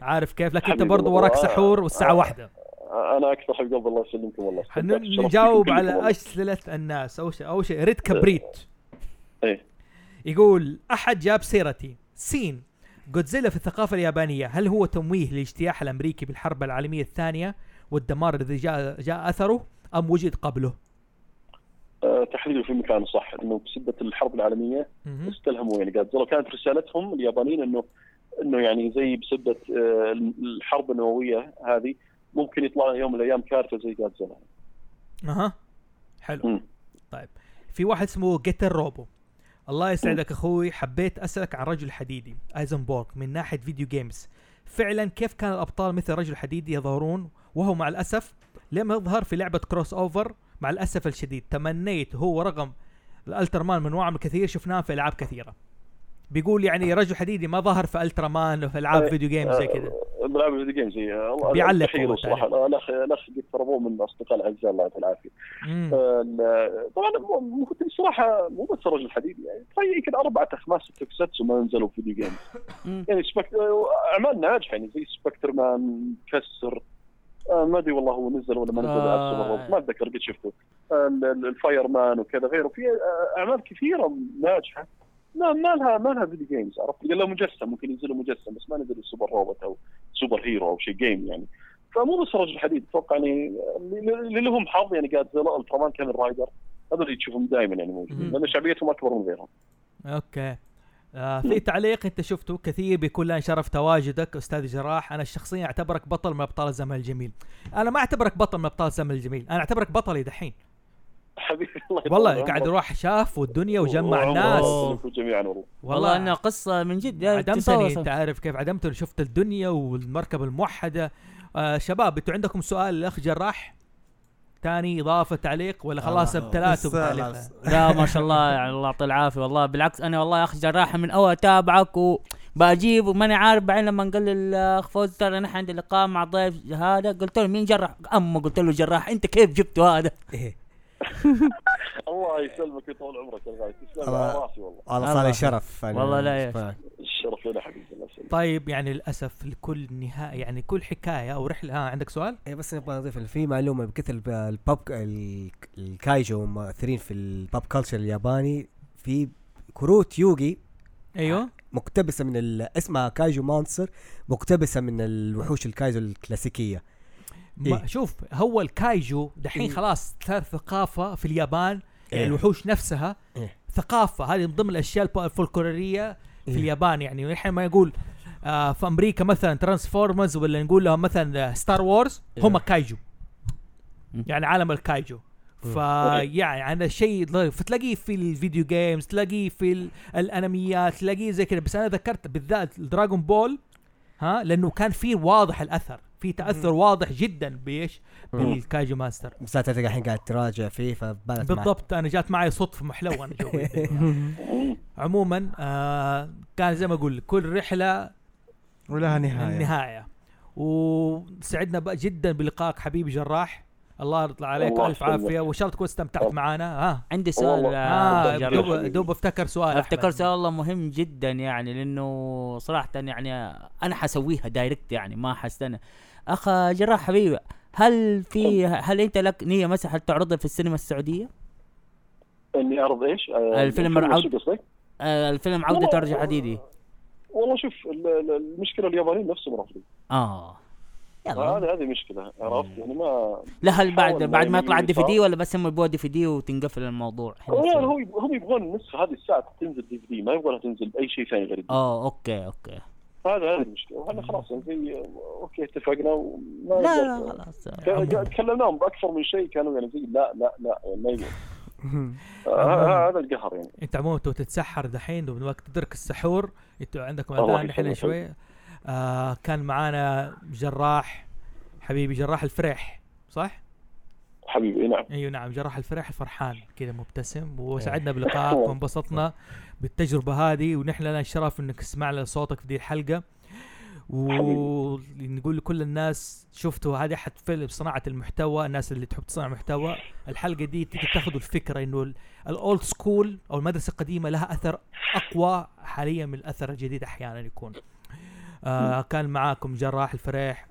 S3: عارف كيف؟ لكن أنت
S4: والله.
S3: وراك سحور والساعة
S4: آه.
S3: واحدة.
S4: أنا أكثر حبيب قلب الله يسلمكم والله.
S3: نجاوب على. أسئلة الناس. أول شيء أول شيء ريد كبريت
S4: إيه.
S3: يقول أحد جاب سيرتي. سين. جودزيلا في الثقافة اليابانية هل هو تمويه للاجتياح الأمريكي بالحرب العالمية الثانية؟ والدمار الذي جاء جاء أثره أم وجد قبله؟
S4: تحديده في مكانه صح إنه بسبة الحرب العالمية
S3: مهم.
S4: استلهموا يعني جادزيلا كانت رسالتهم اليابانيين انه إنه يعني زي بسبة آه، الحرب النووية هذه ممكن يطلع يوم من الأيام كارثة زي جادزيلا
S3: أها. حلو.
S4: مم.
S3: طيب. في واحد اسمه جيتر روبو. الله يسعدك أخوي. حبيت أسألك عن رجل حديدي أيزنبورغ من ناحية video games. فعلا كيف كان الأبطال مثل رجل حديدي يظهرون وهو مع الأسف لم يظهر في لعبة crossover مع الأسف الشديد تمنيت هو رغم الألترمان من نوع كثير شفناه في ألعاب كثيرة. بيقول يعني رجل حديدي ما ظهر في ألترمان وفي ألعاب
S4: إيه،
S3: video games زي كذا.
S4: آه، ألعاب ال video games زي الله
S3: بيعلق هو
S4: صراحة. الاخ الأخ قد من أصدقاء الأعزاء الله يعطيه العافية. طبعا مو- مو الصراحه مو بس الرجل الحديدي يعني تخيل يمكن أربعة أخماس توكساتسو ما نزلوا video
S5: games.
S4: يعني سبكت... أعمال ناجحة يعني زي سبكتر مان كسر آه ما أدري والله هو نزل ولا ما نزل
S5: آه.
S4: آه. ما أتذكر قد شفته. ال- الفاير مان وكذا غيره. في آه، أعمال كثيرة ناجحة. ما ما لها ما لها video games عرفت؟ له مجسم ممكن ينزلوا مجسم بس ما نزل super robot أو super hero أو شيء game يعني. فمو بس رجل حديد أتوقع يعني اللي اللي لهم حظ يعني قاعد زي الترامان كامل رايدر هذول تشوفهم دائما يعني موجودين. لأن شعبيتهم أكبر من غيرهم.
S3: أوكي. آه في تعليق انت شفته كثير بيكون لنا شرف تواجدك أستاذ جراح. أنا شخصيا أعتبرك بطل من أبطال الزمن الجميل. أنا ما أعتبرك بطل من أبطال الزمن الجميل. أنا أعتبرك بطلي دحين.
S4: حبيبي الله
S3: والله. قاعد يروح شاف والدنيا وجمع الناس
S4: جميعا والله.
S5: والله انها قصة من جد
S3: عدمتني أنت عارف كيف عدمتني شفت الدنيا والمركبة الموحدة. آه شباب أنتوا عندكم سؤال الاخ جراح؟ ثاني إضافة تعليق ولا خلاص
S1: آه،
S2: بس-
S3: بتعليق
S5: لا ما شاء الله يعني الله يعطيه العافية والله بالعكس أنا والله يا أخي جراح من أول أتابعك وبجيب وماني عارف بعدين لما قال لي الاخ فوز ترى نحن عندي لقاء مع ضيف هذا قلت له مين جراح؟ أما قلت له جراح أنت كيف جبته هذا؟
S1: إيه.
S4: الله يسلمك ويطول عمرك يا تسلم على راسي والله
S1: والله
S5: الله
S1: صار لي. شرف
S5: والله لا يا.
S4: الشرف لنا حبيبي
S3: طيب يعني للأسف لكل نهاية يعني كل حكاية أو رحلة ها عندك سؤال؟
S1: إيه بس نبغى نضيف في معلومة بكثر الب- البوب ال- الكايجو مؤثرين في ال pop culture الياباني في كروت
S3: Yu-Gi-Oh
S1: مقتبسة من اسمها كايجو monster مقتبسة من الوحوش الكايجو
S3: الكلاسيكية
S1: إيه.
S3: شوف هو الكايجو دحين
S1: إيه.
S3: خلاص صار ثقافة في اليابان يعني
S1: إيه.
S3: الوحوش نفسها
S1: إيه.
S3: ثقافة هذه من ضمن الأشياء الفولكلورية في
S1: إيه.
S3: اليابان يعني نحن ما يقول آه في أمريكا مثلا Transformers ولا نقول لهم مثلا Star Wars هم
S1: إيه.
S3: كايجو. يعني عالم الكايجو. فيعني هذا شيء فتلاقيه في ال video games تلاقيه في ال- الأنميات تلاقيه زي كذا بس أنا ذكرت بالذات Dragon Ball ها لأنه كان في واضح الأثر في تأثر واضح جدا
S1: بإيش.
S3: بالكايجو monster
S1: بس انت الحين قاعد تراجع فيه فبانت معك.
S3: بالضبط أنا جات معي صدفة محلوة أنا عموما آه كان زي ما أقول كل رحلة
S2: ولها نهاية
S3: النهايه وسعدنا بقى جدا بلقائك حبيبي جراح الله يطلع عليك ألف
S4: يسلمك.
S3: وإن شاء الله تكون استمتعت معانا ها
S5: عندي سؤال.
S3: آه
S5: آه
S3: دوب,
S5: جراح.
S3: دوب أفتكر سؤال أفتكر.
S5: سؤال والله مهم جدا يعني لأنه صراحة يعني أنا حسويها دايركت يعني ما حستنى اخ جراح حبيبي هل في هل أنت لك نية مثلا تعرضها في السينما السعودية؟
S4: إني اعرض إيش؟ آه،
S5: الفيلم
S4: الفيلم؟
S5: آه الفيلم
S4: عودة
S5: رجع حديدي
S4: والله شوف ال- ال- المشكلة اليابانيين نفسهم رافضين.
S5: آه. يلا.
S4: هذه هذه مشكلة عرفت؟ يعني ما
S5: لا هل بعد بعد ما يطلع ال
S4: DVD.
S5: ولا بس هم يبغوا DVD وتنقفل الموضوع؟
S4: يعني هو هم يبغون النسخه هذه الساعة تنزل DVD ما يبغونها تنزل باي شيء ثاني غير
S5: آه okay okay.
S4: هذا هذه المشكلة. وهذا خلاص يعني زي okay اتفقنا وما
S5: لا لا خلاص.
S4: ك- ك- كلمناهم بأكثر من شيء كانوا يعني زي لا لا لا يعني ما يبغون. هذا القهر يعني
S3: انت عموما تو تتسحر دحين ومن وقت تدرك السحور أنتوا عندكم أذان
S4: يسلمك.
S3: شوي آه كان معانا جراح حبيبي جراح الفريح صح؟
S4: حبيبي نعم
S3: أيوه نعم جراح الفريح فرحان كذا مبتسم وسعدنا بلقائك وانبسطنا بالتجربة هذه ونحن لنا الشرف إنك سمعنا صوتك في دي الحلقة ونقول لكل الناس شفتوا هذه أحد فيلم صناعة المحتوى الناس اللي تحب تصنع محتوى. الحلقة دي تيجي تاخذوا الفكرة إنه ال old school أو المدرسة القديمة لها أثر أقوى حاليا من الأثر الجديد أحيانا يكون. آه كان معاكم جراح الفريح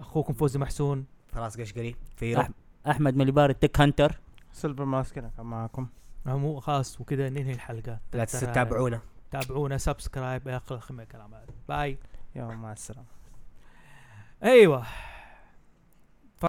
S3: أخوكم فوزي محسون.
S1: خلاص قشقري في
S5: أحمد مليبار ال Tech
S2: Hunter Silver Mask أنا كان معاكم.
S3: مو خلاص وكذا ننهي الحلقة.
S1: لا تنسوا تتابعونا.
S3: تابعونا subscribe يا أخي الكلام bye
S2: يلا مع السلامة.
S3: أيوه.